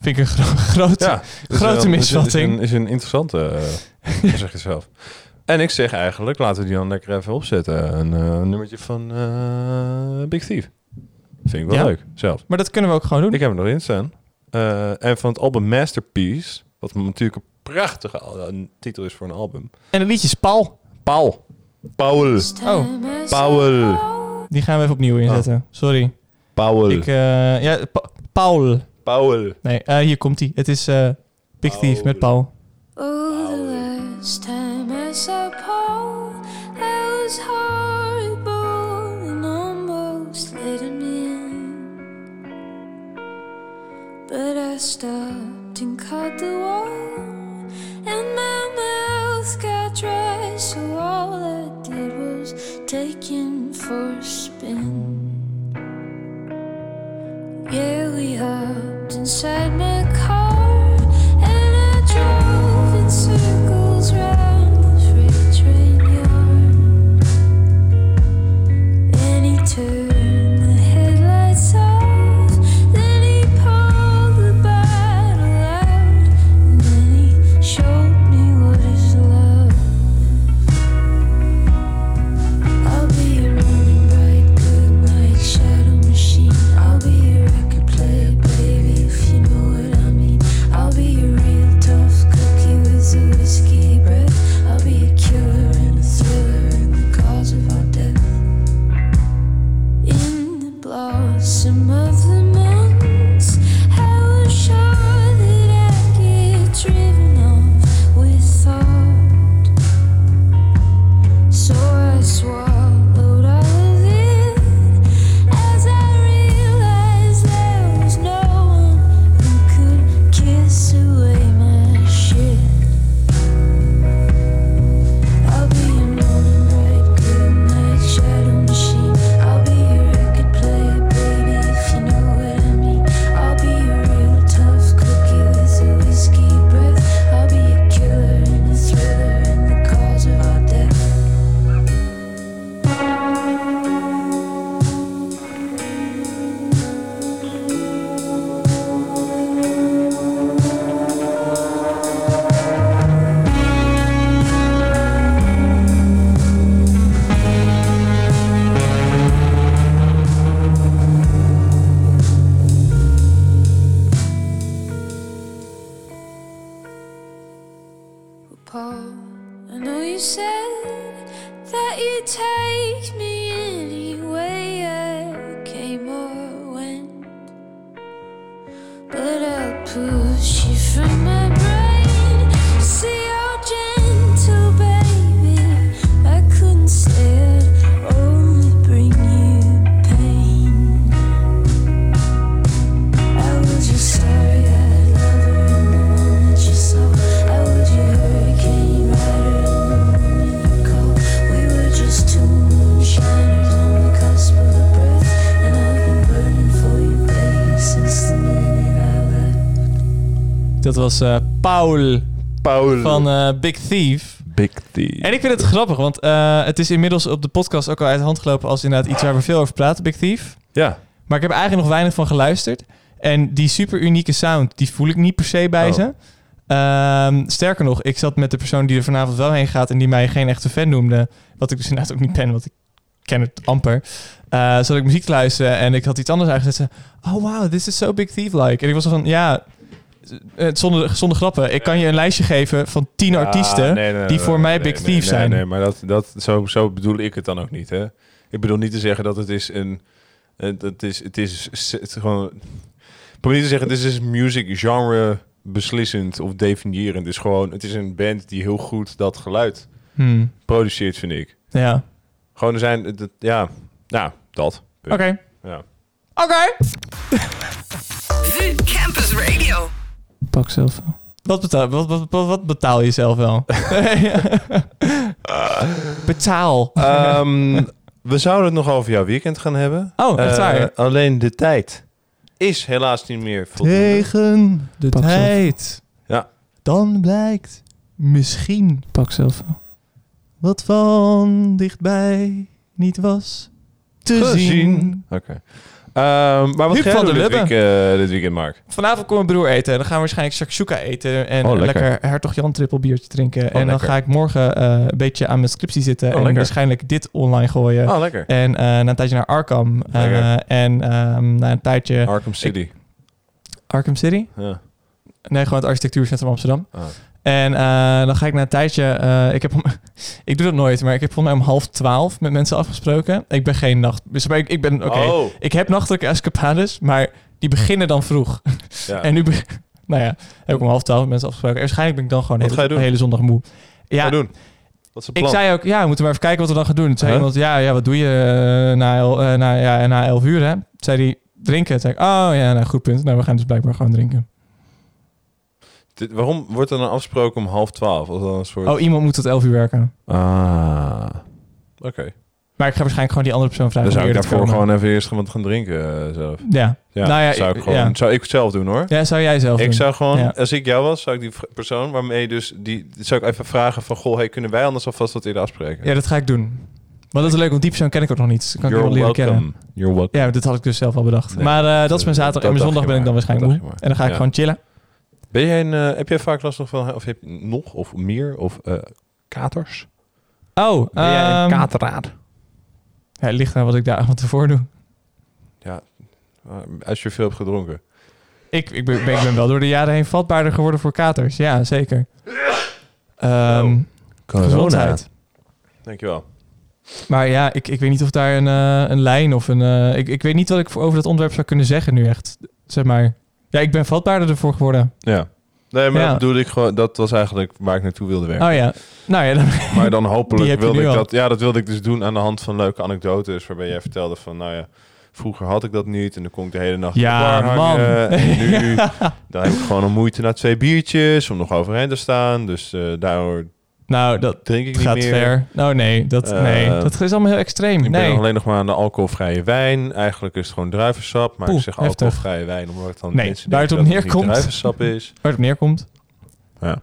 Vind ik een gro- grote, ja, grote misvatting. Is een, is een interessante, eh, zeg je zelf. En ik zeg eigenlijk, laten we die dan lekker even opzetten. Een eh, nummertje van eh, Big Thief. Vind ik wel Ja. leuk, zelf. Maar dat kunnen we ook gewoon doen. Ik heb hem erin staan. Eh, en van het album Masterpiece, wat natuurlijk een prachtige titel is voor een album. En het liedje is Paul. Paul. Paul. Oh, Paul. die gaan we even opnieuw inzetten. Sorry. Paul. Ik, eh, ja, Pa- Paul. Paul. Nee, eh, hier komt hij. Het is eh, Big Thief met Paul. Oh, the last time I saw Paul, I was horrible and almost let him in. But I stopped and caught the wall, and my mouth got dry, so all I was take him for a spin. Yeah, we hopped inside my car and I drove in circles round was eh, Paul Paul. van eh, Big Thief. Big Thief. En ik vind het grappig, want eh, het is inmiddels op de podcast ook al uit de hand gelopen als inderdaad iets waar we veel over praten, Big Thief. Ja. Maar ik heb eigenlijk nog weinig van geluisterd. En die super unieke sound, die voel ik niet per se bij Oh. ze. Ehm, sterker nog, ik zat met de persoon die er vanavond wel heen gaat en die mij geen echte fan noemde. Wat ik dus inderdaad ook niet ben, want ik ken het amper. Eh zat ik muziek te luisteren en ik had iets anders aangezet. Ze, oh wow, this is so Big Thief-like. En ik was van, ja, zonder, zonder grappen. Ik kan je een lijstje geven van tien Ah, artiesten nee, nee, nee, die voor nee, mij Big nee, Thief nee, zijn. Nee, maar dat, dat, zo, zo bedoel ik het dan ook niet. Hè? Ik bedoel niet te zeggen dat het is een... Het, is, het is het is gewoon... Ik probeer niet te zeggen, het is een music genre beslissend of definiërend. Het is gewoon, het is een band die heel goed dat geluid Hmm, produceert, vind ik. ja, Gewoon er zijn, het- het- ja, nou, dat. Oké. Ja. Oké. Campus Radio. Pak zelf wel. Wat betaal, wat, wat, wat, wat betaal je zelf wel? betaal. Ehm, we zouden het nog over jouw weekend gaan hebben. Oh, echt Eh, alleen de tijd is helaas niet meer voldoende. Tegen de Pak zelf. tijd. Ja. Dan blijkt misschien Pak zelf wel. wat van dichtbij niet was te zien. Oké. Ehm, maar wat Huub van dit, week, eh, dit weekend, Mark? Vanavond komt mijn broer eten. Dan gaan we waarschijnlijk shakshuka eten. En Oh, lekker. lekker hertog Jan triple biertje drinken. en dan lekker. ga ik morgen eh, een beetje aan mijn scriptie zitten. Oh, en lekker. waarschijnlijk dit online gooien. Oh, lekker. En eh, na een tijdje naar Arkham. en ehm, na een tijdje... Arkham City. Arkham City? Ja. Nee, gewoon het architectuurcentrum Amsterdam. En eh, dan ga ik na een tijdje... eh, ik, heb ik doe dat nooit, maar ik heb volgens mij om half twaalf met mensen afgesproken. Ik ben geen nacht... Dus ik, ik ben... Oké, Oh. ik heb nachtelijke escapades, maar die beginnen dan vroeg. Ja. En nu... Nou ja, heb ik om half twaalf met mensen afgesproken. En waarschijnlijk ben ik dan gewoon de hele, hele zondag moe. Ja, ga doen? Wat ik zei ook, ja, we moeten maar even kijken wat we dan gaan doen. Toen zei Huh? iemand, ja, ja, wat doe je eh, na, el- na, ja, na elf uur, hè? Toen zei hij, drinken. Toen zei ik, oh ja, nou, goed punt. Nou, we gaan dus blijkbaar gewoon drinken. Dit- waarom wordt er dan afgesproken om half twaalf? Als dan een soort... Oh, iemand moet tot elf uur werken. Ah. Oké. Maar ik ga waarschijnlijk gewoon die andere persoon vragen. Dan zou ik daarvoor gewoon even eerst wat gaan drinken eh, zelf. Ja. Ja, Nou ja, zou ik ik- gewoon... ja. Zou ik het zelf doen, hoor. Ja, zou jij zelf Ik doen. zou gewoon, Ja. als ik jou was, zou ik die persoon waarmee dus die, zou ik even vragen van, goh, hey, kunnen wij anders alvast wat eerder afspreken? Ja, dat ga ik doen. Want dat is leuk, want die persoon ken ik ook nog niet. Kan ik You're wel leren welcome. kennen. You're welcome. Ja, dat had ik dus zelf al bedacht. Nee, maar eh, dat dat- is mijn zaterdag. dat en mijn zondag ben ik dan maar. waarschijnlijk Dat moe. En dan ga ik gewoon chillen. Ben jij een, eh, heb jij vaak last nog van, of heb je nog of meer of eh, katers? Oh, Ben jij een ehm, kateraar? ja, het ligt aan wat ik de avond ervoor doe. Ja, als je veel hebt gedronken. Ik, ik, ben, ik ben wel door de jaren heen vatbaarder geworden voor katers. Ja, zeker. Ehm, gezondheid. Dankjewel. Maar ja, ik, ik weet niet of daar een, eh, een lijn of een... ik, ik weet niet wat ik over dat onderwerp zou kunnen zeggen nu echt. Zeg maar. Ja, ik ben vatbaarder ervoor geworden. Ja. Nee, maar Ja. dat bedoelde ik gewoon, dat was eigenlijk waar ik naartoe wilde werken. Oh ja. Nou ja, dan, Maar dan hopelijk wilde ik al. dat, ja, dat wilde ik dus doen aan de hand van leuke anekdotes, waarbij jij vertelde van, nou ja, vroeger had ik dat niet en dan kon ik de hele nacht Ja, man. hangen. En nu, dan heb ik gewoon een moeite na twee biertjes om nog overeind te staan, dus eh daardoor nou, dat drink ik niet gaat meer. ver. Nou nee, dat, Eh, nee, dat is allemaal heel extreem. Ik ben nee. alleen nog maar aan de alcoholvrije wijn. Eigenlijk is het gewoon druivensap, maar ik Poeh, zeg heftig. alcoholvrije wijn omdat het dan Nee, mensen waar het op niet neerkomt. druivensap is. Waar het op neerkomt. Ja.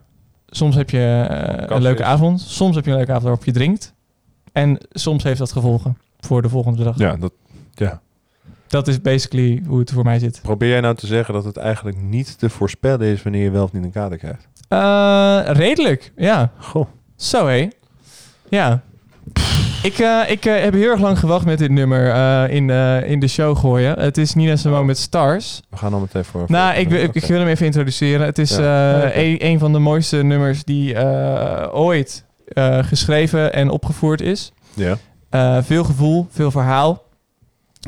Soms heb je eh, een leuke avond. Soms heb je een leuke avond waarop je drinkt. En soms heeft dat gevolgen voor de volgende dag. Ja, dat, ja. Dat is basically hoe het voor mij zit. Probeer jij nou te zeggen dat het eigenlijk niet te voorspellen is wanneer je wel of niet een kater krijgt? Eh, redelijk, ja. Goh. Zo hé. Ja. Ik, eh, ik eh, heb heel erg lang gewacht met dit nummer in, in de show gooien. Het is Nina Simone met Stars. We gaan dan meteen voor... Nou, ik, wil- ik, wil hem even introduceren. Het is Ja. een, een van de mooiste nummers die ooit geschreven en opgevoerd is. Ja. Veel gevoel, veel verhaal.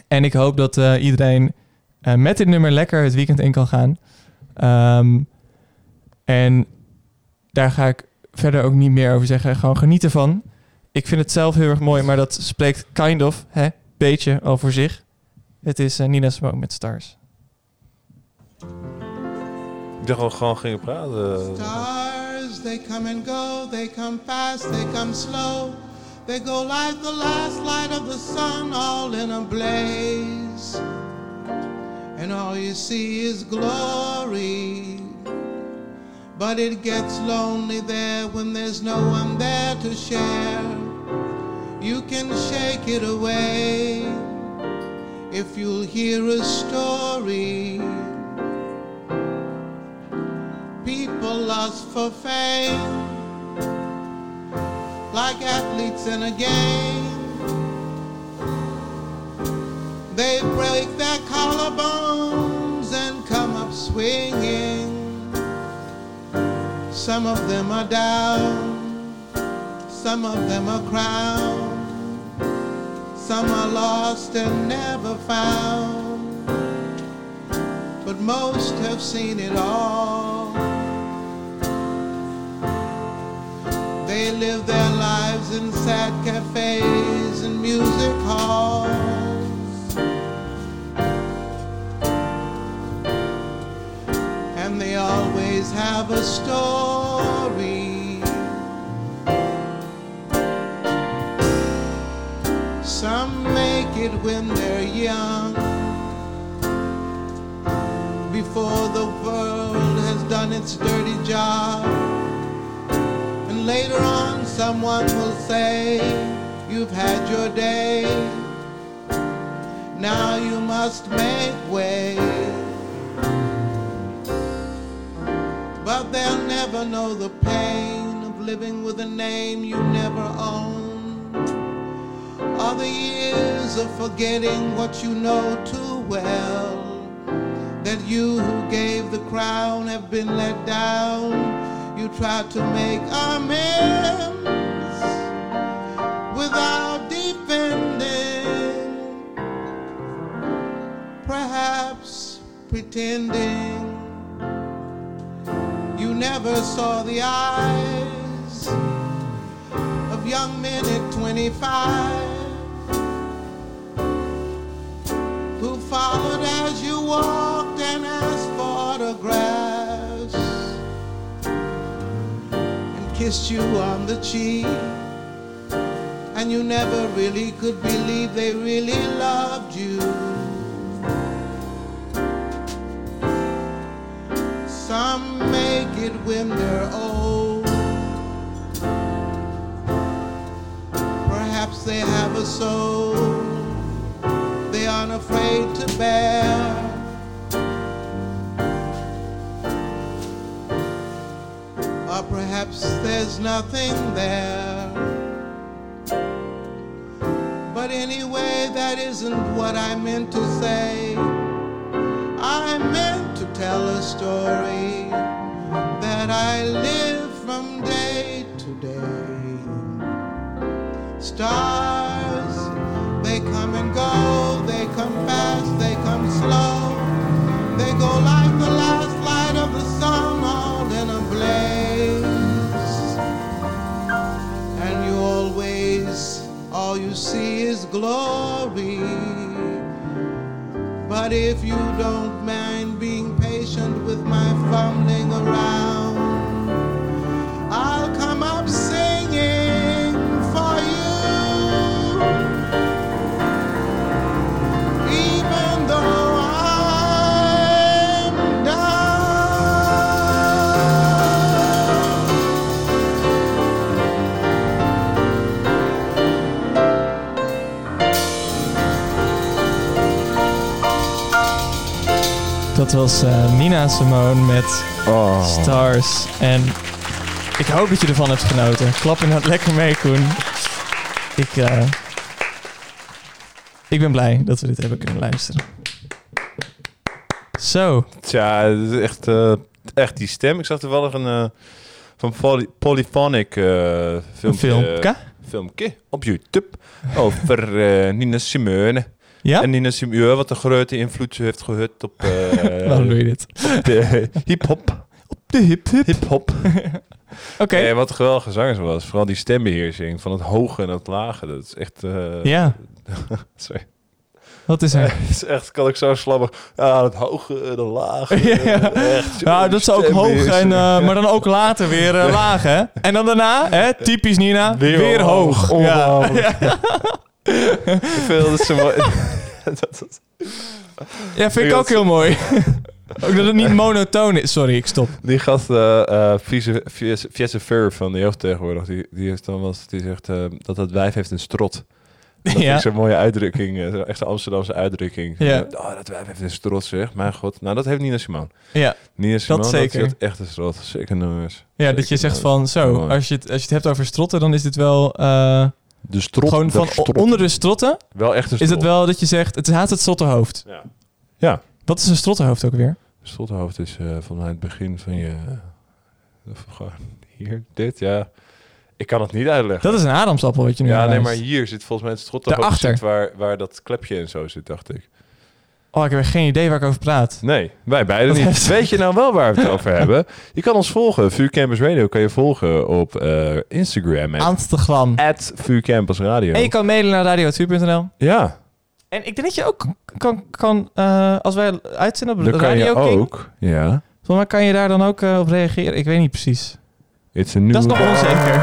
En ik hoop dat eh, iedereen eh, met dit nummer lekker het weekend in kan gaan. Ehm, en daar ga ik verder ook niet meer over zeggen. Gewoon geniet ervan. Ik vind het zelf heel erg mooi, maar dat spreekt kind of, hè, beetje over zich. Het is eh, Nina Simone met Stars. Ik dacht dat we gewoon gingen praten. Stars, they come and go, they come fast, they come slow. They go like the last light of the sun, all in a blaze. And all you see is glory. But it gets lonely there when there's no one there to share. You can shake it away if you'll hear a story. People lust for fame, like athletes in a game. They break their collarbones and come up swinging. Some of them are down, some of them are crowned, some are lost and never found but most have seen it all. They live their lives in sad cafes and music halls. And they always have a story. Some make it when they're young before the world has done its dirty job. Later on, someone will say, You've had your day. Now you must make way. But they'll never know the pain of living with a name you never owned. Or the years of forgetting what you know too well that you who gave the crown have been let down. You tried to make amends without defending, perhaps pretending. You never saw the eyes of young men at 25 who followed as you walked kissed you on the cheek. And you never really could believe they really loved you. Some make it when they're old. Perhaps they have a soul they aren't afraid to bear. Or perhaps there's nothing there. But anyway, that isn't what I meant to say. I meant to tell a story that I live from day to day. Stars, they come and go, they come fast, they come slow. They go like you see is glory. But if you don't mind being patient with my fumbling around, Dat was eh, Nina Simone met Oh. Stars. En ik hoop dat je ervan hebt genoten. Klap inderdaad lekker mee, Koen. Ik, eh, ik ben blij dat we dit hebben kunnen luisteren. Zo, Tja, het is echt, eh, echt die stem. Ik zag toevallig een van poly- Polyphonic Een filmpje. filmpje. filmpje op YouTube over Nina Simone. Ja? En Nina Simone, wat een grote invloed heeft gehad op, eh, Waarom doe je dit? op de hip-hop. De hip hip. Hip-hop. Oké. En wat een geweldige zangers was. Vooral die stembeheersing van het hoge en het lage. Dat is echt... eh, Ja, Sorry. wat is er? Het is echt, kan ik zo slabbig. Ja, het hoge en het lage. Ja. Echt, Ja, dat is ook hoog, en, eh, maar dan ook later weer eh, laag, hè? En dan daarna, hè, typisch Nina, weer, Weer hoog. hoog. Ja. Ik vind dat zo mooi. dat, dat- ja, vind ik ook heel mooi. ook dat het niet monotoon is. Sorry, ik stop. Die gast, Fiese Fiesse Fur van de jeugd tegenwoordig, die, die, heeft dan was, die zegt eh, dat dat wijf heeft een strot. Dat Ja. is zo'n mooie uitdrukking, eh, echt een Amsterdamse uitdrukking. Ja. Oh, dat wijf heeft een strot, zeg. Mijn god. Nou, dat heeft Nina Simone. Ja, Nina Simone, dat zeker. heeft echt een strot. Zeker nummers. ja dat je zegt nummers. van, zo, als je, het, als je het hebt over strotten, dan is dit wel eh, De strot. gewoon van strot. onder de strotten. Wel echt een Is het wel dat je zegt, het haat het strottenhoofd. Ja. Ja. Wat is een strottenhoofd ook weer? Strottenhoofd is eh vanuit het begin van je... of gewoon hier, dit, ja. Ik kan het niet uitleggen. Dat is een adamsappel wat je nu ja, nee, maar hier zit volgens mij het strottenhoofd Daarachter. zit waar, waar dat klepje en zo zit, dacht ik. Oh, ik heb geen idee waar ik over praat. Nee, wij beiden niet. Weet je nou wel waar we het over hebben? Je kan ons volgen. VU Campus Radio kan je volgen op eh, Instagram. At, Instagram. at VU Campus Radio. En je kan mailen naar radio2.nl. Ja, En ik denk dat je ook kan, kan eh, als wij uitzenden op dan kan je Radio King, ook. Ja. volgens mij kan je daar dan ook eh, op reageren. Ik weet niet precies. It's a new Dat is nog onzeker.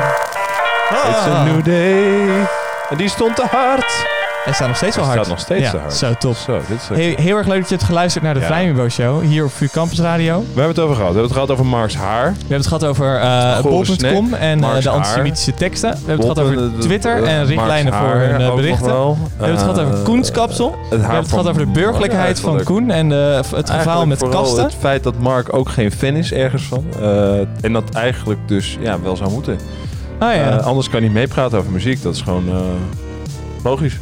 It's a new day. En die stond te hard. Hij staat nog steeds wel hard. staat nog steeds ja, te hard. Zo, top. Zo, dit is Heel, heel erg leuk dat je hebt geluisterd naar de Ja. Vrijmibo Show hier op VU Campus Radio. We hebben het over gehad. We hebben het gehad over Mark's haar. We hebben het gehad over eh Gore bol.com snack, en eh, de haar. antisemitische teksten. We hebben het gehad over de- Twitter de- en richtlijnen voor haar hun eh, ook nog berichten. wel. We hebben het gehad over Eh, Koens kapsel. We hebben het gehad over de burgerlijkheid van Koen en de, het verhaal Eigenlijk met vooral kasten. Het feit dat Mark ook geen fan is ergens van. Eh, en dat eigenlijk dus ja, wel zou moeten. Ah ja, Eh, anders kan hij niet meepraten over muziek. Dat is gewoon eh, logisch.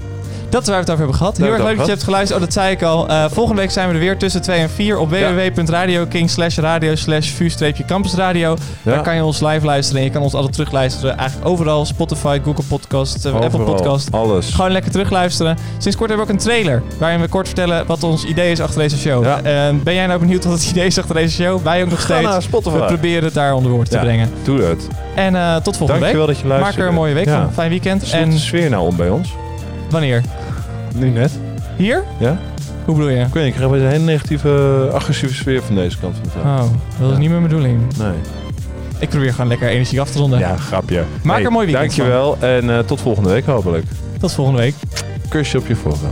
Dat is waar we het over hebben gehad. Heel erg leuk dat je het hebt geluisterd. Oh, dat zei ik al. Eh, volgende week zijn we er weer tussen 2 en 4 op Ja. www.radioking slash radio slash vu-campusradio. Ja. Daar kan je ons live luisteren en je kan ons altijd terugluisteren. Eigenlijk overal. Spotify, Google Podcast, eh, Apple Podcast. Alles. Gewoon lekker terugluisteren. Sinds kort hebben we ook een trailer waarin we kort vertellen wat ons idee is achter deze show. Ja. Eh, ben jij nou benieuwd wat het idee is achter deze show? Wij ook nog Ga steeds. naar Spotify. We proberen het daar onder woorden te brengen. Doe dat. En eh, tot volgende Dankjewel week. dat je luistert. Maak er een mooie week Ja. van. Fijn weekend. En En de sfeer nou om bij ons? wanneer? Nu net. Hier? Ja? Hoe bedoel je? Ik weet niet, ik krijg een hele negatieve, agressieve sfeer van deze kant van de tafel. Oh, dat is Ja. niet mijn bedoeling. Nee. Ik probeer gewoon lekker energie af te ronden. Ja, grapje. Maak er een mooi weekend Dankjewel en eh, tot volgende week hopelijk. Tot volgende week. Kusje op je voorhoofd.